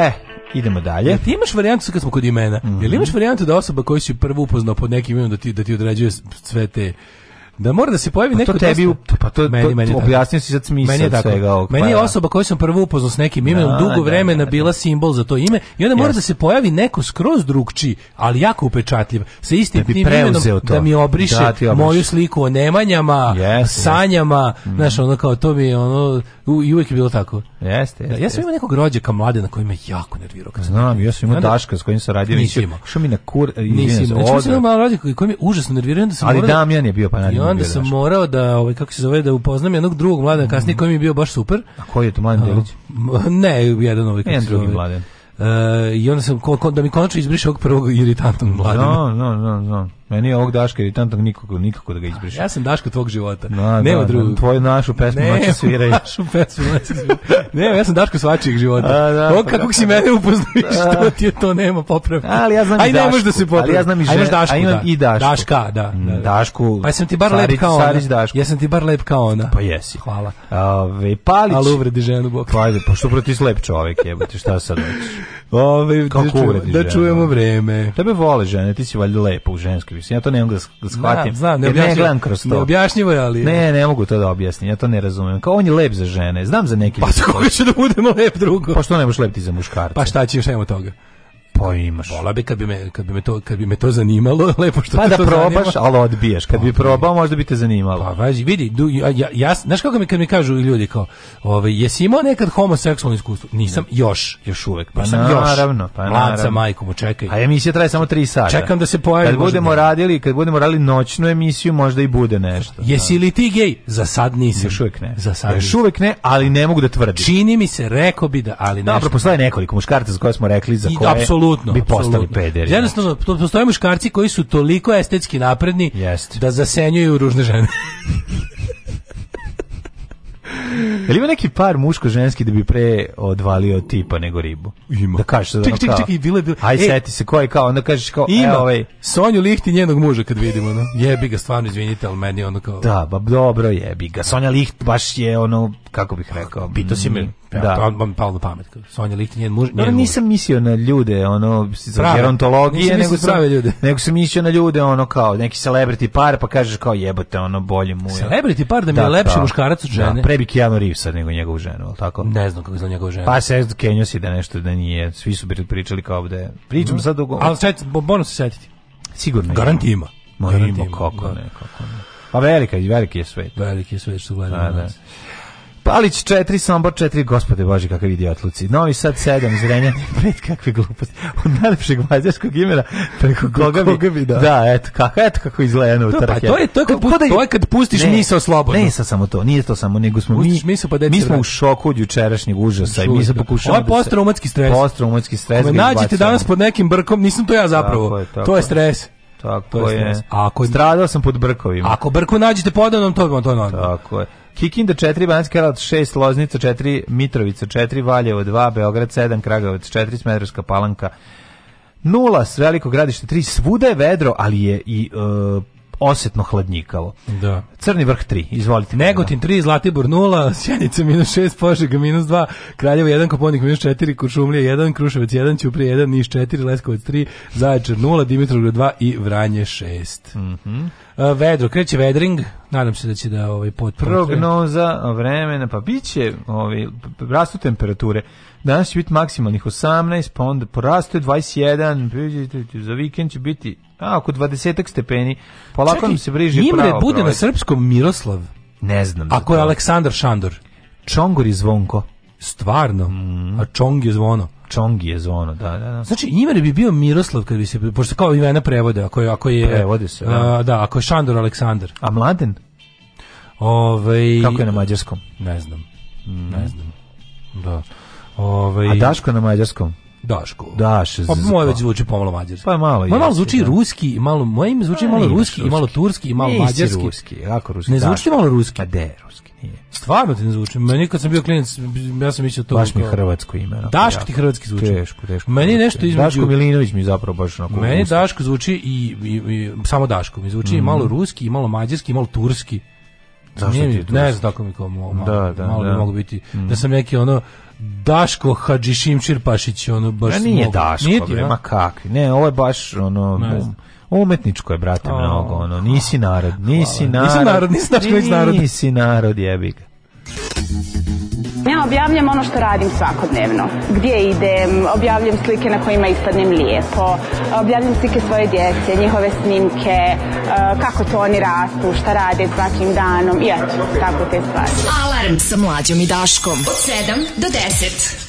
E, idemo dalje. Jel ti imaš varijantu kad smo kod imena? Mm -hmm. Jel mhm. imaš varijantu da osoba koju si prvo upoznao pod nekim imenom da ti da ti određuje sve te da mora da se pojavi pa neko to tebi dosta, pa to, meni, meni to, objasnio si sad smisao meni je tako, svega ovog, meni je osoba koju sam prvo upoznao s nekim imenom da, dugo da, vremena da, da, bila simbol za to ime i onda mora da se pojavi neko skroz drugčiji ali jako upečatljiv sa istim da tim imenom to. da mi obriše da, moju sliku o nemanjama yes, sanjama yes. znaš ono kao to mi ono u, i uvijek je bilo tako jeste, jeste, ja sam imao nekog rođaka mlade na koji me jako nervirao kad znam ja sam imao Daška s kojim sam radio nisi imao što mi na kur nisi imao rođaka koji me užasno nervirao ali Damjan je bio pa onda sam morao da, ovaj, kako se zove, da upoznam jednog drugog mlada mm. kasnije koji mi je bio baš super. A koji je to mladen Delić? Ne, jedan ovaj. Jedan drugi mladen. Uh, I onda sam, ko, ko, da mi konačno izbriše ovog prvog iritantnog mladena. Da, no, da, no, da, no, no. Meni je ovog Daška iritantnog nikako, nikako da ga izbrišem. Ja sam Daško tvog života. No, Nema da, drugog. Da, tvoju našu pesmu ne, noći sviraj. Našu pesmu noći sviraj. ne, ja sam Daško svačijeg života. A, da, o, pa kako da, si mene upoznaš, što ti je to nema popravka. Ali ja znam Aj, i Dašku. Aj, da se popravka. Ali ja znam i žen. Dašku, Aj, imam da. i Dašku. Daška, da. Mm, da, da. Dašku. Pa sam ti bar lep kao ona. Sarić Dašku. Ja sam ti bar lep kao ona. Pa jesi. Hvala. Ove, Palić. Ali uvredi ženu, bok. Pa ajde, pa što proti slep čovek, jebote, šta sad hoćeš? Ove, da Kako da, čujemo, da čujemo vreme. Tebe vole žene, ti si valjda lepa u ženskoj. Ja to ne mogu da, da shvatim. Da, znam, ne, ne gledam kroz to. Neobjašnjivo je, ali... Ne, ne mogu to da objasnim, ja to ne razumem. Kao on je lep za žene, znam za neke... Pa za koga će da budemo lep drugo? Pa što ne možeš lep ti za muškarce? Pa šta ćeš, nema toga. Pa imaš. Vola bi kad bi me, kad bi me, to, kad bi me to zanimalo, lepo što pa da probaš, zanima. ali odbiješ. Kad okay. bi probao, možda bi te zanimalo. Pa važi, vidi, du, ja, ja, ja, znaš kako mi kad mi kažu ljudi kao, ovaj jesi imao nekad homoseksualno iskustvo? Nisam ne. još, još uvek. Pa, sam naravno, još. Naravno, pa Mlaca majkom, čekaj. A emisija traje samo 3 sata. Čekam da se pojavi. Kad budemo ne. radili, kad budemo radili noćnu emisiju, možda i bude nešto. Jesi da. li ti gej? Za sad nisam. Još uvek ne. Za sad. Još uvek ne, ali ne mogu da tvrdim. Čini mi se, rekao bi da, ali ne. Dobro, postoje nekoliko muškaraca za koje smo rekli za koje. I, apsolutno. Bi postali pederi. Jednostavno, znači. postoje muškarci koji su toliko estetski napredni Jest. da zasenjuju ružne žene. Jel ima neki par muško-ženski da bi pre odvalio tipa nego ribu? Ima. Da kažeš da ono ček, ček, bilo je bilo. Aj, e, seti se koji kao, onda kažeš kao, e, ima. E, ovaj. Sonju i njenog muža kad vidimo, no. Jebi ga, stvarno, izvinite, ali meni ono kao... Da, ba, dobro, jebi ga. Sonja Liht baš je ono kako bih rekao. Pito si me, mm, da. da. on pao na pamet. Sonja Liht njen muž. Da, no, nisam mislio na ljude, ono, za gerontologije, nego prave ljude. nego sam mislio na ljude, ono, kao, neki celebrity par, pa kažeš kao jebote, ono, bolje mu je. Celebrity par da mi da, je lepši muškarac od da, žene. Da, prebi Keanu Reeves sad nego njegovu ženu, al tako? Ne znam kako je njegovu ženu. Pa se Kenjo si da nešto da nije, svi su pričali kao ovde. Da pričam mm. sad o... Ali sad, bonus se setiti. Sigurno. Garanti ima. Garanti ima, kako ne, kako ne. Pa velika, veliki je svet. Veliki je svet što gledamo. Da, da. Palić 4, Sombor 4, gospode Bože, kakav idiot Novi Sad 7, Zrenja, pred kakve gluposti. Od najlepšeg mađarskog imena preko koga, koga bi, da. da. eto, kako, eto kako izgleda u Pa to je, to je kad, put, da to je kad pustiš ne, misao slobodno. Ne, sa samo to, nije to samo, nego smo pustiš mi, misao, pa mi smo u šoku od jučerašnjeg užasa i mi se pokušavamo... Ovo je da postraumatski stres. Postraumatski stres. Ako me nađete danas pod nekim brkom, nisam to ja zapravo. Tako je, tako. To je stres. Tako to je. je. Ako stradao sam pod brkovima. Ako brku nađete podanom, to je to. Tako je. Kikinda 4, Banjski Karlovac 6, Loznica 4, Mitrovica 4, Valjevo 2, Beograd 7, Kragovac 4, Smederska Palanka 0, Veliko gradište 3, svuda je vedro, ali je i uh, osetno hladnjikavo. Da. Crni vrh 3, izvolite. Negotin 3, Zlatibor 0, Sjenica minus 6, Požega minus 2, Kraljevo 1, Koponik minus 4, Kuršumlija 1, Kruševac 1, Ćuprije 1, Niš 4, Leskovac 3, Zaječar 0, Dimitrovgrad 2 i Vranje 6. Mhm. Mm E, vedro, kreće vedring, nadam se da će da ovaj pot prognoza vremena, pa biće ovaj rastu temperature. Danas će biti maksimalnih 18, pa onda poraste 21, za vikend će biti a, oko 20 stepeni. Polako Čekaj, nam se briže pravo. Imre bude na srpskom Miroslav. Ne znam. Ako je Aleksandar Šandor. Čongor i zvonko. Stvarno? Mm. A Čong je zvono. Čongi je zvono, da, da, da. Znači, Imer bi bio Miroslav kad bi se, pošto kao imena prevode, ako je, ako je, prevode se, da. A, da, ako je Šandor Aleksandar. A Mladen? Ove, ovaj- Kako je na mađarskom? Ne znam, mm. ne znam, da. Ove, ovaj- A Daško na mađarskom? Daško. Daš. Pa moje već zvuči pomalo mađarski. Pa malo je malo. Moje malo zvuči da. ruski, malo moje ime zvuči pa, malo ruski, ruski, i malo turski i malo Nisi mađarski. ruski, jako ruski. Ne zvuči malo ruski. Pa de, ruski nije. Stvarno ti ne zvuči. Meni kad sam bio klinac, ja sam mislio to. Baš mi hrvatsko ime. Daško ti hrvatski zvuči. Teško, teško. Meni nešto između... Daško Milinović mi zapravo baš na onako... Meni Daško zvuči i, i, i, samo Daško mi zvuči mm. i malo mhm. ruski, i malo mađarski, i malo turski. Zašto ti Ne znam tako mi kao malo, da, da, malo da. mogu biti. Mm. Da mhm. sam neki ono... Daško Hadžišimčir Pašić, ono baš... Ja nije smog. Daško, nije ti, ma kakvi. Ne, ovo je baš ono... Ne znam Umetničko je, brate, oh. mnogo, ono, nisi narod, nisi Hvala. narod. Nisam narod, nisi narod. Nisi narod, jebi ga. Ja objavljam ono što radim svakodnevno. Gdje idem, objavljam slike na kojima ispadnem lijepo, objavljam slike svoje djece, njihove snimke, e, kako to oni rastu, šta rade svakim danom, i eto, tako te stvari. Alarm sa mlađom i daškom od 7 do 10.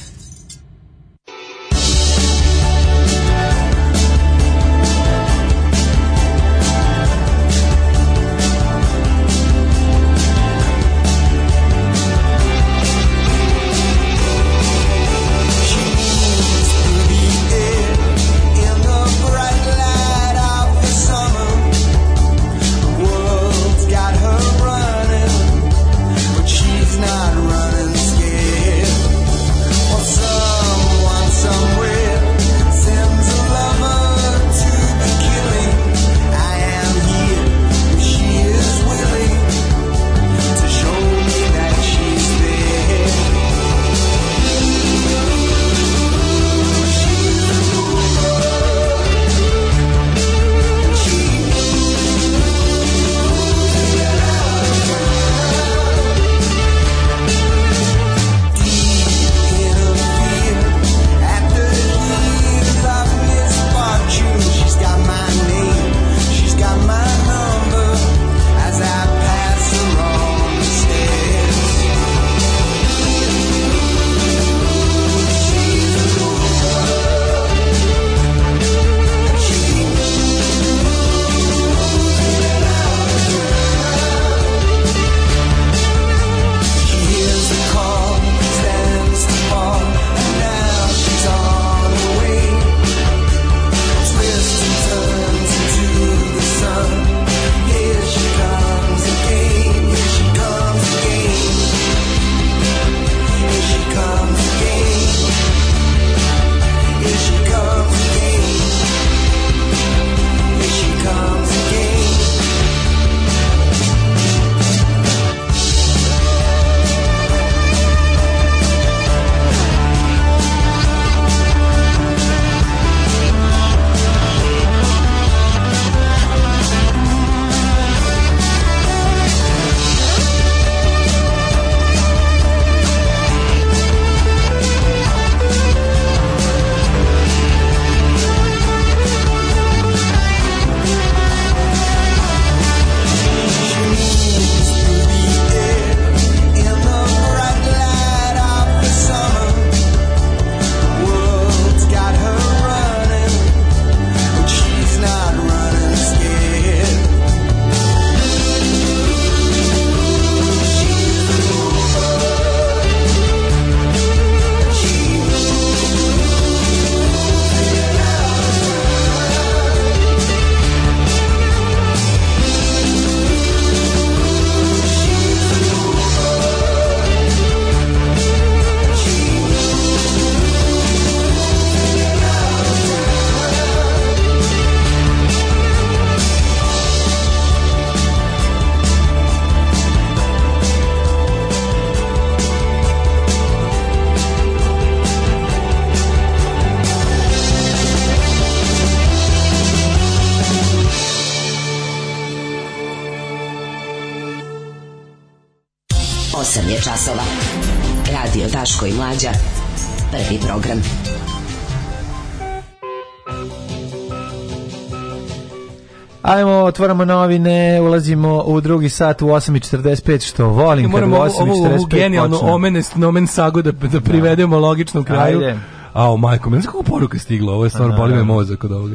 otvaramo novine, ulazimo u drugi sat u 8.45, što volim I moramo kad u 8.45 ovu genijalnu omenest nomen sagu da, da privedemo da. logičnom kraju. Ajde. Ao, majko, meni kako poruka stigla, ovo je stvarno boli me mozak od ovoga.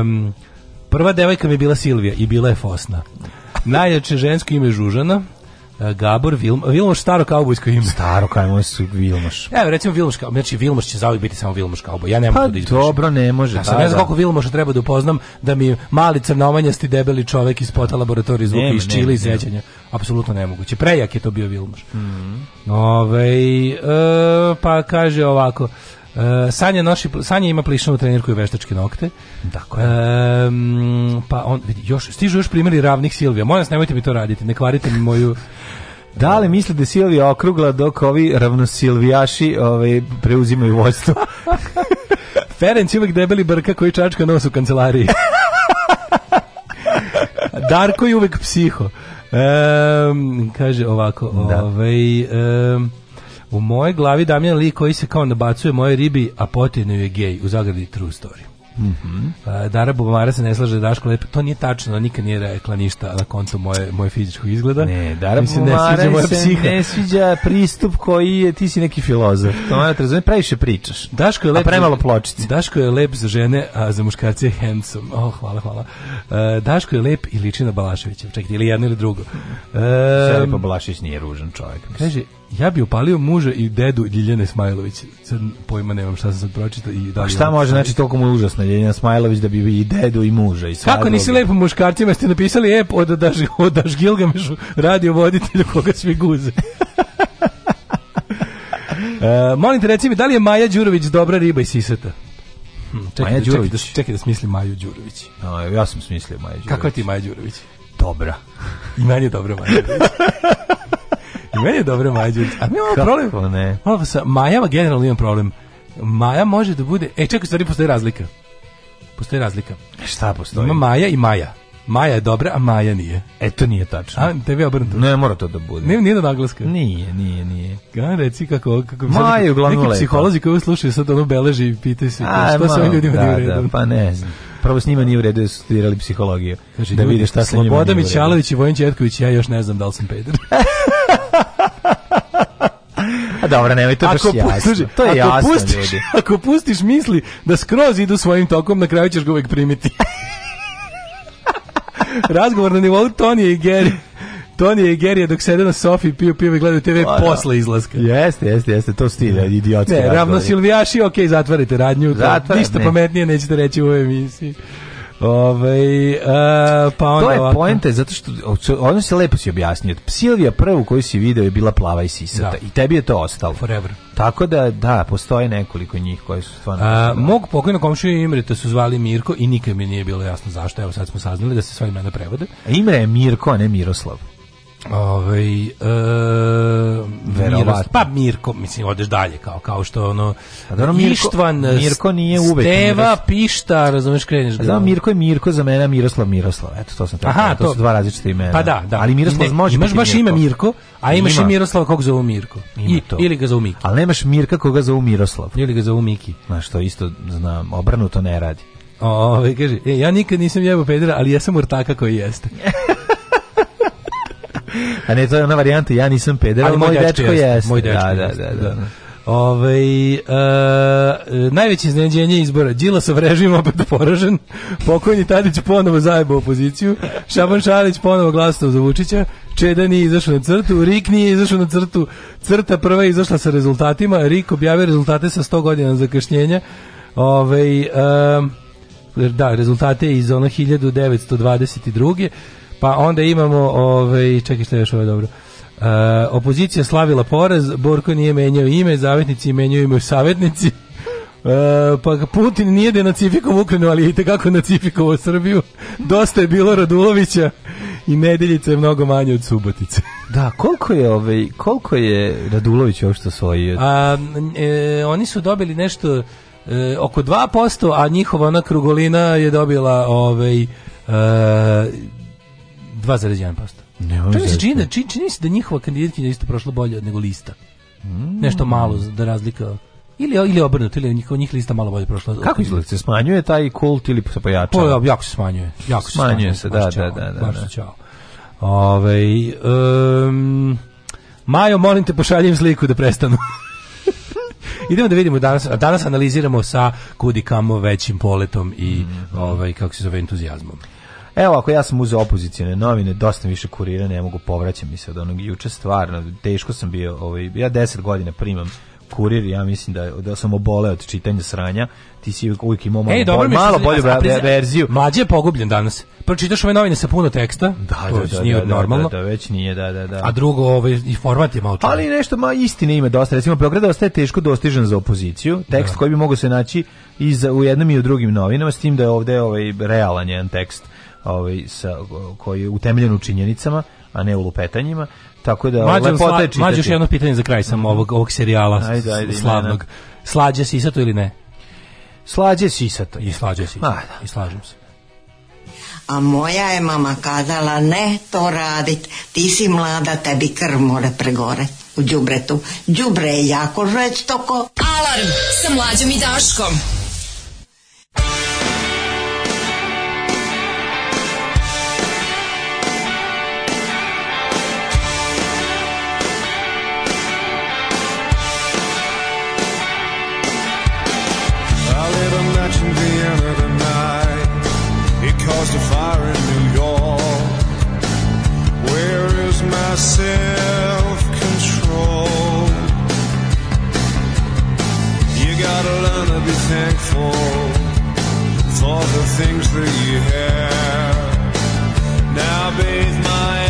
Um, prva devojka mi je bila Silvija i bila je Fosna. Najjače žensko ime Žužana, E, Gabor Vilmo, Vilmoš staro kaubojsko ime. Staro kaubojsko Vilmoš. Evo recimo Vilmoš, znači Vilmoš će zauvijek biti samo Vilmoš kauboj. Ja ne mogu pa, da izbrišem. dobro, ne može. Ja sam da, ne znam da. koliko Vilmoša treba da upoznam da mi mali crnomanjasti debeli čovek iz pota laboratorije zvuka iz Čile i zeđanja. Apsolutno nemoguće. Prejak je to bio Vilmoš. Mm -hmm. Ove, e, pa kaže ovako. Uh, Sanja, noši, Sanja ima plišanu trenirku i veštačke nokte. Dakle. Um, pa on, vidi, još, stižu još primjeri ravnih Silvija. Moja vas, nemojte mi to raditi. Ne kvarite mi moju Da li misle da Silvija okrugla dok ovi ravnosilvijaši ovaj, preuzimaju vojstvo? Ferenc uvek debeli brka koji čačka nos u kancelariji. Darko je uvek psiho. Um, kaže ovako, da. ovaj, um, u mojoj glavi Damjan Lee koji se kao nabacuje moje ribi, a potirno je gej, u zagradi true story. Mm -hmm. Dara Bubamara se ne slaže da Daško Lepi. To nije tačno, nikad nije rekla ništa na koncu moje, moje fizičko izgleda. Ne, Dara Mislim, Bubamara ne sviđa moja psiha. ne sviđa pristup koji je, ti si neki filozof. To mora da te razumijem, previše pričaš. Daško je lep, a premalo pločici. Daško je lep za žene, a za muškarce je handsome. Oh, hvala, hvala. E, Daško je lep i liči na Balaševića. Čekajte, ili jedno ili drugo. Um, Balašević nije ružan čovjek. Mislim. Kaže, Ja bi upalio muža i dedu Ljiljane Smajlović. Sad pojma nemam šta sam sad pročitao. I da A šta može, znači toliko mu je užasna Ljiljana Smajlović da bi i dedu i muža i Kako nisi lepo muškarcima, ste napisali ep od Daš, od Daš Gilgamešu, radio voditelju koga svi guze. e, molim te, reci mi, da li je Maja Đurović dobra riba i siseta? Hm, čekaj, Maja da, Đurović. Čekaj da, čekaj da smislim Maju Đurović. A, ja sam smislio Maja Đurović. Kako je ti Maja Đurović? Dobra. I meni je dobra Maja Đurović. Meni je dobro Maja A mi imamo problem. Ne? Malo pa sa Majama generalno imam problem. Maja može da bude... E, čekaj, stvari postoji razlika. Postoji razlika. E, šta postoji? Ima Maja i Maja. Maja je dobra, a Maja nije. E, to nije tačno. A, tebi je obrnuto. Ne, mora to da bude. Nije, nije do naglaska. Nije, nije, nije. Kaj reci kako... kako Maja je uglavnom Neki psiholozi koji slušaju sad ono beleži i pitaju se a, što se ovim ljudima da, nije u da, redu. Da, pa ne znam. Prvo s njima nije u redu da su studirali psihologiju. Kaži, da vidiš šta se njima nije u redu. Sloboda Mićalović i Vojin Četković, ja još ne znam da li sam peder. A dobro, nemoj, to je ako baš pustiš, jasno. To je ako jasno, pustiš, ljudi. Ako pustiš misli da skroz idu svojim tokom, na kraju ćeš ga uvek primiti. Razgovor na nivou Tonije i Geri. Tonije i Gerija dok sede na sofi piju pivo i gledaju TV A, pa da. posle izlaska. Jeste, jeste, jeste, to stilja idiotski. Ne, ravno Silvijaši, ok, zatvarite radnju, Zatvar, ništa ne. pametnije nećete reći u ovoj emisiji. Ove, uh, e, pa onda to je ovako. poente, zato što ono se lepo si objasnio. Silvija prvu koju si video je bila plava i sisata. Da. I tebi je to ostalo. Forever. Tako da, da, postoje nekoliko njih koji su stvarno... A, e, mog pokojnog komšiju Imreta su zvali Mirko i nikad mi nije bilo jasno zašto. Evo sad smo saznali da se sva imena prevode. Imre je Mirko, a ne Miroslav. Ovaj e, Mirost, pa Mirko, mislim odeš dalje kao kao što ono pa dobro Mirko, Ištvan, Mirko nije uvek Steva Miros. Pišta, razumeš kreneš da. Znam Mirko je Mirko za mene, Miroslav Miroslav. Eto to sam tako. Aha, to, to, su dva različita imena. Pa da, da. Ali Miroslav ne, može imaš baš ime Mirko, a imaš Ima. i Miroslav kog zovu Mirko. I, to. ili ga zovu Miki. al nemaš Mirka koga zovu Miroslav. Ili ga zovu Miki. Znaš, što isto znam, obrnuto ne radi. Ove, ovaj, kaže, e, ja nikad nisam jebao pedera, ali ja sam urtaka koji jeste. A ne, to je ona varijanta, ja nisam peder, ali, ali moj dečko jeste. Moj dečko da, da, jeste, da, da, da. Ove, e, najveće iznenađenje izbora. Đilasov režim opet poražen. Pokojni Tadić ponovo zajebao opoziciju. Šaban Šarić ponovo glasao za Vučića. Čeda nije izašao na crtu. Rik nije izašao na crtu. Crta prva je izašla sa rezultatima. Rik objavio rezultate sa 100 godina zakašnjenja. Ove, e, da, rezultate iz ona 1922 Pa onda imamo, ovaj, čekaj šta je još ovo dobro. Uh, opozicija slavila poraz, Borko nije menjao ime, zavetnici menjaju ime savjetnici. Uh, e, pa Putin nije denacifikovo Ukrajinu, ali i tekako nacifikovo Srbiju. Dosta je bilo Radulovića i nedeljica je mnogo manje od Subotice. Da, koliko je ovaj koliko je Radulović uopšte osvojio? A e, oni su dobili nešto e, oko 2%, a njihova ona krugolina je dobila ovaj e, 2,1%. Ne, mi se, čini, čini, čini se da njihova kandidatkinja isto prošla bolje od nego lista. Mm. Nešto malo da razlika ili ili obrnuto ili njihova njih lista malo bolje prošla. Kako izgleda se smanjuje taj kult ili se pojačava? Pa, po, jako se smanjuje. Jako se smanjuje, se, da, da, da, da. Baš čao. Da. Ove, um, Majo, molim te pošaljem sliku da prestanu. Idemo da vidimo danas, danas analiziramo sa kudi kudikamo većim poletom i mm. ovaj kako se zove entuzijazmom. Evo, ako ja sam uzeo opozicijone novine, dosta više kurira, ne mogu povraćam mi se od onog juče, stvarno, teško sam bio, ovaj, ja deset godina primam kurir, ja mislim da da sam oboleo od čitanja sranja. Ti si uvijek imao malo, Ej, dobro, bol, malo bolju verziju. Mlađi je pogubljen danas. Pročitaš ove novine sa puno teksta, da, to da, da, nije da, da, normalno. Da, da, već nije, da, da, da. A drugo, ovaj, i format je malo čudan. Ali nešto ma, istine ima dosta. Recimo, Beograd ostaje teško dostižan za opoziciju. Tekst da. koji bi mogao se naći i za, u jednom i u drugim novinama, s tim da je ovde ovaj, realan jedan tekst ovaj, sa, koji je utemeljen u činjenicama, a ne u lupetanjima. Tako da Mađo, lepota je Mađo, još jedno pitanje za kraj sam ovog, ovog serijala ajde, ajde, slavnog. Slađe sisato ili ne? Slađe sisato. I slađe sisato. Da. I slažem se. A moja je mama kazala, ne to radit, ti si mlada, tebi krv mora pregore u džubretu. Džubre je jako žveć toko. Alarm sa mlađom i daškom. caused a fire in New York. Where is my self control? You gotta learn to be thankful for the things that you have. Now bathe my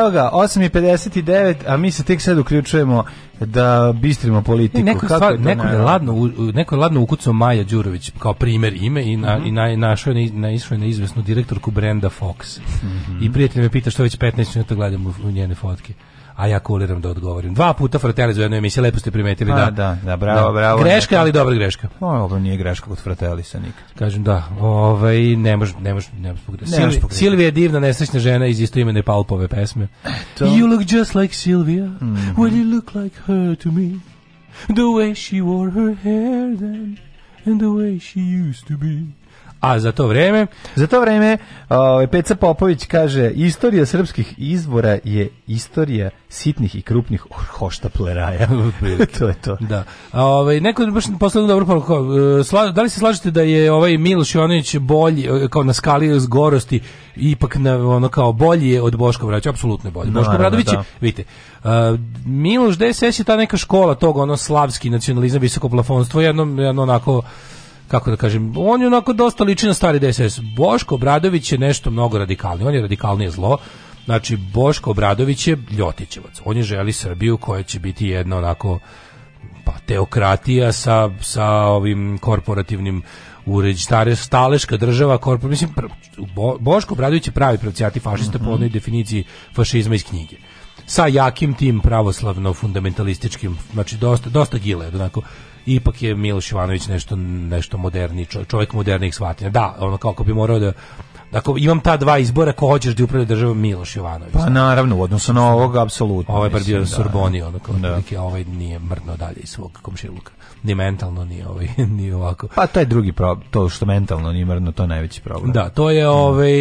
Evo ga, 8.59, a mi se tek sad uključujemo da bistrimo politiku. Neko, Kako stvar, je neko, je ladno, neko je ladno ukucao Maja Đurović kao primer ime i, na, mm -hmm. i na, našao je na, na, na izvesnu direktorku brenda Fox. Mm -hmm. I prijatelj me pita što već 15 minuta gledam u, u njene fotke a ja kuliram da odgovorim. Dva puta Fratelli za jednu emisiju, lepo ste primetili da. Da, da, bravo, da. bravo. Greška, ali dobra greška. Pa, ovo nije greška kod Fratelli sa nikad. Kažem da, ovaj ne može ne može ne može Silvi, Silvija je divna nesrećna žena iz istoimene Palpove pesme. Eto. You look just like Silvia, mm -hmm. when you look like her to me. The way she wore her hair then and the way she used to be. A za to vreme? Za to vreme ovaj Peca Popović kaže istorija srpskih izvora je istorija sitnih i krupnih hoštapleraja. to je to. Da. Ovaj neko baš poslednju dobro poruku. E, da li se slažete da je ovaj Miloš Jovanović bolji e, kao na skali zgorosti ipak na ono kao bolji je od Boška Obradovića, apsolutno je bolji. Boško Obradović, da. vidite. Uh, Miloš DSS je ta neka škola tog ono slavski nacionalizam, visoko plafonstvo, jedno, jedno onako kako da kažem, on je onako dosta liči na stari DSS. Boško Obradović je nešto mnogo radikalnije, on je radikalnije zlo. Znači, Boško Obradović je Ljotićevac. On je želi Srbiju koja će biti jedna onako pa, teokratija sa, sa ovim korporativnim uređ, stare, staleška država, korpor, mislim, Bo, Boško Obradović je pravi pravcijati fašista mm -hmm. po mhm. onoj definiciji fašizma iz knjige sa jakim tim pravoslavno fundamentalističkim znači dosta dosta gile onako ipak je Miloš Ivanović nešto, nešto moderni, čovjek modernih shvatina. Da, ono kako bi morao da Dakle, imam ta dva izbora, ko hoćeš da upravlja državom Miloš Jovanović. Pa naravno, u odnosu na ovoga, apsolutno. Ovaj bar bio da. Sorboni, ono kao da. Neke, ovaj nije mrno dalje iz svog komšiluka ni mentalno ni ovaj ni ovako. Pa taj drugi problem, to što mentalno nije mrno, to je najveći problem. Da, to je mm. ovaj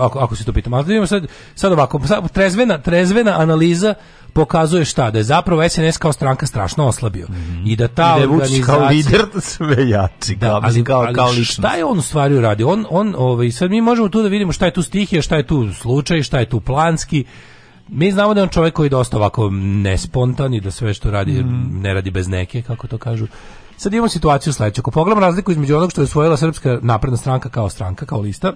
ako ako se to pitam. Ali da sad sad ovako, sad, trezvena trezvena analiza pokazuje šta da je zapravo SNS kao stranka strašno oslabio mm -hmm. i da ta I da je organizacija kao lider sve jači da, kao, ali, kao, ali šta je on u stvari uradio on on ovaj sad mi možemo tu da vidimo šta je tu stihija šta je tu slučaj šta je tu planski mi znamo da je on čovjek koji je dosta ovako nespontan i da sve što radi mm. ne radi bez neke, kako to kažu. Sad imamo situaciju sledeću. Ako pogledamo razliku između onog što je osvojila Srpska napredna stranka kao stranka, kao lista,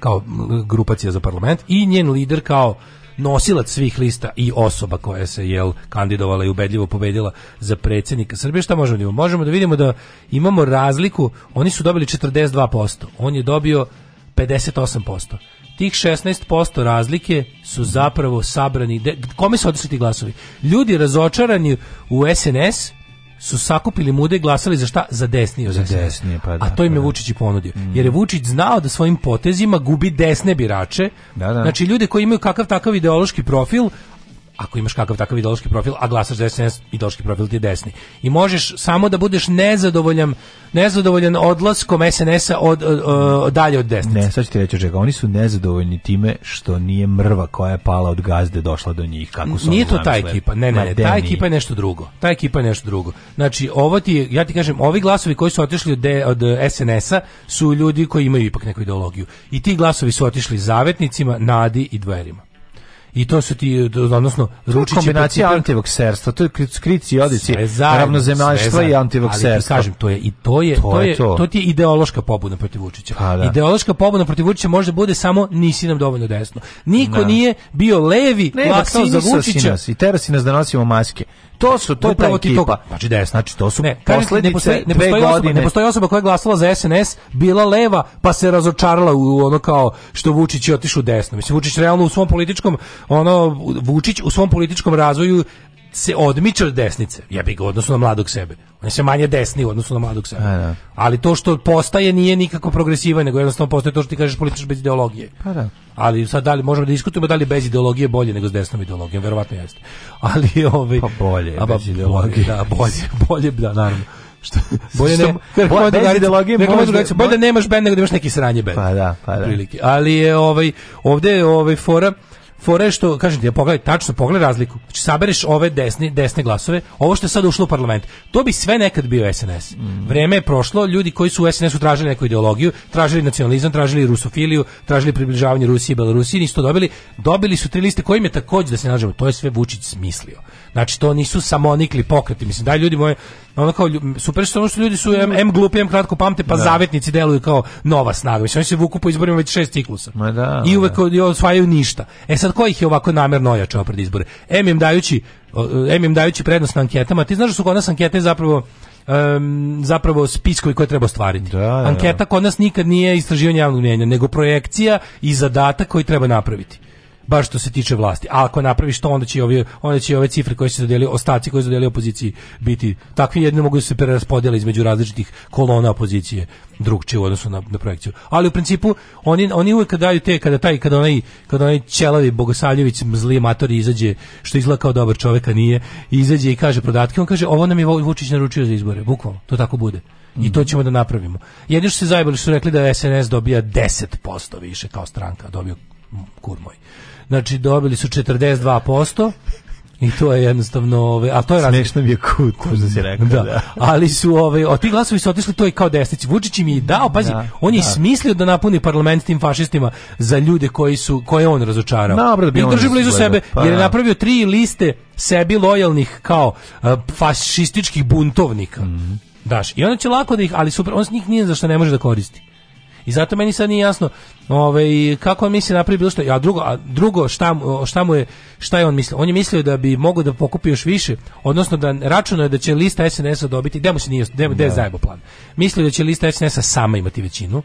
kao grupacija za parlament i njen lider kao nosilac svih lista i osoba koja se jel kandidovala i ubedljivo pobedila za predsjednika Srbije. Šta možemo da imamo? Možemo da vidimo da imamo razliku. Oni su dobili 42%, on je dobio 58% tih 16% razlike su zapravo sabrani, de, kome su odšli ti glasovi? Ljudi razočarani u SNS su sakupili mude i glasali za šta? Za desnije. Za desnije, pa da, A to im je pa da. Vučić i ponudio. Mm. Jer je Vučić znao da svojim potezima gubi desne birače. Da, da. Znači ljude koji imaju kakav takav ideološki profil, ako imaš kakav takav ideološki profil, a glasaš za SNS, ideološki profil ti je desni. I možeš samo da budeš nezadovoljan, nezadovoljan odlaskom SNS-a od, od, od, dalje od desnice. Ne, sad ću ti reći čega, oni su nezadovoljni time što nije mrva koja je pala od gazde došla do njih, kako su Nije to ta ekipa, ne, ne, ne, ta ekipa je nešto drugo. Ta ekipa je nešto drugo. Znači, ovo ti, ja ti kažem, ovi glasovi koji su otišli od, od SNS-a su ljudi koji imaju ipak neku ideologiju. I ti glasovi su otišli zavetnicima, nadi i dverima i to su ti odnosno ručići kombinacija antivokserstva to je krici i odici ravnozemaljstva i antivokserstva kažem to je i to je to, to je to. to ti je ideološka pobuna protiv Vučića ha, pa da. ideološka pobuna protiv Vučića može bude samo nisi nam dovoljno desno niko da. nije bio levi ne, glasao da, za Vučića i terasi nas da maske to su to Upravo je ta ekipa. Toga. Znači da znači to su ne, posledice ne postoji, ne postoji godine. Osoba, ne postoji osoba koja je glasala za SNS, bila leva, pa se razočarala u ono kao što Vučić je otišao desno. Mislim Vučić realno u svom političkom ono Vučić u svom političkom razvoju se odmiče od desnice, jebi ga, odnosno na mladog sebe. On je se manje desni u odnosu na mladog sebe. A, e, da. Ali to što postaje nije nikako progresivan, nego jednostavno postaje to što ti kažeš politički bez ideologije. Pa da. Ali sad da li možemo da diskutujemo da li bez ideologije bolje nego s desnom ideologijom, verovatno jeste. Ali ovaj pa bolje, a, bez ideologije. Da, bolje, bolje da naravno. Što, bolje ne, bolje bez ideologije, bolje da, da nemaš bend nego da imaš neki sranje bend. Pa da, pa da. Prilike. Ali je ovaj ovde je ovaj fora fore što kažete ja pogledaj tačno pogledaj razliku. Znači sabereš ove desni desne glasove, ovo što je sad ušlo u parlament. To bi sve nekad bio SNS. Mm. Vreme je prošlo, ljudi koji su u SNS-u tražili neku ideologiju, tražili nacionalizam, tražili rusofiliju, tražili približavanje Rusiji i Belorusiji, nisu to dobili. Dobili su tri liste kojim je takođe da se nađemo, to je sve Vučić smislio. Znači to nisu samo nikli pokreti, mislim da ljudi moje ono kao super što ono što ljudi su M, em glupi, M kratko pamte, pa da. zavetnici deluju kao nova snaga. Mislim oni se vuku po izborima već šest ciklusa. Ma da, I da. uvek da. osvajaju ništa. E sad ko ih je ovako namerno ojačao pred izbore? Em im dajući em im dajući prednost na anketama. Ti znaš da su kod nas ankete zapravo um, zapravo spiskovi koje treba ostvariti. Da, da, da, Anketa kod nas nikad nije istraživanje javnog mnjenja, nego projekcija i zadatak koji treba napraviti baš što se tiče vlasti. A ako napraviš to, onda će ovi, onda će ove cifre koje se dodeli ostaci koje se dodeli opoziciji biti takvi jedni mogu da se preraspodjeli između različitih kolona opozicije drugčije u odnosu na, na projekciju. Ali u principu oni oni uvek daju te kada taj kada onaj kada onaj Čelavi Bogosavljević zli matori izađe što izgleda kao dobar čovjek a nije izađe i kaže podatke on kaže ovo nam je Vučić naručio za izbore bukvalno to tako bude. I to ćemo da napravimo. Jedni što se zajebali su rekli da SNS dobija 10% više kao stranka, dobio kur moj. Znači dobili su 42%. I to je jednostavno, ove, a to je Smešno mi je kut, možda si se Da. da. Ali su ove, a ti glasovi su otišli to i kao desnici. Vučić mi je dao, pazi, da, on je da. smislio da napuni parlament tim fašistima za ljude koji su, koje on razočarao. Dobro, bi I drži blizu sebe, pa, jer je da. napravio tri liste sebi lojalnih kao fašističkih buntovnika. Mm -hmm. Daš, i onda će lako da ih, ali super, on s njih nije zašto ne može da koristi. I zato meni sad nije jasno ovaj, kako on misli napravi bilo što. A drugo, a drugo šta, šta, mu je, šta je on mislio? On je mislio da bi mogao da pokupi još više, odnosno da računao je da će lista SNS-a dobiti, gde mu se nije, gde je da. zajebo plan? Mislio da će lista SNS-a sama imati većinu,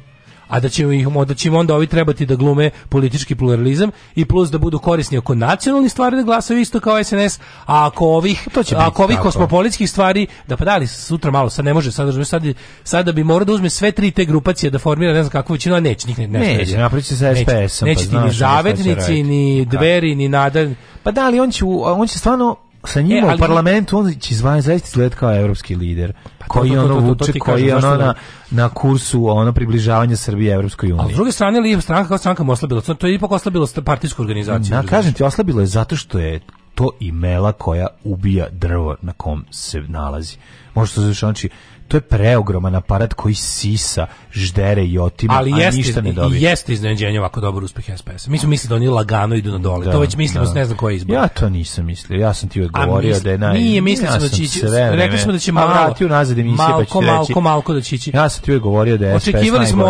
a da će ih da će onda ovi trebati da glume politički pluralizam i plus da budu korisni oko nacionalnih stvari da glasaju isto kao SNS, a ako ovih to će ako ovih tako. kosmopolitskih stvari da pa da li sutra malo sad ne može sad sad sada bi morao da uzme sve tri te grupacije da formira ne znam kakvu većinu, a neće nikne ne. Neće, napraviće sa SPS-om. Neće, pa neće pa, ti ni zavetnici, ni da. dveri, ni nadar. Pa da, ali on će, on će stvarno sa njim e, ali, u parlamentu on će izvan zaista izgled kao evropski lider pa koji to, to, to, ono vuče koji je ono na, da- na kursu ono približavanja Srbije evropskoj uniji. A s druge strane li je stranka kao stranka oslabila, to je ipak oslabilo partijsku organizaciju. Na kažem ti oslabilo je zato što je to imela koja ubija drvo na kom se nalazi. Možete znači to je preogroman aparat koji sisa, ždere i otima, ali a ništa ne dobije. Ali jeste iznenađenje ovako dobar uspeh SPS-a. Mi smo mislili da oni lagano idu na dole. Da, to već mislimo da. ne znam koji izbor. Ja to nisam mislio. Ja sam ti odgovorio misli, da je naj... Nije, mislili ja smo da će ići... Rekli smo da će malo... A vratio nazad emisije pa malko, pa ću reći... Malko, malko da će ići. Ja sam ti odgovorio da je SPS najbolji Očekivali smo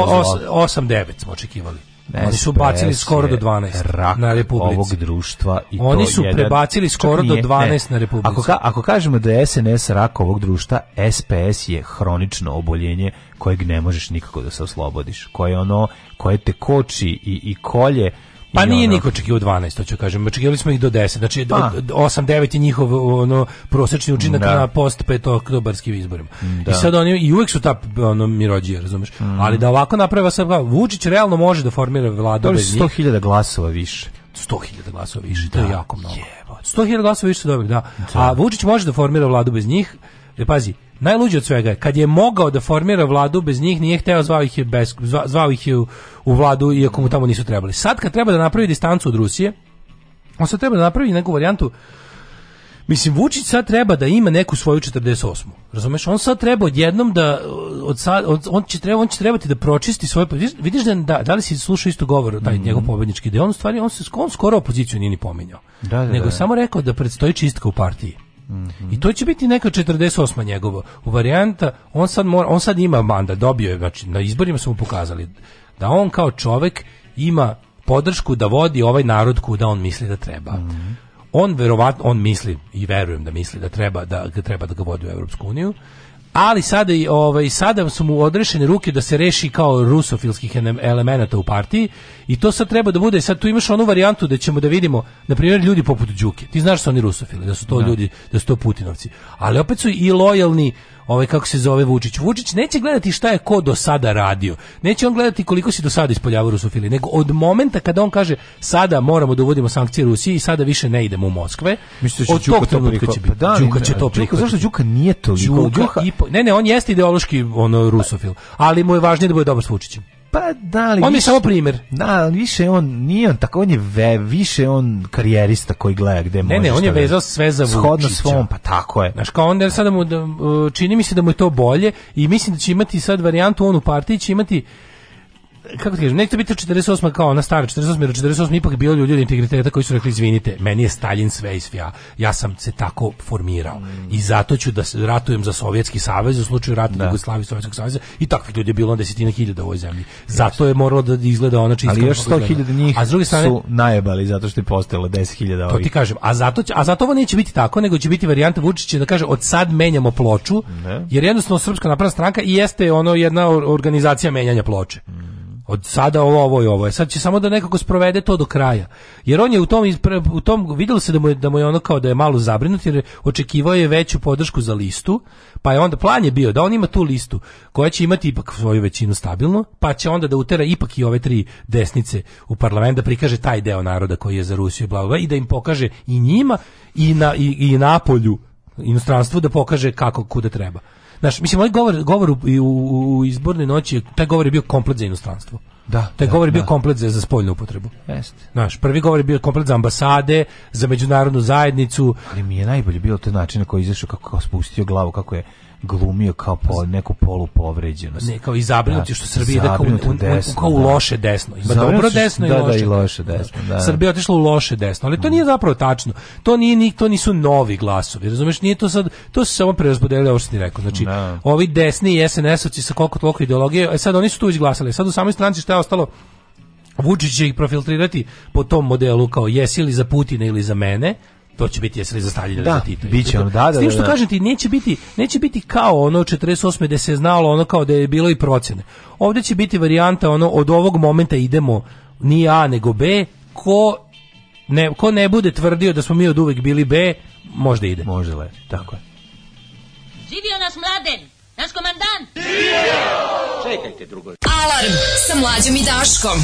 8-9 smo očekivali. Oni su bacili skoro do 12 na Republici. ovog društva i Oni su jedan... prebacili skoro nije, do 12 ne. na Republici. Ako, ka, ako kažemo da je SNS rak ovog društva, SPS je hronično oboljenje kojeg ne možeš nikako da se oslobodiš. Koje ono, koje te koči i, i kolje Pa nije ono... niko očekivao 12, to ću da kažem. Očekivali smo ih do 10. Znači, pa. 8, 9 je njihov ono, prosečni učinak da. na post pet oktobarskim izborima. Da. I sad oni, i uvek su ta ono, mirođije, razumeš? Mm. Ali da ovako naprava sad, Vučić realno može da formira vladu bez njih. 100.000 glasova više. 100.000 glasova više, da. to je da, jako mnogo. 100.000 glasova više su dobili, da. da. A Vučić može da formira vladu bez njih, jer pazi, Najluđe od svega je, kad je mogao da formira vladu bez njih, nije hteo, zvao ih je, bez, zvao ih je u, u vladu, iako mu tamo nisu trebali. Sad kad treba da napravi distancu od Rusije, on sad treba da napravi neku varijantu Mislim, Vučić sad treba da ima neku svoju 48. Razumeš? On sad treba odjednom da od sad, od, on, će treba, on će trebati da pročisti svoje... Vidiš da, da, da li si slušao isto govor, taj mm -hmm. njegov mhm. pobednički deo? On, stvari, on se on skoro opoziciju nije ni pominjao. Da, da, nego da. je samo rekao da predstoji čistka u partiji. -hmm. I to će biti neka 48. njegovo u varijanta. On sad, mora, on sad ima manda, dobio je, znači na izborima su mu pokazali da on kao čovek ima podršku da vodi ovaj narod kuda on misli da treba. Mm -hmm. On verovatno on misli i verujem da misli da treba da treba da ga vodi u Evropsku uniju ali sada i ovaj sada su mu odrešene ruke da se reši kao rusofilskih elemenata u partiji i to sad treba da bude sad tu imaš onu varijantu da ćemo da vidimo na primjer ljudi poput Đuke ti znaš da su oni rusofili da su to da. ljudi da su to putinovci ali opet su i lojalni ovaj kako se zove Vučić. Vučić neće gledati šta je ko do sada radio. Neće on gledati koliko se do sada ispoljavao rusofili, nego od momenta kada on kaže sada moramo da uvodimo sankcije Rusiji i sada više ne idemo u Moskve. Mislite da od tog trenutka će biti. Pa da, Đuka će to prihvatiti. Zašto Đuka nije toliko Đuka? I po, ne, ne, on jeste ideološki ono rusofil, ali mu je važnije da bude dobar s Vučićem. Pa da li On mi je samo primer Da, više on nije on tako on je ve, više on karijerista koji gleda gde može. Ne, ne, on je da- vezao sve za Vučića. Shodno svom, pa tako je. znači kao onda sada mu da, e, čini mi se da mu je to bolje i mislim da će imati sad varijantu on u partiji će imati kako ti kažem, neće to biti 48 kao ona stara 48, jer 48 ipak bilo ljudi integriteta koji su rekli izvinite, meni je Stalin sve ja, ja sam se tako formirao mm. i zato ću da se ratujem za Sovjetski savez u slučaju rata da. Jugoslavije Sovjetskog saveza i takvih ljudi je bilo onda desetina hiljada u ovoj zemlji. Zato je moralo da izgleda ona čista. Ali još 100.000 njih a s druge strane, su najebali zato što je postalo 10.000 To ti kažem, a zato, će, a zato ovo neće biti tako, nego će biti varijanta Vučića da kaže od sad menjamo ploču, ne. jer jednostavno Srpska napravna stranka i jeste ono jedna organizacija menjanja ploče. Mm. Od sada ovo, ovo i ovo. E, sad će samo da nekako sprovede to do kraja. Jer on je u tom, u tom videlo se da mu, je, da mu je ono kao da je malo zabrinut, jer očekivao je veću podršku za listu, pa je onda plan je bio da on ima tu listu koja će imati ipak svoju većinu stabilno, pa će onda da utera ipak i ove tri desnice u parlament da prikaže taj deo naroda koji je za Rusiju bla, i da im pokaže i njima i na, i, i na napolju inostranstvu da pokaže kako kuda treba. Znaš, mislim, ovaj govor, govor u, u, u izbornoj noći, taj govor je bio komplet za inostranstvo. Da, taj da, govor je bio da. komplet za, za spoljnu upotrebu. Jeste. Znaš, prvi govor je bio komplet za ambasade, za međunarodnu zajednicu. Ali mi je najbolje bilo to način na koji je izašao kako, kako spustio glavu, kako je glumio kao po, neku polu povređenost. Ne, kao i zabrinuti da, što Srbija ide kao, u, u, desno, kao u loše da. desno. Ima dobro desno i loše. Da, da i loše desno. Da. Srbija otišla u loše desno, ali to nije zapravo tačno. To nije ni to nisu novi glasovi. Razumeš, nije to sad to se samo prerazpodelilo, ovo što ti rekao. Znači, da. ovi desni SNS-ovci sa koliko toliko ideologije, e sad oni su tu izglasali. Sad u samoj stranci šta je ostalo? Vučić će ih profiltrirati po tom modelu kao jesi li za Putina ili za mene, to će biti jesli za Staljina da, za Tita. Biće ono, da, da, S tim što da, da. kažem ti, neće biti, neće biti kao ono 48. da se znalo ono kao da je bilo i procene. Ovde će biti varijanta ono od ovog momenta idemo ni A nego B, ko ne, ko ne bude tvrdio da smo mi od uvek bili B, možda ide. Možda le, tako je. Živio nas mladen, naš komandant! Živio! Čekajte drugo. Alarm sa mlađom i Daškom.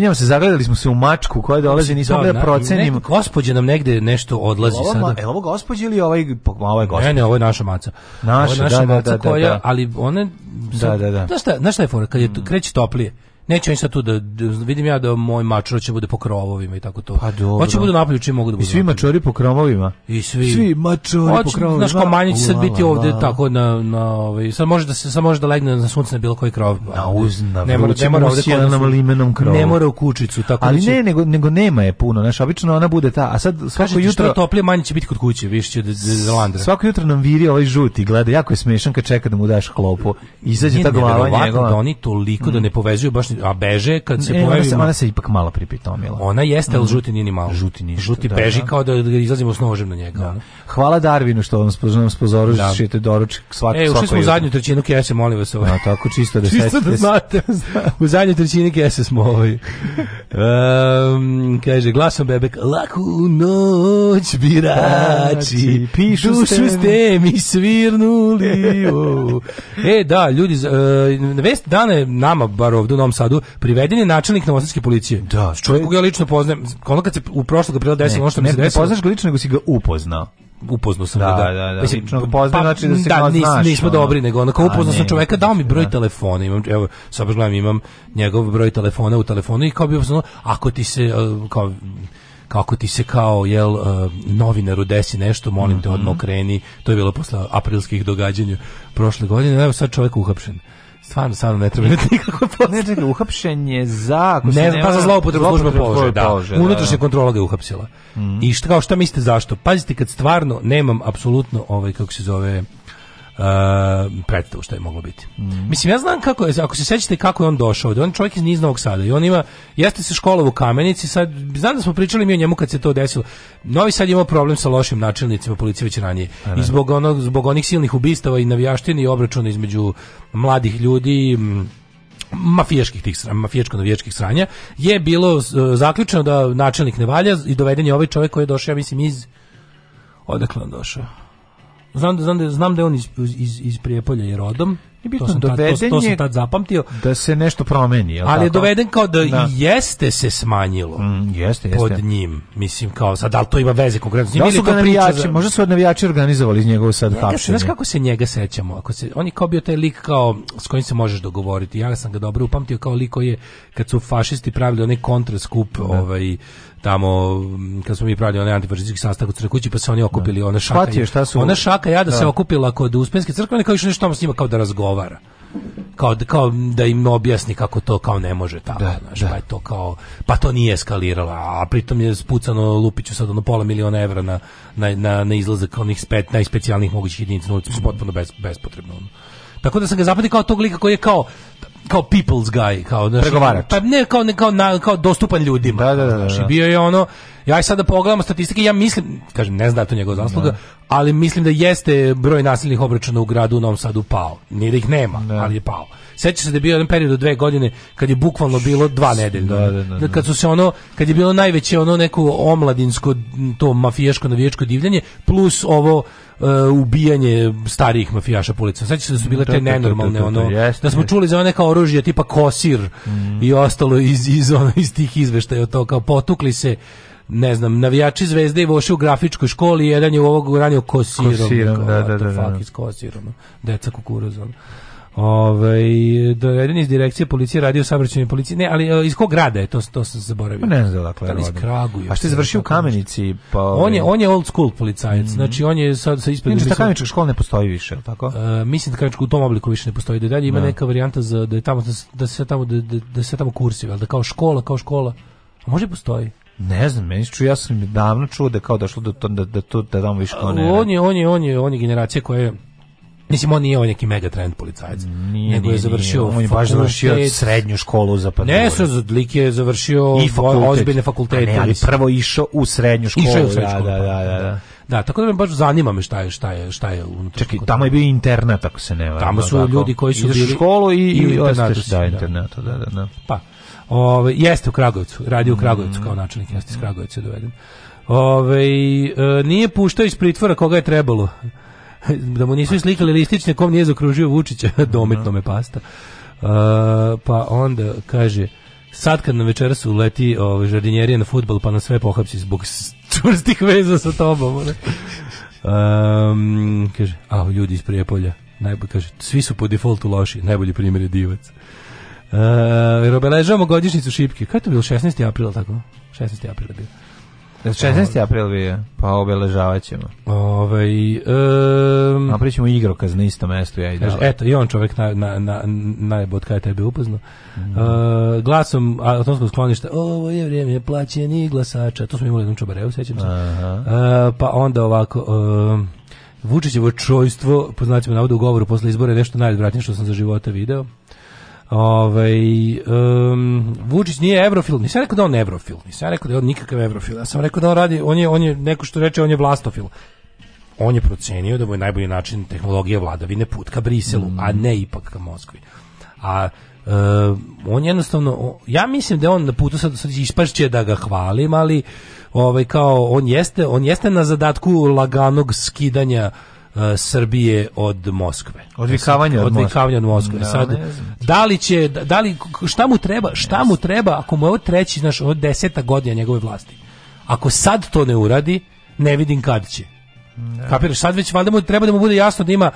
izvinjavam se, zagledali smo se u mačku koja dolazi, nismo mogli da procenimo. Ne, gospođe nam negde nešto odlazi ovo, sada. Evo ovo gospođe ili ovaj, ovaj gospođe? Ne, ne, ovo je naša maca. Naša, naša da, da, maca da, da, da. koja, da, da. ali one... Da, da, da. Znaš šta, znaš šta je fora, kad je, mm. kreće toplije, neću im sad tu da, da, vidim ja da moj mačor će da bude po krovovima i tako to. Pa dobro. Hoće da bude napolju čim mogu da bude. I svi mačori po krovovima. I svi. Svi mačori Hoće, po krovovima. Znaš, kao manji će sad biti ovde tako na na ovaj sad može da se sad može da legne na sunce na bilo koji krov. Na uz ovaj, ne mora ne mora ovde kod nam limenom krov. Ne mora u kućicu tako Ali da će... ne nego nego nema je puno, znaš, obično ona bude ta, a sad svako jutro što toplije manje će biti kod kuće, više će da Zelandra. Svako jutro nam viri ovaj žuti, gleda jako je smešan kad čeka da mu daš klopu. Izađe ta glava njegova. Da oni toliko da ne povezuju baš a beže kad se e, pojavi... Ona se, ona se ipak malo pripitomila. Ona jeste, ali mhm. žuti nije ni malo. Žuti ništa. Žuti da, beži da. kao da izlazimo s nožem na njega. Da. Hvala Darvinu što vam spozorom spozoru da. šete doručak svak, E, ušli smo u zadnju trećinu kese, molim vas. Ovaj. Da, tako čisto da čisto da znate. u zadnju trećinu kese smo ovaj. Um, kaže, glasom bebek, laku noć birači, pišu dušu ste mi svirnuli. Oh. E, da, ljudi, uh, vest dane nama, bar ovdje u Novom Sadu, Sadu, priveden je načelnik novosadske policije. Da, čovjek koga ja lično poznajem. Ono kad se u prošlog aprila desilo ono što mi se desilo. Ne poznaš ga lično, nego si ga upoznao upoznao sam da, ga, da. da, da. da Mislim, poznao, pa, znači da se da, nis, znaš, nismo ono. dobri, nego onako upoznao sam čoveka, dao mi da. broj da. telefona, imam, evo, sad baš gledam, imam njegov broj telefona u telefonu i kao bi upoznao, ako ti se, e, kao, kako ti se kao jel e, novinaru desi nešto molim te mhm. odmah kreni to je bilo posle aprilskih događanja prošle godine evo sad čovjek uhapšen stvarno stvarno ne treba imati nikakve Ne, čekaj, uhapšen je za... Ako ne, ne, pa za zloupotrebu službe položaja, da. Položaj, da. Unutrašnja da. kontrola ga je uhapsila. Mm. I šta, kao šta mislite zašto? Pazite, kad stvarno nemam apsolutno, ovaj, kako se zove, Uh, predstavu što je moglo biti. Mm. Mislim, ja znam kako je, ako se sećate kako je on došao ovde, on čovjek iz Niz Sada i on ima, jeste se školovao u Kamenici, sad, znam da smo pričali mi o njemu kad se to desilo. Novi Sad je imao problem sa lošim načelnicima policije već ranije. Da. I zbog, onog, zbog onih silnih ubistava i navijaštini i obračuna između mladih ljudi mafijaških tih mafijaško navijačkih sranja je bilo e, zaključeno da načelnik ne valja i doveden je ovaj čovjek koji je došao ja mislim iz odakle on došao Znam da, znam da, znam da je on iz, iz, iz Prijepolja je rodom. I to sam, tad, to, to sam tad zapamtio. Da se nešto promeni. Je ali je doveden kao da, da, jeste se smanjilo. Mm, jeste, jeste. Pod njim. Mislim kao, sad, da to ima veze konkretno? S njim, da su ga navijači, za... možda su navijači organizovali iz njegovu sad njega, hapšenje. Znaš kako se njega sećamo? Ako se, on je kao bio taj lik kao, s kojim se možeš dogovoriti. Ja sam ga dobro upamtio kao lik koji je, kad su fašisti pravili onaj kontraskup, da. ovaj, tamo mm, kad smo mi pravili onaj antifašistički sastanak u Crkući pa se oni okupili da. ona šaka Patio, šta su... ona šaka ja da, se okupila kod Uspenske crkve neka još nešto tamo s njima kao da razgovara kao, kao da im objasni kako to kao ne može tako da, znaš, da. pa je to kao pa to nije eskaliralo a pritom je spucano Lupiću sad ono pola miliona evra na, na, na, na izlazak onih spet, najspecijalnijih mogućih jedinica na potpuno bes, bespotrebno tako da sam ga zapati kao tog lika koji je kao kao people's guy, kao naš, pregovarač. Pa ne kao ne kao na, kao dostupan ljudima. Da, da, da, da naš, znači, da. bio je ono ja i sada pogledamo statistike, ja mislim, kažem, ne znam da to njegova zasluga, da. ali mislim da jeste broj nasilnih obračuna u gradu u Novom Sadu pao. Nije da ih nema, da. ali je pao. Sećaš se da je bio jedan period od dve godine kad je bukvalno bilo dva nedelje. Da da, da, da, da, Kad su se ono, kad je bilo najveće ono neko omladinsko, to mafijaško navijačko divljanje, plus ovo E, ubijanje starijih mafijaša policom. Sećaš se da su bile da, te da, da, nenormalne ono da smo čuli za neka oružja tipa kosir mhm. i ostalo iz iz ono, iz tih izveštaja to kao potukli se ne znam, navijači Zvezde i voše u grafičkoj školi, jedan je u ovog ranio kosirom. Kosirom, da, da, da. da, da. Fuck, iz kosirom. Deca kukuruzom. Ovaj doveden iz direkcije policije, radio saobraćajne policije. Ne, ali e, iz kog grada je to to sam zaboravio. Pa ne znam dakle. Da iz Kragujevca. A što je završio u Kamenici, pa On je e? on je old school policajac. Mm -hmm. Znači on je sad sa ispred. Znači Kamenička škola ne postoji više, al tako? Uh, mislim da Kamenička u tom obliku više ne postoji. Da dalje ima no. Da. neka varijanta za da je tamo da, da se tamo da, da, da se tamo kursi, da kao škola, kao škola. A može postoji. Ne znam, meni se ču, ja sam davno čuo da kao došlo do to, da, da, to, da tamo više kao ne. On je, on je, on je, on je generacija koja je Mislim, on nije on neki mega trend policajac. Nije, nego je završio... Nije. On je baš završio srednju školu za pandure. Ne, sa lik je završio I fakultet. ozbiljne fakultete. Pa ne, ali prvo išao u srednju školu. Išao u srednju školu. Da, da, da, da. da. Da, tako da me baš zanima me šta je, šta je, šta je unutra. Čekaj, tamo je bio internet, ako se ne varam. Tamo da, su tako. ljudi koji su Ideš bili... školu i, i, i ostaješ da, da, internet, da, da, da. Pa, ove, ovaj, jeste u Kragovicu, radi u Kragovicu mm. kao načelnik, jeste iz Kragovicu doveden. Da ove, ovaj, e, nije puštao iz pritvora koga je trebalo. da mu nisu slikali listične kom nije zakružio Vučića, dometno me pasta. Uh, pa onda kaže sad kad na večeras uleti ovaj žardinjerija na futbol pa na sve pohapsi zbog čvrstih veza sa tobom. Ne? Um, kaže, a ljudi iz Prijepolja, najbolji, kaže, svi su po defaultu loši, najbolji primjer je divac. Uh, obeležavamo godišnjicu šipke. Kada je to bilo? 16. aprila, tako? 16. aprila bilo. 16. april bi pa obeležavat ćemo. Ovaj um, napravit ćemo igrokaz na isto mestu ja i Eto, i on čovjek na na na najbod kada je tebe upoznao. Mm -hmm. E, glasom atomskog skloništa, ovo je vrijeme plaćeni glasača. To smo imali jednom čobareu, sećam se. Uh, pa onda ovako uh, Vučićevo čojstvo, poznaćemo navodu u govoru posle izbora, je nešto najodvratnije što sam za života video. Ovaj um, Vučić nije evrofil, nisam rekao da on evrofil, nisam rekao da je on nikakav evrofil. Ja sam rekao da on radi, on je on je neko što reče, on je vlastofil. On je procenio da mu je najbolji način tehnologije vladavine put ka Briselu, mm. a ne ipak ka Moskvi. A Uh, on jednostavno ja mislim da je on na putu sad, sad ispašće da ga hvalim ali ovaj kao on jeste on jeste na zadatku laganog skidanja Uh, Srbije od Moskve. Odvikavanje od, Moskve. od Moskve. Da, Sad, da li će, da li, šta mu treba, šta mu treba ako mu je ovo treći, znaš, ovo deseta godina njegove vlasti. Ako sad to ne uradi, ne vidim kad će. Da. Kapiraš, sad već valjda mu treba da mu bude jasno da ima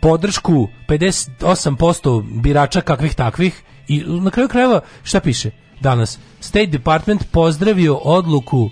podršku 58% birača kakvih takvih i na kraju krajeva šta piše danas? State Department pozdravio odluku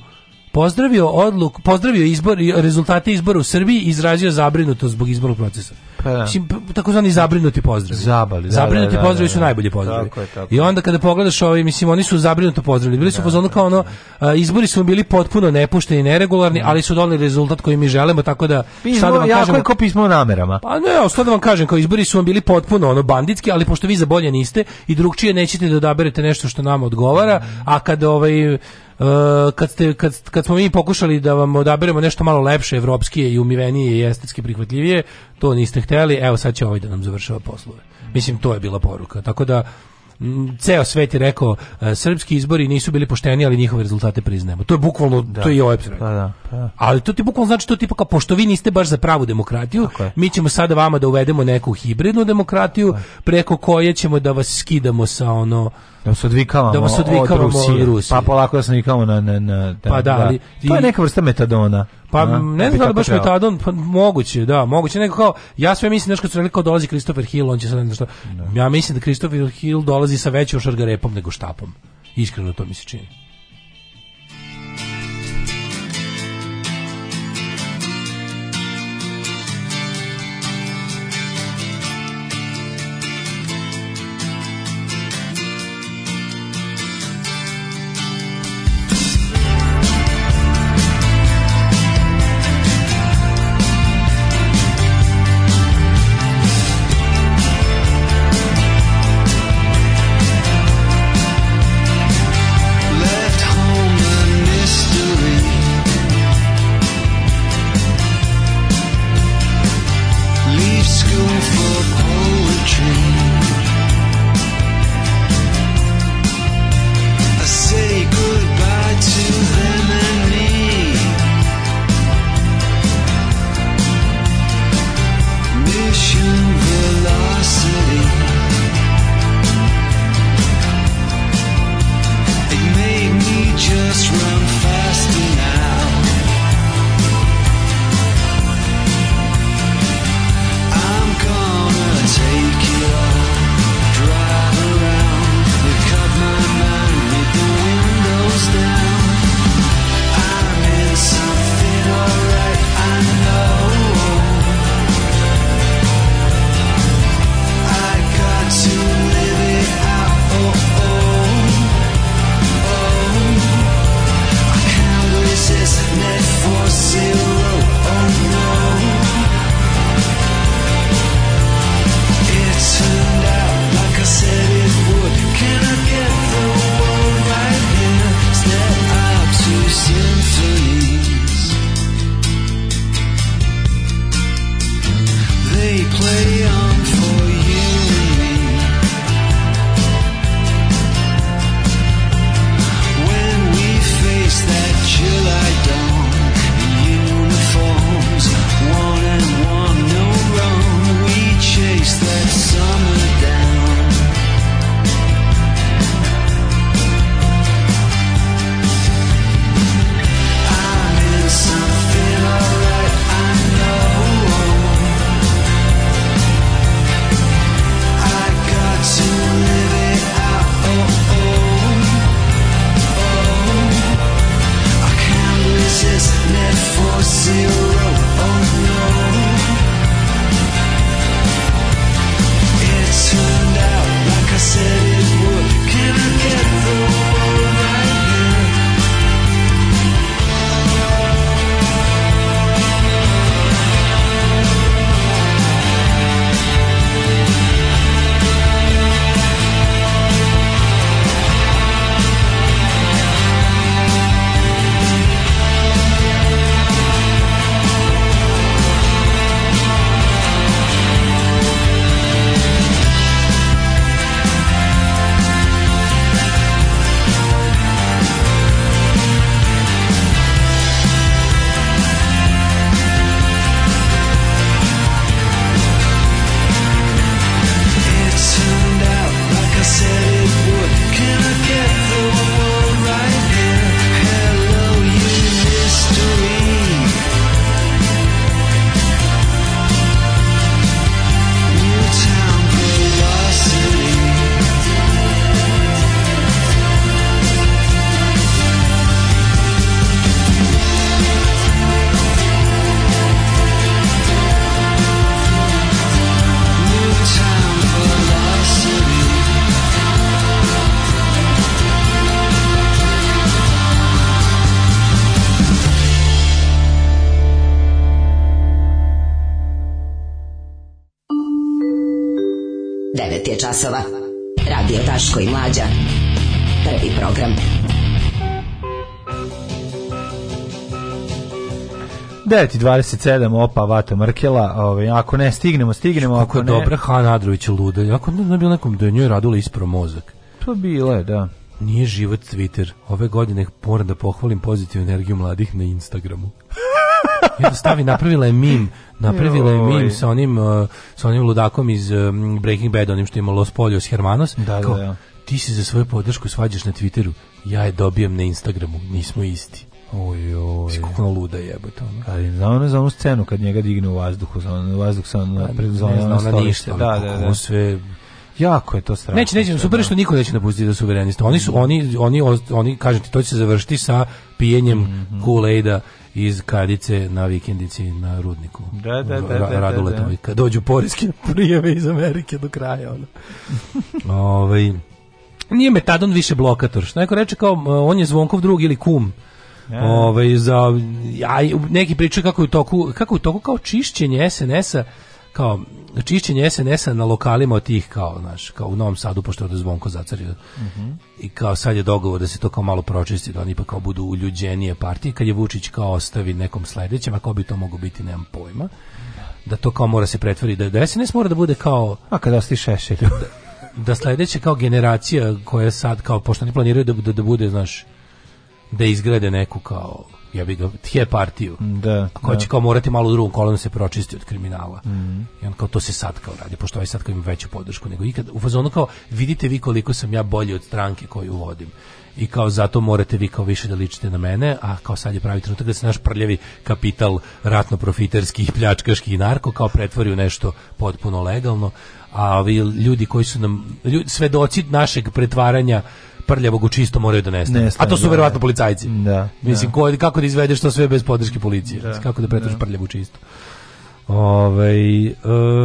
pozdravio odluk, pozdravio izbor rezultate izbora u Srbiji i izrazio zabrinutost zbog izbornog procesa. Mislim, Pa da. Mislim takozvani zabrinuti pozdravi. Zabali, da, zabrinuti da, da, pozdravi da, su da. najbolji pozdravi. Tako je, tako. I onda kada pogledaš ovaj mislim oni su zabrinuto pozdravili. Bili su pozvani kao ono a, izbori su bili potpuno nepušteni, neregularni, ali su doneli rezultat koji mi želimo, tako da pismo, šta da vam kažem, jako pismo o namerama. Pa ne, šta da vam kažem, kao izbori su vam bili potpuno ono banditski, ali pošto vi za bolje niste i drugčije nećete da odaberete nešto što nama odgovara, a kada ovaj Eh, kad, ste, kad, kad smo mi pokušali da vam odaberemo nešto malo lepše, evropskije i umivenije i estetski prihvatljivije, to niste hteli, evo sad će ovaj da nam završava poslove. Mislim, to je bila poruka. Tako da, ceo svet je rekao eh, srpski izbori nisu bili pošteni, ali njihove rezultate priznajemo. To je bukvalno da. to je i ovaj pa da, pa da. Ali to ti bukvalno znači to tipa kao pošto vi niste baš za pravu demokratiju, mi ćemo sada vama da uvedemo neku hibridnu demokratiju preko koje ćemo da vas skidamo sa ono Da se odvikavamo, da se odvikavamo od, Rusije. od Rusije. Pa polako da se odvikavamo na... na, na da, pa da, da, da. ali, da. To je neka vrsta metadona. Pa Aha, ne znam da li baš metadon, pa moguće, da, moguće neko kao, ja sve mislim nešto kad su rekao dolazi Christopher Hill, on će sad nešto, da. ja mislim da Christopher Hill dolazi sa većim šargarepom nego štapom. Iskreno to mi se čini. 9.27, opa, vata Mrkela, ove, ovaj, ako ne stignemo, stignemo, Kako ako ne... Dobra, Han Adrović luda, ako ne, ne bilo nekom da je njoj radila ispro mozak. To bilo je, da. Nije život Twitter. Ove godine moram da pohvalim pozitivnu energiju mladih na Instagramu. Jedno stavi, napravila je mim, napravila je mim sa onim, uh, sa onim ludakom iz um, Breaking Bad, onim što ima Los Polios Hermanos. Da, da Kao, da, da. Ti si za svoju podršku svađaš na Twitteru, ja je dobijem na Instagramu, nismo isti. Oj, oj. Kako ono luda jebote ono. Ali za ono za onu scenu kad njega digne u vazduhu, za ono vazduh sa na pa, pred za ono ništa. Da, da, da. sve Jako je to strašno. Neće, neće, super što da. niko neće napustiti da suverenista. Oni su, oni, oni, oni, kažem ti, to će se završiti sa pijenjem mm -hmm. kool iz kadice na vikendici na rudniku. Da, da, da. Ra, da, da, da. dođu poreske prijeve iz Amerike do kraja. Ono. Ove, ovaj, nije metadon više blokator. Što neko reče kao, on je zvonkov drug ili kum. Ove, ovaj, za ja, neki pričaju kako je u toku kako je u toku kao čišćenje SNS-a kao čišćenje SNS-a na lokalima od tih kao, znaš, kao u Novom Sadu pošto je Zvonko zacario. Mm -hmm. I kao sad je dogovor da se to kao malo pročisti, da oni pa kao budu uljuđenije partije kad je Vučić kao ostavi nekom sledećem, a ko bi to mogao biti, nemam pojma. Da to kao mora se pretvori da, da SNS mora da bude kao a kad osti šešelj. da, da sledeća kao generacija koja sad kao pošto oni planiraju da, da, da bude, znaš, da izgrade neku kao ja bih ga tje partiju. Mm, da. Ako će da. kao morati malo u drugom kolonu da se pročisti od kriminala. Mm I on kao to se sad kao radi, pošto ovaj sad kao ima veću podršku nego ikad. U fazonu kao vidite vi koliko sam ja bolji od stranke koju vodim i kao zato morate vi kao više da ličite na mene, a kao sad je pravi trenutak da se naš prljavi kapital ratno-profiterski, pljačkaški i narko kao pretvori u nešto potpuno legalno, a ovi ljudi koji su nam, ljudi, svedoci našeg pretvaranja prljavog u čisto moraju da nestane. nestane A to su da, verovatno da. policajci. Da. Mislim, da. ko, kako da izvedeš to sve bez podrške policije? Da, kako da pretoš prljavo u čisto? Ove, ovaj,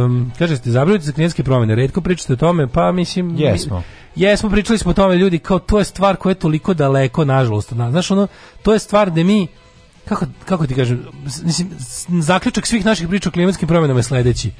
um, kažete, ste za klijenske promjene, redko pričate o tome, pa mislim... Jesmo. Jesmo, pričali smo o tome, ljudi, kao to je stvar koja je toliko daleko, nažalost. znaš, ono, to je stvar da mi, kako, kako ti kažem, mislim, zaključak svih naših priča o klimatskim promjenama je sledeći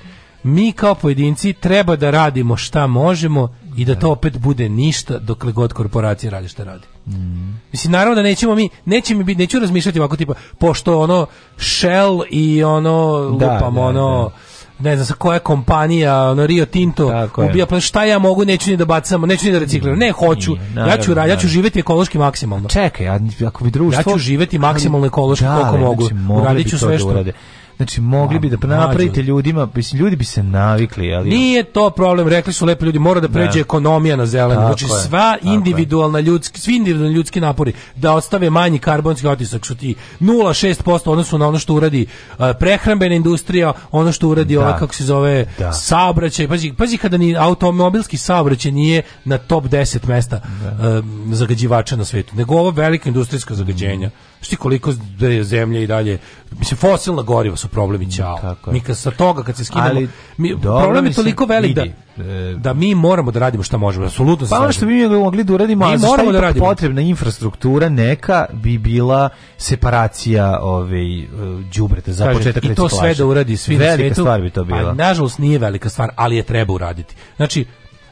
mi kao pojedinci treba da radimo šta možemo i da to opet bude ništa dokle god korporacije radi šta radi. Mm. Mislim naravno da nećemo mi neće mi biti neću razmišljati ovako tipa pošto ono Shell i ono da, lupamo da, ono da. ne znam sa koja kompanija ono Rio Tinto Tako ubija pa šta ja mogu neću ni da bacam neću ni da recikliram ne hoću Nije, naravno, ja ću ja ću živjeti ekološki maksimalno čekaj ako bi društvo ja ću živjeti maksimalno ekološki da, koliko mogu znači, ću sve da što urade Znači, mogli bi da napravite ljudima, mislim, ljudi bi se navikli. Ali... Nije to problem, rekli su lepi ljudi, mora da, da. pređe ne. ekonomija na zeleno. Tako znači, sva individualna ljudski, svi individualni ljudski napori da ostave manji karbonski otisak su ti 0,6% odnosu na ono što uradi uh, prehrambena industrija, ono što uradi da. ova, kako se zove, da. saobraćaj. Pazi, pazi kada ni automobilski saobraćaj nije na top 10 mesta da. uh, zagađivača na svetu, nego ovo veliko industrijsko zagađenja. Mm. Šti koliko da je zemlja i dalje mislim fosilna goriva su problemi i ćao. Mi kad sa toga kad se skinemo Ali, mi, dobro, problem je toliko velik da e, da mi moramo da radimo šta možemo. Apsolutno Pa ono što bi mi mogli da uradimo, mi moramo da radimo. potrebna infrastruktura neka bi bila separacija ove e, đubreta za Kažem, početak I to sve da uradi svi velika na svijetu, stvar bi to pa bila. Pa, nažalost nije velika stvar, ali je treba uraditi. Znači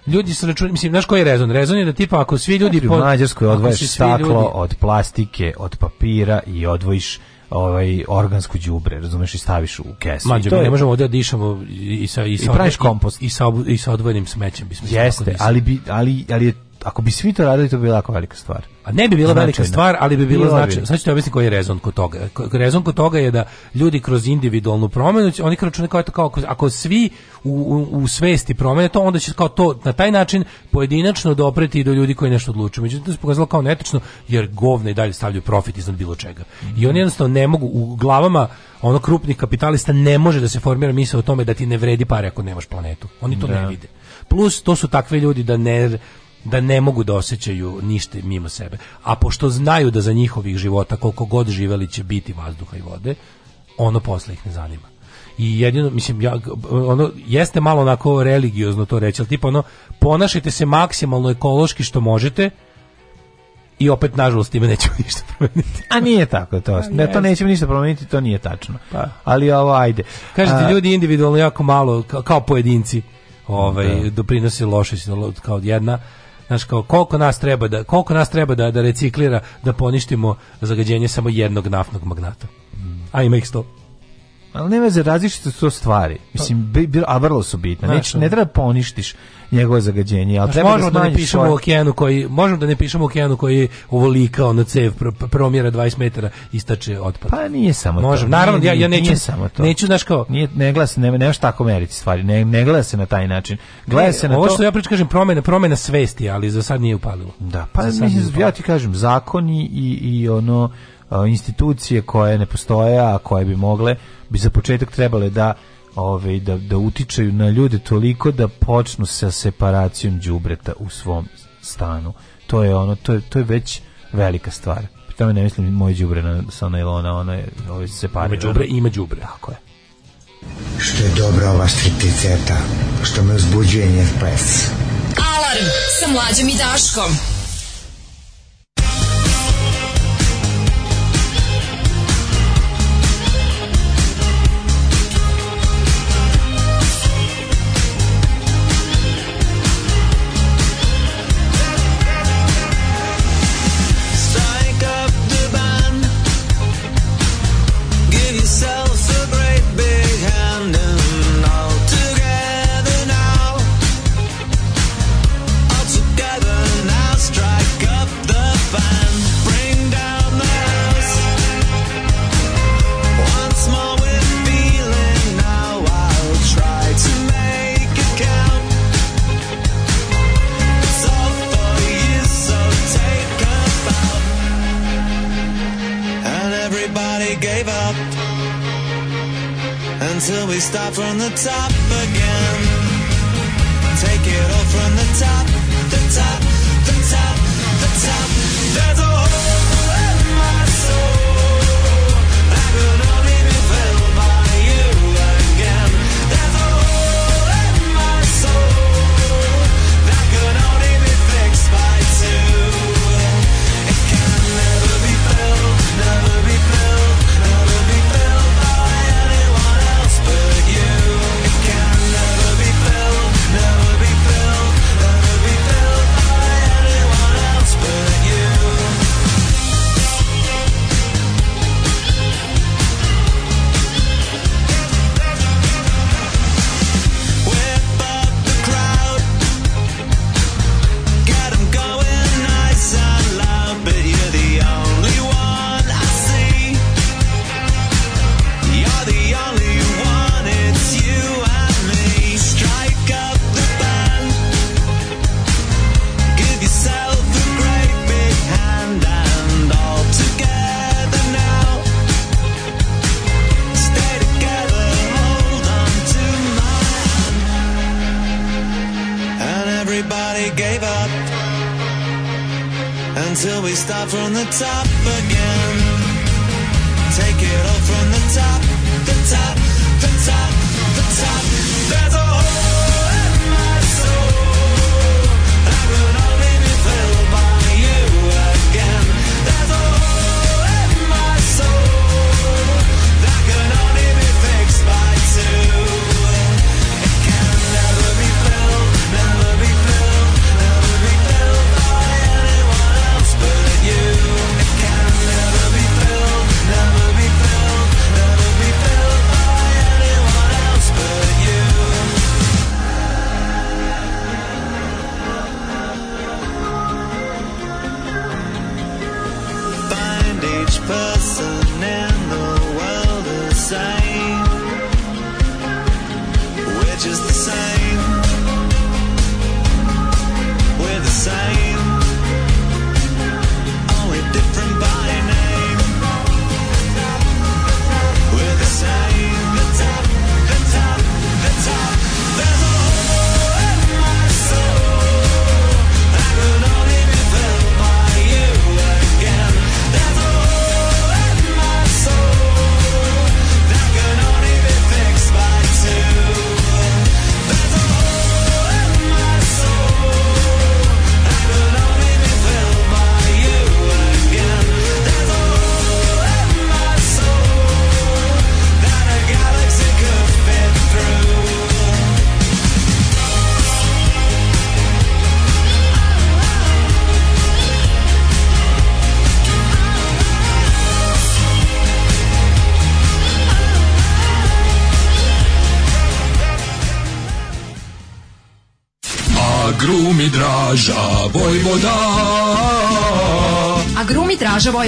ljudi su računali, mislim, znaš koji je rezon? Rezon je da tipa ako svi ljudi... Znači, pod, u Mađarskoj odvojiš staklo ljudi... od plastike, od papira i odvojiš ovaj organsku đubre, razumeš i staviš u kesu. Mađo, to mi je... ne možemo ovdje da dišamo i sa i sa I praviš kompost i sa i sa odvojenim smećem bismo. Jeste, ali bi ali ali je ako bi svi to radili, to bi bila jako velika stvar. A ne bi bila velika stvar, ali bi bilo značajno. Sad ću ti objasniti koji je rezon kod toga. Rezon kod toga je da ljudi kroz individualnu promenu, oni kao računaju kao, kao ako svi u, u, u svesti promene to, onda će kao to na taj način pojedinačno dopreti do ljudi koji nešto odlučuju. Međutim, to se pokazalo kao netočno, jer govne i dalje stavljaju profit iznad bilo čega. I oni jednostavno ne mogu, u glavama ono krupnih kapitalista ne može da se formira misao o tome da ti ne vredi pare ako nemaš planetu. Oni to da. ne vide. Plus, to su takvi ljudi da ne da ne mogu da osjećaju ništa mimo sebe. A pošto znaju da za njihovih života koliko god živeli će biti vazduha i vode, ono posle ih ne zanima. I jedino, mislim, ja, ono, jeste malo onako religiozno to reći, ali tipa ono, ponašajte se maksimalno ekološki što možete, i opet nažalost time nećemo ništa promeniti. A nije tako to. A, pa ne, to nećemo ništa promeniti, to nije tačno. Pa. Ali ovo ajde. Kažete A, ljudi individualno jako malo kao, pojedinci ovaj da. doprinose loše kao jedna Znaš, kao, koliko nas treba da, koliko nas treba da, da reciklira, da poništimo zagađenje samo jednog naftnog magnata. A ima ih sto Ali ne veze, različite su stvari. Mislim, a vrlo su bitne. Znači, ne treba da poništiš njegovo zagađenje, ali treba da možemo da, da ne pišemo u okeanu koji možemo da ne pišemo u okeanu koji uvolikao na cev promjera 20 metara istače otpad. Pa nije samo možemo. to. Naravno nije, ja ja neću nije samo to. Neću znaš kao nije ne gleda se ne ne tako meriti stvari, ne ne gleda se na taj način. Gleda ne, se na ovo to. što ja pričam kažem promjena promjena svesti, ali za sad nije upalilo. Da, pa mislim ja ti kažem zakoni i i ono institucije koje ne postoje, a koje bi mogle, bi za početak trebale da ove, ovaj, da, da utičaju na ljude toliko da počnu sa separacijom đubreta u svom stanu. To je ono, to je, to je već velika stvar. Pri tome ne mislim moje đubre na, sa nailona, ono je ove, separirano. Ima đubre, ima đubre. Tako je. Što je dobra ova stripticeta, što me uzbuđuje njen ples. Alarm sa mlađom i Daškom.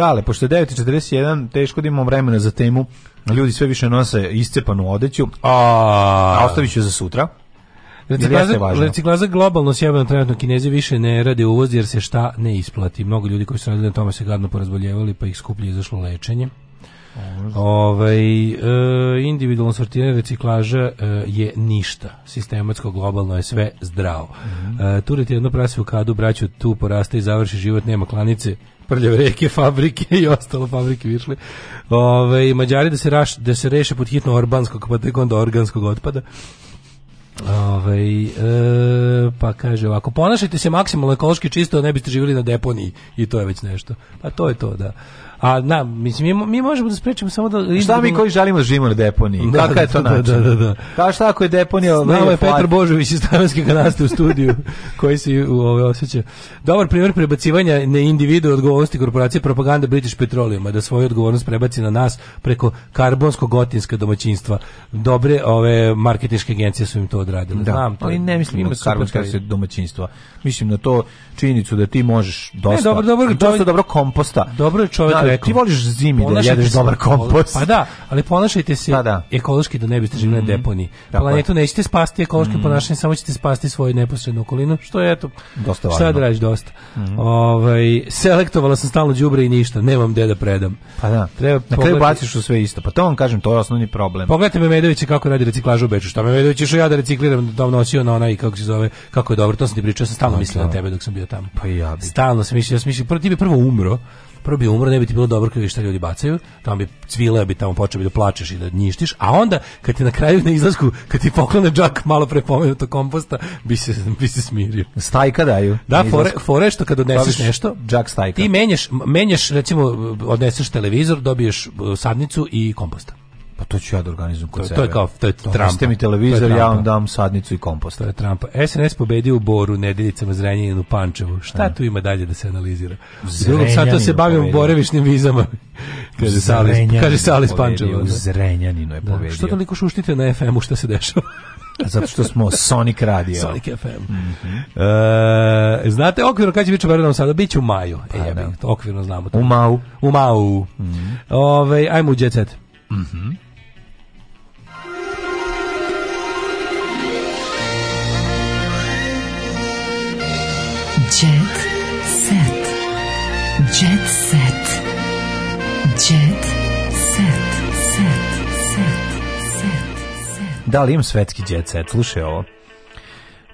dale, pošto je 9.41, teško da imamo vremena za temu, ljudi sve više nose iscepanu odeću, a, a ostavit ću za sutra. Reciklaza globalno sjebano trenutno Kinezi više ne rade uvoz jer se šta ne isplati. Mnogo ljudi koji su radili na tome se gadno porazboljevali pa ih skuplje izašlo lečenje. Ovaj e, individualno sortiranje reciklaža e, je ništa. Sistematsko globalno je sve zdravo. Mm -hmm. e, turet jedno prase u kadu, braću tu poraste i završi život, nema klanice, prljav reke, fabrike i ostalo fabrike višle. Ove, Mađari da se, raš, da se reše pod hitno orbanskog, pa tek onda organskog otpada. Ove, e, pa kaže ovako, ponašajte se maksimalno ekološki čisto, da ne biste živjeli na deponiji i to je već nešto. Pa to je to, da. A na, mislim, mi, mi možemo da sprečimo samo da... Šta mi koji želimo da živimo na deponiji? Da, Kaka je da, to da, da način? Da, da, da. Kao šta ako je deponija... Znamo je Petar Božović iz Stavanske kanaste u studiju, koji se u ove, osjeća. Dobar primjer prebacivanja na individu odgovornosti korporacije propaganda British Petroleuma, da svoju odgovornost prebaci na nas preko karbonsko-gotinska domaćinstva. Dobre ove marketinške agencije su im to odradile. Da, Znam, to ali ne mislim na karbonsko domaćinstva. Mislim na to činjenicu da ti možeš dosta, ne, dobro, dobro, dosta čovjek, dobro komposta. Dobro je čovjek da, ekološki. Ti voliš zimi da jedeš dobar kompost. Pa da, ali ponašajte se da, da. ekološki da ne biste živjeli mm -hmm. deponiji. Planetu nećete spasti ekološkim mm -hmm. ponašanjem, samo ćete spasti svoju neposrednu okolinu, što je eto, dosta važno. Šta da radiš dosta. Mm -hmm. Ovaj selektovala sam stalno đubre i ništa, nemam gde da predam. Pa da. Treba na kraju baciš u sve isto. Pa to vam kažem, to je osnovni problem. Pogledajte Memedovića kako radi reciklažu u Beču. Šta Memedović što ja da recikliram, da nosio na onaj kako se zove, kako je dobro, to sam ti pričao, sam stalno pa mislio na da. tebe dok sam bio tamo. Pa ja bi. Stalno sam mislio, ja sam mislio, prvo ti bi prvo umro, prvo bi umro, ne bi ti bilo dobro kada šta ljudi bacaju, tamo bi cvileo, bi tamo počeo bi da plačeš i da njištiš, a onda kad ti na kraju na izlasku, kad ti poklone džak malo pre pomenuto komposta, bi se, bi se smirio. Stajka daju. Da, fore, fore što kad odneseš nešto, džak stajka. ti menjaš, menjaš, recimo, odneseš televizor, dobiješ uh, sadnicu i komposta. Pa to ću ja da organizujem kod to, sebe. To je kao to je Trump. Ste mi televizor, ja vam dam sadnicu i kompost. To je Trump. SNS pobedio u Boru, Nedeljicama, Zrenjaninu, Pančevu. Šta ne. Da. tu ima dalje da se analizira? Drugog sata se bavim borevišnim vizama. kaže Salis, kaže Salis Pančeva. Da. U Zrenjaninu je da. pobedio. Da. Što toliko šuštite na FM-u, šta se dešava? Zato što smo Sonic Radio. Sonic FM. Mm -hmm. e, znate, okvirno kad će biti Čobaranovom sada? Biće u maju. E, pa, e, ja okvirno znamo. To. U mau. U mau. Mm -hmm. Ove, ajmo u jet set. Mm -hmm. Jet set. Jet set. Jet set. Set. Set. Set. set. Da li imam svetski jet set? Slušaj ovo.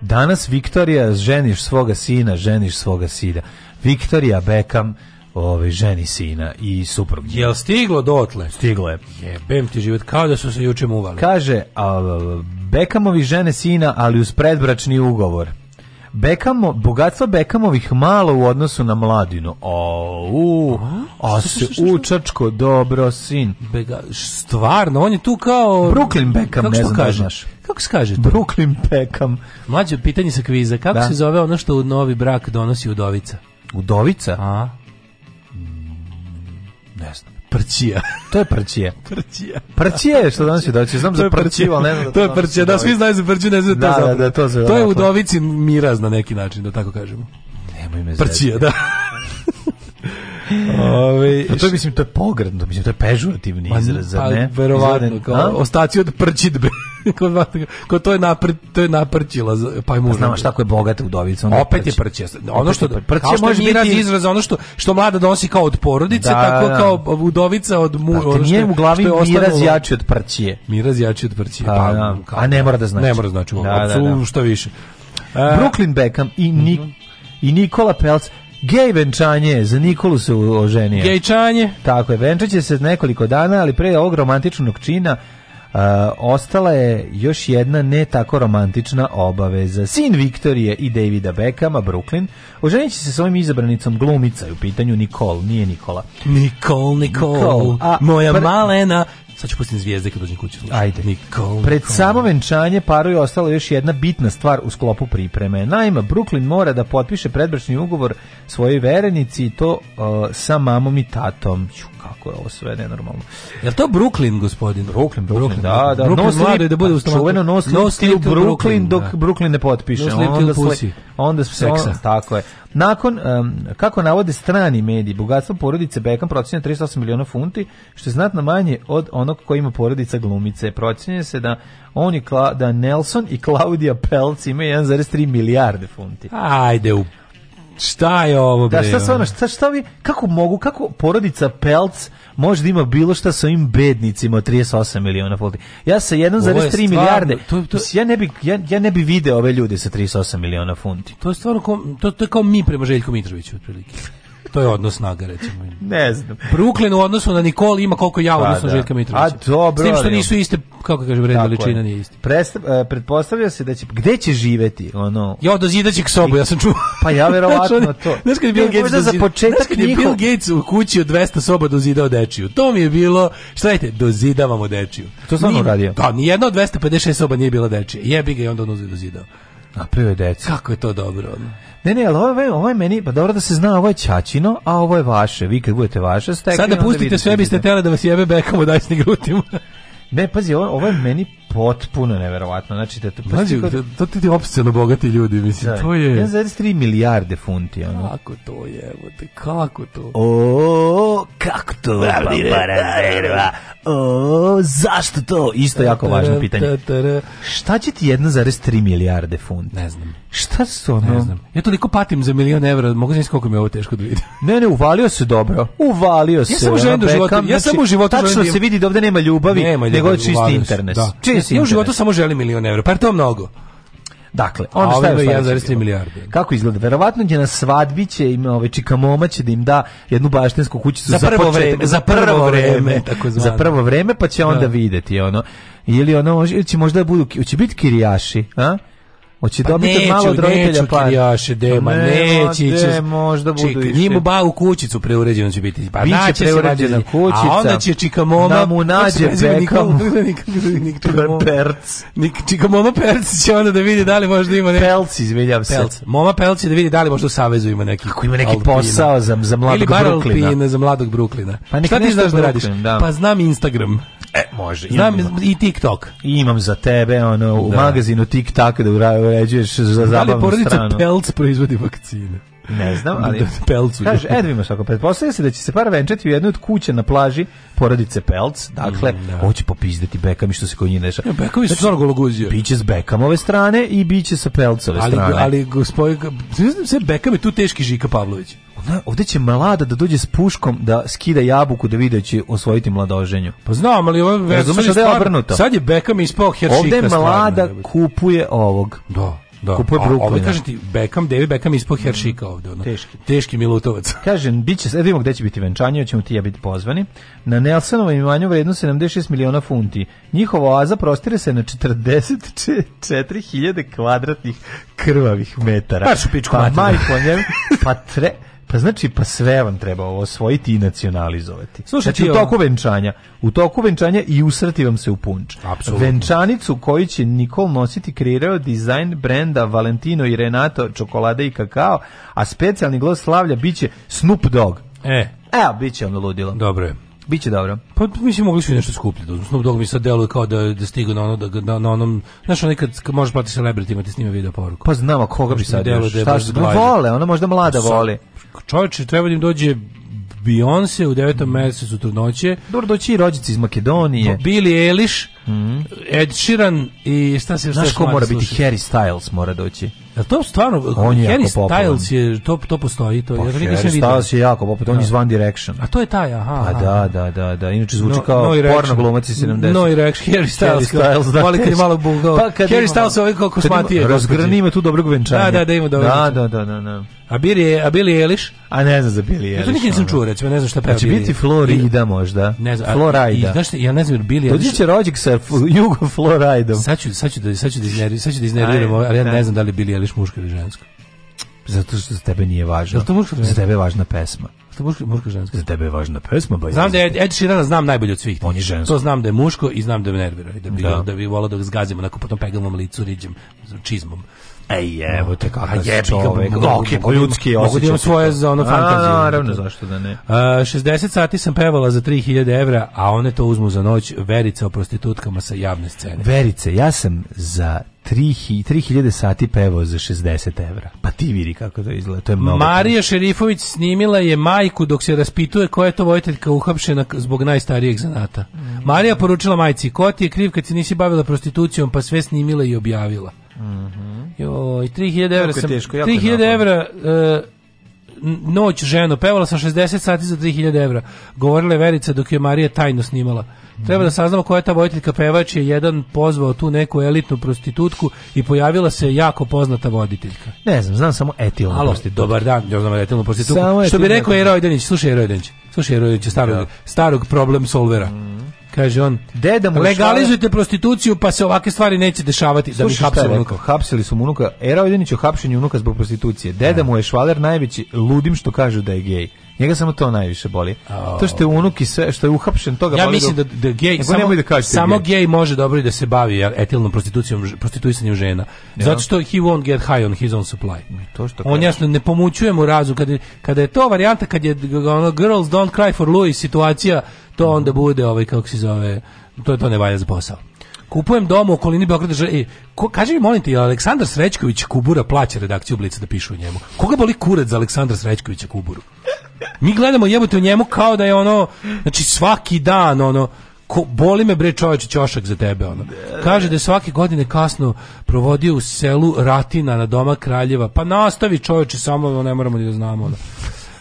Danas Viktorija ženiš svoga sina, ženiš svoga sina. Viktorija Beckham ove, ovaj, ženi sina i suprug. Jel stiglo dotle? Stiglo je. Jebem ti život kao da su se juče muvali. Kaže, a, Beckhamovi žene sina, ali uz predbračni ugovor. Bekamo, bogatstvo Bekamovih malo u odnosu na mladinu. O, u, a se učačko, dobro, sin. Bega, stvarno, on je tu kao... Brooklyn Bekam, ne znam da kaže? da znaš. Kako se kaže? Brooklyn Bekam. Mlađe, pitanje sa kviza. Kako da. se zove ono što u novi brak donosi udovica? Udovica? A? Mm, ne znam prćija. To je prćija. prćija. Prćija je što danas svjedoči. Znam za prćiju, ali ne znam da to je prćija. Da, svi znaju za prćiju, ne znam da, to da, da, da, to, to je udovici miraz na neki način, da tako kažemo. Nemoj me Prćija, da. Ove, pa to je, mislim, to je pogredno, mislim, to je pežurativni pa, izraz, pa, ne? verovatno, kao ostaci od prčitbe. kod, kod to je napr, to je naprčila pa, pa mu znamo šta ko je bogata udovica ona opet je prće ono što prće može biti izraz ono što što mlada donosi kao od porodice da, da, tako da. kao udovica od mu da, nije u glavi što je miraz jači od prćije miraz jači od prćije pa, pa, da, kao, a ne mora da znači ne mora da znači da, da, da. što više e, Brooklyn Beckham i Nik mhm. i Nikola Pelc Gej venčanje, za Nikolu se oženio. Gejčanje. Tako je, venčaće se nekoliko dana, ali pre ovog romantičnog čina Uh, ostala je još jedna ne tako romantična obaveza. Sin Viktorije i Davida Beckama, Brooklyn, oženit će se svojim izabranicom glumica u pitanju Nikol, nije Nikola. Nikol, Nikol, Nikol a moja malena Sad ću pustiti zvijezde kad dođem kuću. Ajde. Nikol, Pred Nikol. samo venčanje paru je ostala još jedna bitna stvar u sklopu pripreme. Naime, Brooklyn mora da potpiše predbračni ugovor svojoj verenici i to uh, sa mamom i tatom. Ću, kako je ovo sve nenormalno. Je to Brooklyn, gospodin? Brooklyn, Brooklyn, da, da. Brooklyn da, no mlade, da bude u pa, stomaku. Čuveno no slip, no slip Brooklyn, dok da. Brooklyn ne potpiše. No slip onda, onda se, Seksa. On, tako je. Nakon, um, kako navode strani mediji, bogatstvo porodice Beckham procenja 38 miliona funti, što je znatno manje od onog koji ima porodica glumice. Procenje se da on i Kla, da Nelson i Claudia Pelc imaju 1,3 milijarde funti. Ajde u Šta je ovo da, bre? Da šta stvarno, šta šta vi kako mogu kako porodica Pelc može da ima bilo šta sa ovim bednicima 38 miliona funti. Ja sa 1,3 milijarde. To, to, ja ne bi ja, ja ne bi video ove ljude sa 38 miliona funti. To je stvarno to, to je kao mi prema Željku Mitroviću otprilike što je odnos snaga recimo? ne znam. Brooklyn u odnosu na Nikol ima koliko ja pa odnosno da. Željka Mitrovića. A dobro. S tim što nisu iste, kako kaže vredna veličina nije isti. Prestav, uh, e, pretpostavlja se da će gde će živeti ono. Ja do zida će k sobu, ja sam čuo. Pa ja verovatno to. Znaš kad je Bill Gates za početak kad je Bill Gates u kući od 200 soba dozidao dečiju. To mi je bilo, šta je dozidavamo dečiju. To sam uradio. Da, ni jedno od 256 soba nije bila dečije. Jebi ga i onda on dozidao. Napravio je decu. Kako je to dobro? Ne, ne, ali ovo je, ovo je meni, pa dobro da se zna, ovo je Čačino, a ovo je vaše. Vi kad budete vaše, stekli... Sada pustite sve, da biste tele da vas jebe bekamo, dajsni grutima. ne, pazi, ovo, ovo je meni potpuno neverovatno. Znači da to pa Mađu, kod... to ti ti opsceno bogati ljudi, mislim, da, to je 1,3 da milijarde funti ono. Kako to je? Te, kako to? O, kako to? Pa rezerva. O, zašto to? Isto jako važno pitanje. Šta će ti 1,3 milijarde funti? Ne znam. Šta su ono? Ne znam. Ja toliko patim za milion evra, mogu znači koliko mi je ovo teško da vidim. ne, ne, uvalio se dobro. Uvalio se. Da ja sam u životu, znači, ja sam u životu. Tačno da se vidi da ovde nema ljubavi, nema ljubavi nego čisti internet. Da interes. Ja u životu samo želim milion evra, pa je to mnogo. Dakle, on šta je 1,3 milijarde. Kako izgleda? Verovatno će na svadbi će im ovaj Čikamoma će da im da jednu baštensku kućicu za prvo vreme, za prvo vreme, tako zvano. Za prvo vreme pa će onda da. videti ono. Ili ono ili će možda da budu će biti kirijaši, a? Hoće pa dobiti neću, malo od roditelja par. Neću, pa dema, ne, neće, de, će, možda budu čik, išli. Njima bavu kućicu preuređenu će biti. Pa Biće naće preuređena kućica. A onda će čikamoma... Da mu nađe bekam. Perc. Čikamoma Perc će onda da vidi da li možda ima... Neki, pelc, izmiljam se. Pelc. Moma Pelc će da vidi da li možda u Savezu ima neki... Ako ima neki alpina. posao za, za mladog Bruklina. Ili bar Alpina za mladog Bruklina. Pa Šta ti znaš da radiš? Da. Pa znam Instagram. E, može. Znam, imam, i TikTok. Imam za tebe, ono, u da. magazinu TikTok da uređuješ za zabavnu stranu. Da li porodica Pelc proizvodi vakcine? Ne znam, ali... Da, da, pelcu. Kaže, edo da imaš pretpostavlja se da će se par venčati u jednoj od kuće na plaži porodice Pelc, dakle, mm, da. hoće popizdati Bekami što se kod njih neša. Ja, Bekami znači, su stvarno gologuzio. Biće s Bekamove strane i biće sa Pelcove ali, strane. Ali, gospodin, sve Bekam je tu teški Žika Pavlović. Na, ovdje će mlada da dođe s puškom da skida jabuku da vide će osvojiti mladoženju. Pa znam, ali ovo je, je stvar, sad je bekam ispao heršika. Ovde mlada stvarno, kupuje ovog. Da. Da. Kupuje Brooklyn. Ovi kaže ti Beckham, David Beckham ispo Heršika mm. ovde. Ono. Teški. Teški Milutovac. Kaže, bit će, vidimo gde će biti venčanje, ćemo ti ja biti pozvani. Na Nelsonovom imanju vredno 76 miliona funti. Njihova oaza prostire se na 44.000 kvadratnih krvavih metara. Pa šupičku pa, majko, pa tre, Pa znači, pa sve vam treba ovo osvojiti i nacionalizovati. Slušajte, znači, u toku venčanja. U toku venčanja i usrati vam se u punč. Absolutno. Venčanicu koju će Nikol nositi kreirao dizajn brenda Valentino i Renato čokolade i kakao, a specijalni glas slavlja biće Snoop Dogg. E. E, biće ono ludilo. Dobro je. Biće dobro. Pa mislim mogli su nešto skuplje. Da Snoop Dogg mi sad deluje kao da da stigu na ono da, na, na onom, znaš, onaj kad možeš platiti celebrity, imate s njima video poruku. Pa znamo koga bi sad. Deluje, da šta, šta, vole, ona možda mlada voli čovječe, treba da im dođe Beyoncé u devetom mm. mesecu trudnoće. Dobro, doći i rođici iz Makedonije. Billy Eilish, mm. Ed Sheeran i šta se još... Znaš ko mora slušati? biti? Harry Styles mora doći. Jel to stvarno, on je Harry Styles je, to, to postoji, to pa, jer nikad nisam vidio. Harry Styles je jako poput, on je iz One Direction. A to je taj, aha. Pa da, da, da, da, inače zvuči no, kao no porno glumac iz 70. No i reaction, Harry Styles, Harry Styles da, voli kad malo bugao. Pa, Harry Styles ovaj kako smatije. Razgrani tu dobrog venčanja. Da, da, da ima dobro. Da, da, da, da, da. A Billy, a Billy Eliš? A ne znam za Billy Eliš. Ja to nikad nisam čuo, recimo, ne znam šta peva znači, Billy. Znači, biti Florida možda. Ne znam. Florida. I, znaš, ja ne znam, Billy Eliš... Dođi će rođak sa jugo Floridom. Sad ću, sad ću da, sad ću da, iznerviram, sad ću da iznerviram, ali ja da. ne znam da li je Billy Eliš muško ili žensko. Zato što za tebe nije važno. Zato muško Za tebe je važna pesma. Što muško, muško žensko. Za tebe je važna pesma, ba. Znam da je Ed Sheeran znam najbolje od svih. On je žensko. To znam da je muško i znam da me nervira i da bi da, da bi volao da ga zgazim onako potom pegalom licu riđem čizmom. Ej, evo te kakav jebi ga, Dok po ljudski osjećaj. Mogu da, da imam svoje za ono fantaziju. Naravno, zašto da ne. Uh, e, 60 sati sam pevala za 3000 evra, a one to uzmu za noć. verice o prostitutkama sa javne scene. Verice, ja sam za 3000 sati pevao za 60 evra. Pa ti vidi kako to izgleda. To je mnogo Marija Šerifović snimila je majku dok se raspituje koja je to vojiteljka uhapšena zbog najstarijeg zanata. Mm. Marija poručila majci, ko ti je kriv kad se nisi bavila prostitucijom, pa sve snimila i objavila. Mhm. Joj, 3000 €, sam, teško, 3000 evra uh, noć ženo, pevala sam 60 sati za 3000 evra. Govorila je Verica dok je Marija tajno snimala. Treba da saznamo koja je ta voditeljka pevač je jedan pozvao tu neku elitnu prostitutku i pojavila se jako poznata voditeljka. Ne znam, znam samo etilnu Alo, prostitutku. dobar dan, ja znam etilnu prostitutku. Samo što bi rekao Erojdenić, slušaj Erojdenić, slušaj Erojdenić, da. starog, starog problem solvera. Mm. Kaže on, deda mu legalizujte prostituciju pa se ovake stvari neće dešavati da bi hapsili unuka. Hapsili su mu unuka. Era Ojdenić o hapšenju unuka zbog prostitucije. Deda da. mu je švaler najveći ludim što kažu da je gej. Njega samo to najviše boli. Oh. To što je unuk i sve što je uhapšen toga ja boli. Ja mislim da, da gej samo, da samo gej može dobro i da se bavi etilnom prostitucijom, prostituisanjem žena. Ja. Zato što he won't get high on his own supply. To što On jasno ne pomoćuje mu razu kada kada je to varijanta kad je ono girls don't cry for Louis situacija, to onda bude ovaj kako se zove, to je to ne valja za posao. Kupujem dom u okolini Beograda. E, ko, kaže mi, molim te, Aleksandar Srećković Kubura plaća redakciju Blica da pišu o njemu. Koga boli kurac za Aleksandra Srećkovića Kuburu? Mi gledamo jebote o njemu kao da je ono, znači svaki dan ono, ko, boli me bre čoveče ćošak za tebe ono. Kaže da je svake godine kasno provodio u selu Ratina na doma Kraljeva. Pa nastavi čoveče samo ne moramo da znamo ono.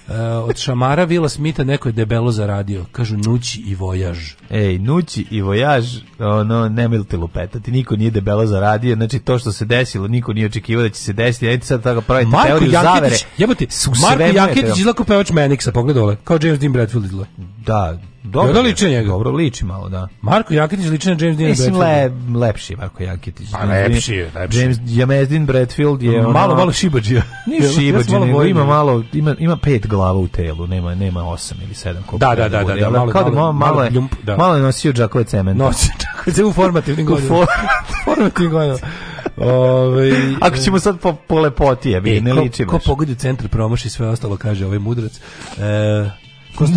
Uh, od Šamara Vila Smita neko je debelo zaradio. Kažu Nući i Vojaž. Ej, Nući i Vojaž, ono, nemoj te lupetati, niko nije debelo zaradio, znači to što se desilo, niko nije očekivao da će se desiti, Ajde sad tako praviti Marko teoriju Janketić, zavere. Jebote, Marko Jaketić izlako pevač Meniksa, pogledaj dole, kao James Dean Bradfield izgleda. Da, Dobro, da liči njega. Dobro, liči malo, da. Marko Jakitić liči na James Dean Bradfield. Mislim, le, lepši Marko Jakitić. Pa lepši je, lepši. James, James Dean Bradfield je... Ono, malo, malo šibađija. Nije šibađija, nego ima malo, ima, ima pet glava u telu, nema, nema osam ili sedam. Da, da, da, da, da, malo, da malo, malo, je, ljump, da. malo je nosio džakove cementa. Nosio džakove cementa u formativnim godinama. u formativnim godinama. Ove, Ako ćemo sad po, po lepoti, je, e, ne liči Ko, ko pogodi u centar, promaši sve ostalo, kaže ovaj mudrac. E,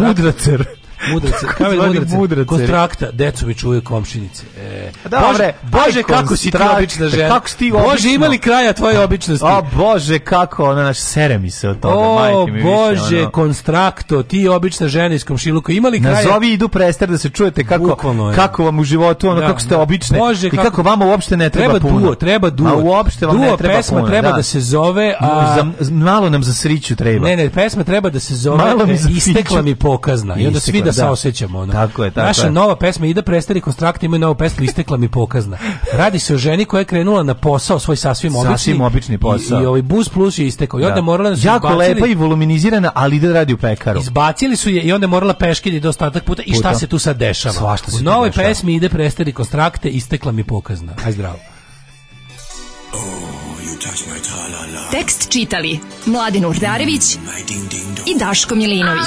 Mudracer mudrace, kao je mudrace, mudrace, kostrakta, decu mi čuje komšinice. E, da, bože, bože kako si ti obična žena. Kako si ti obično? Bože, imali kraja tvoje običnosti. O, bože, kako, ona naš sere mi se od toga, o, majke mi bože, više, konstrakto, ti obična žena iz komšiluka, imali kraja. Nazovi idu prester da se čujete kako, kako vam u životu, ono, da, kako ste da. obične bože, i kako, vama uopšte ne treba, treba puno. treba duo, treba duo. A uopšte vam duo, ne treba pesma puno, treba da. da se zove... A... Za, malo nam za sriću treba. Ne, ne, pesma treba da se zove e, Istekla mi pokazna. I onda svi da, saosećamo. Da. Ono. Tako je, tako Naša je. nova pesma ide Prestari konstrakta ima novu pesmu Istekla mi pokazna. Radi se o ženi koja je krenula na posao svoj sasvim obični. Sasvim obični posao. I, i ovaj bus plus je istekao. I onda da. morala da su Jako izbacili, lepa i voluminizirana, ali ide da radi u pekaru. Izbacili su je i onda morala peške do ostatak puta. I šta se tu sad dešava? Svašta se U novoj pesmi Ide Prestari konstrakte Istekla mi pokazna. Aj zdravo. Oh, Tekst čitali Mladin Urdarević i Daško Milinović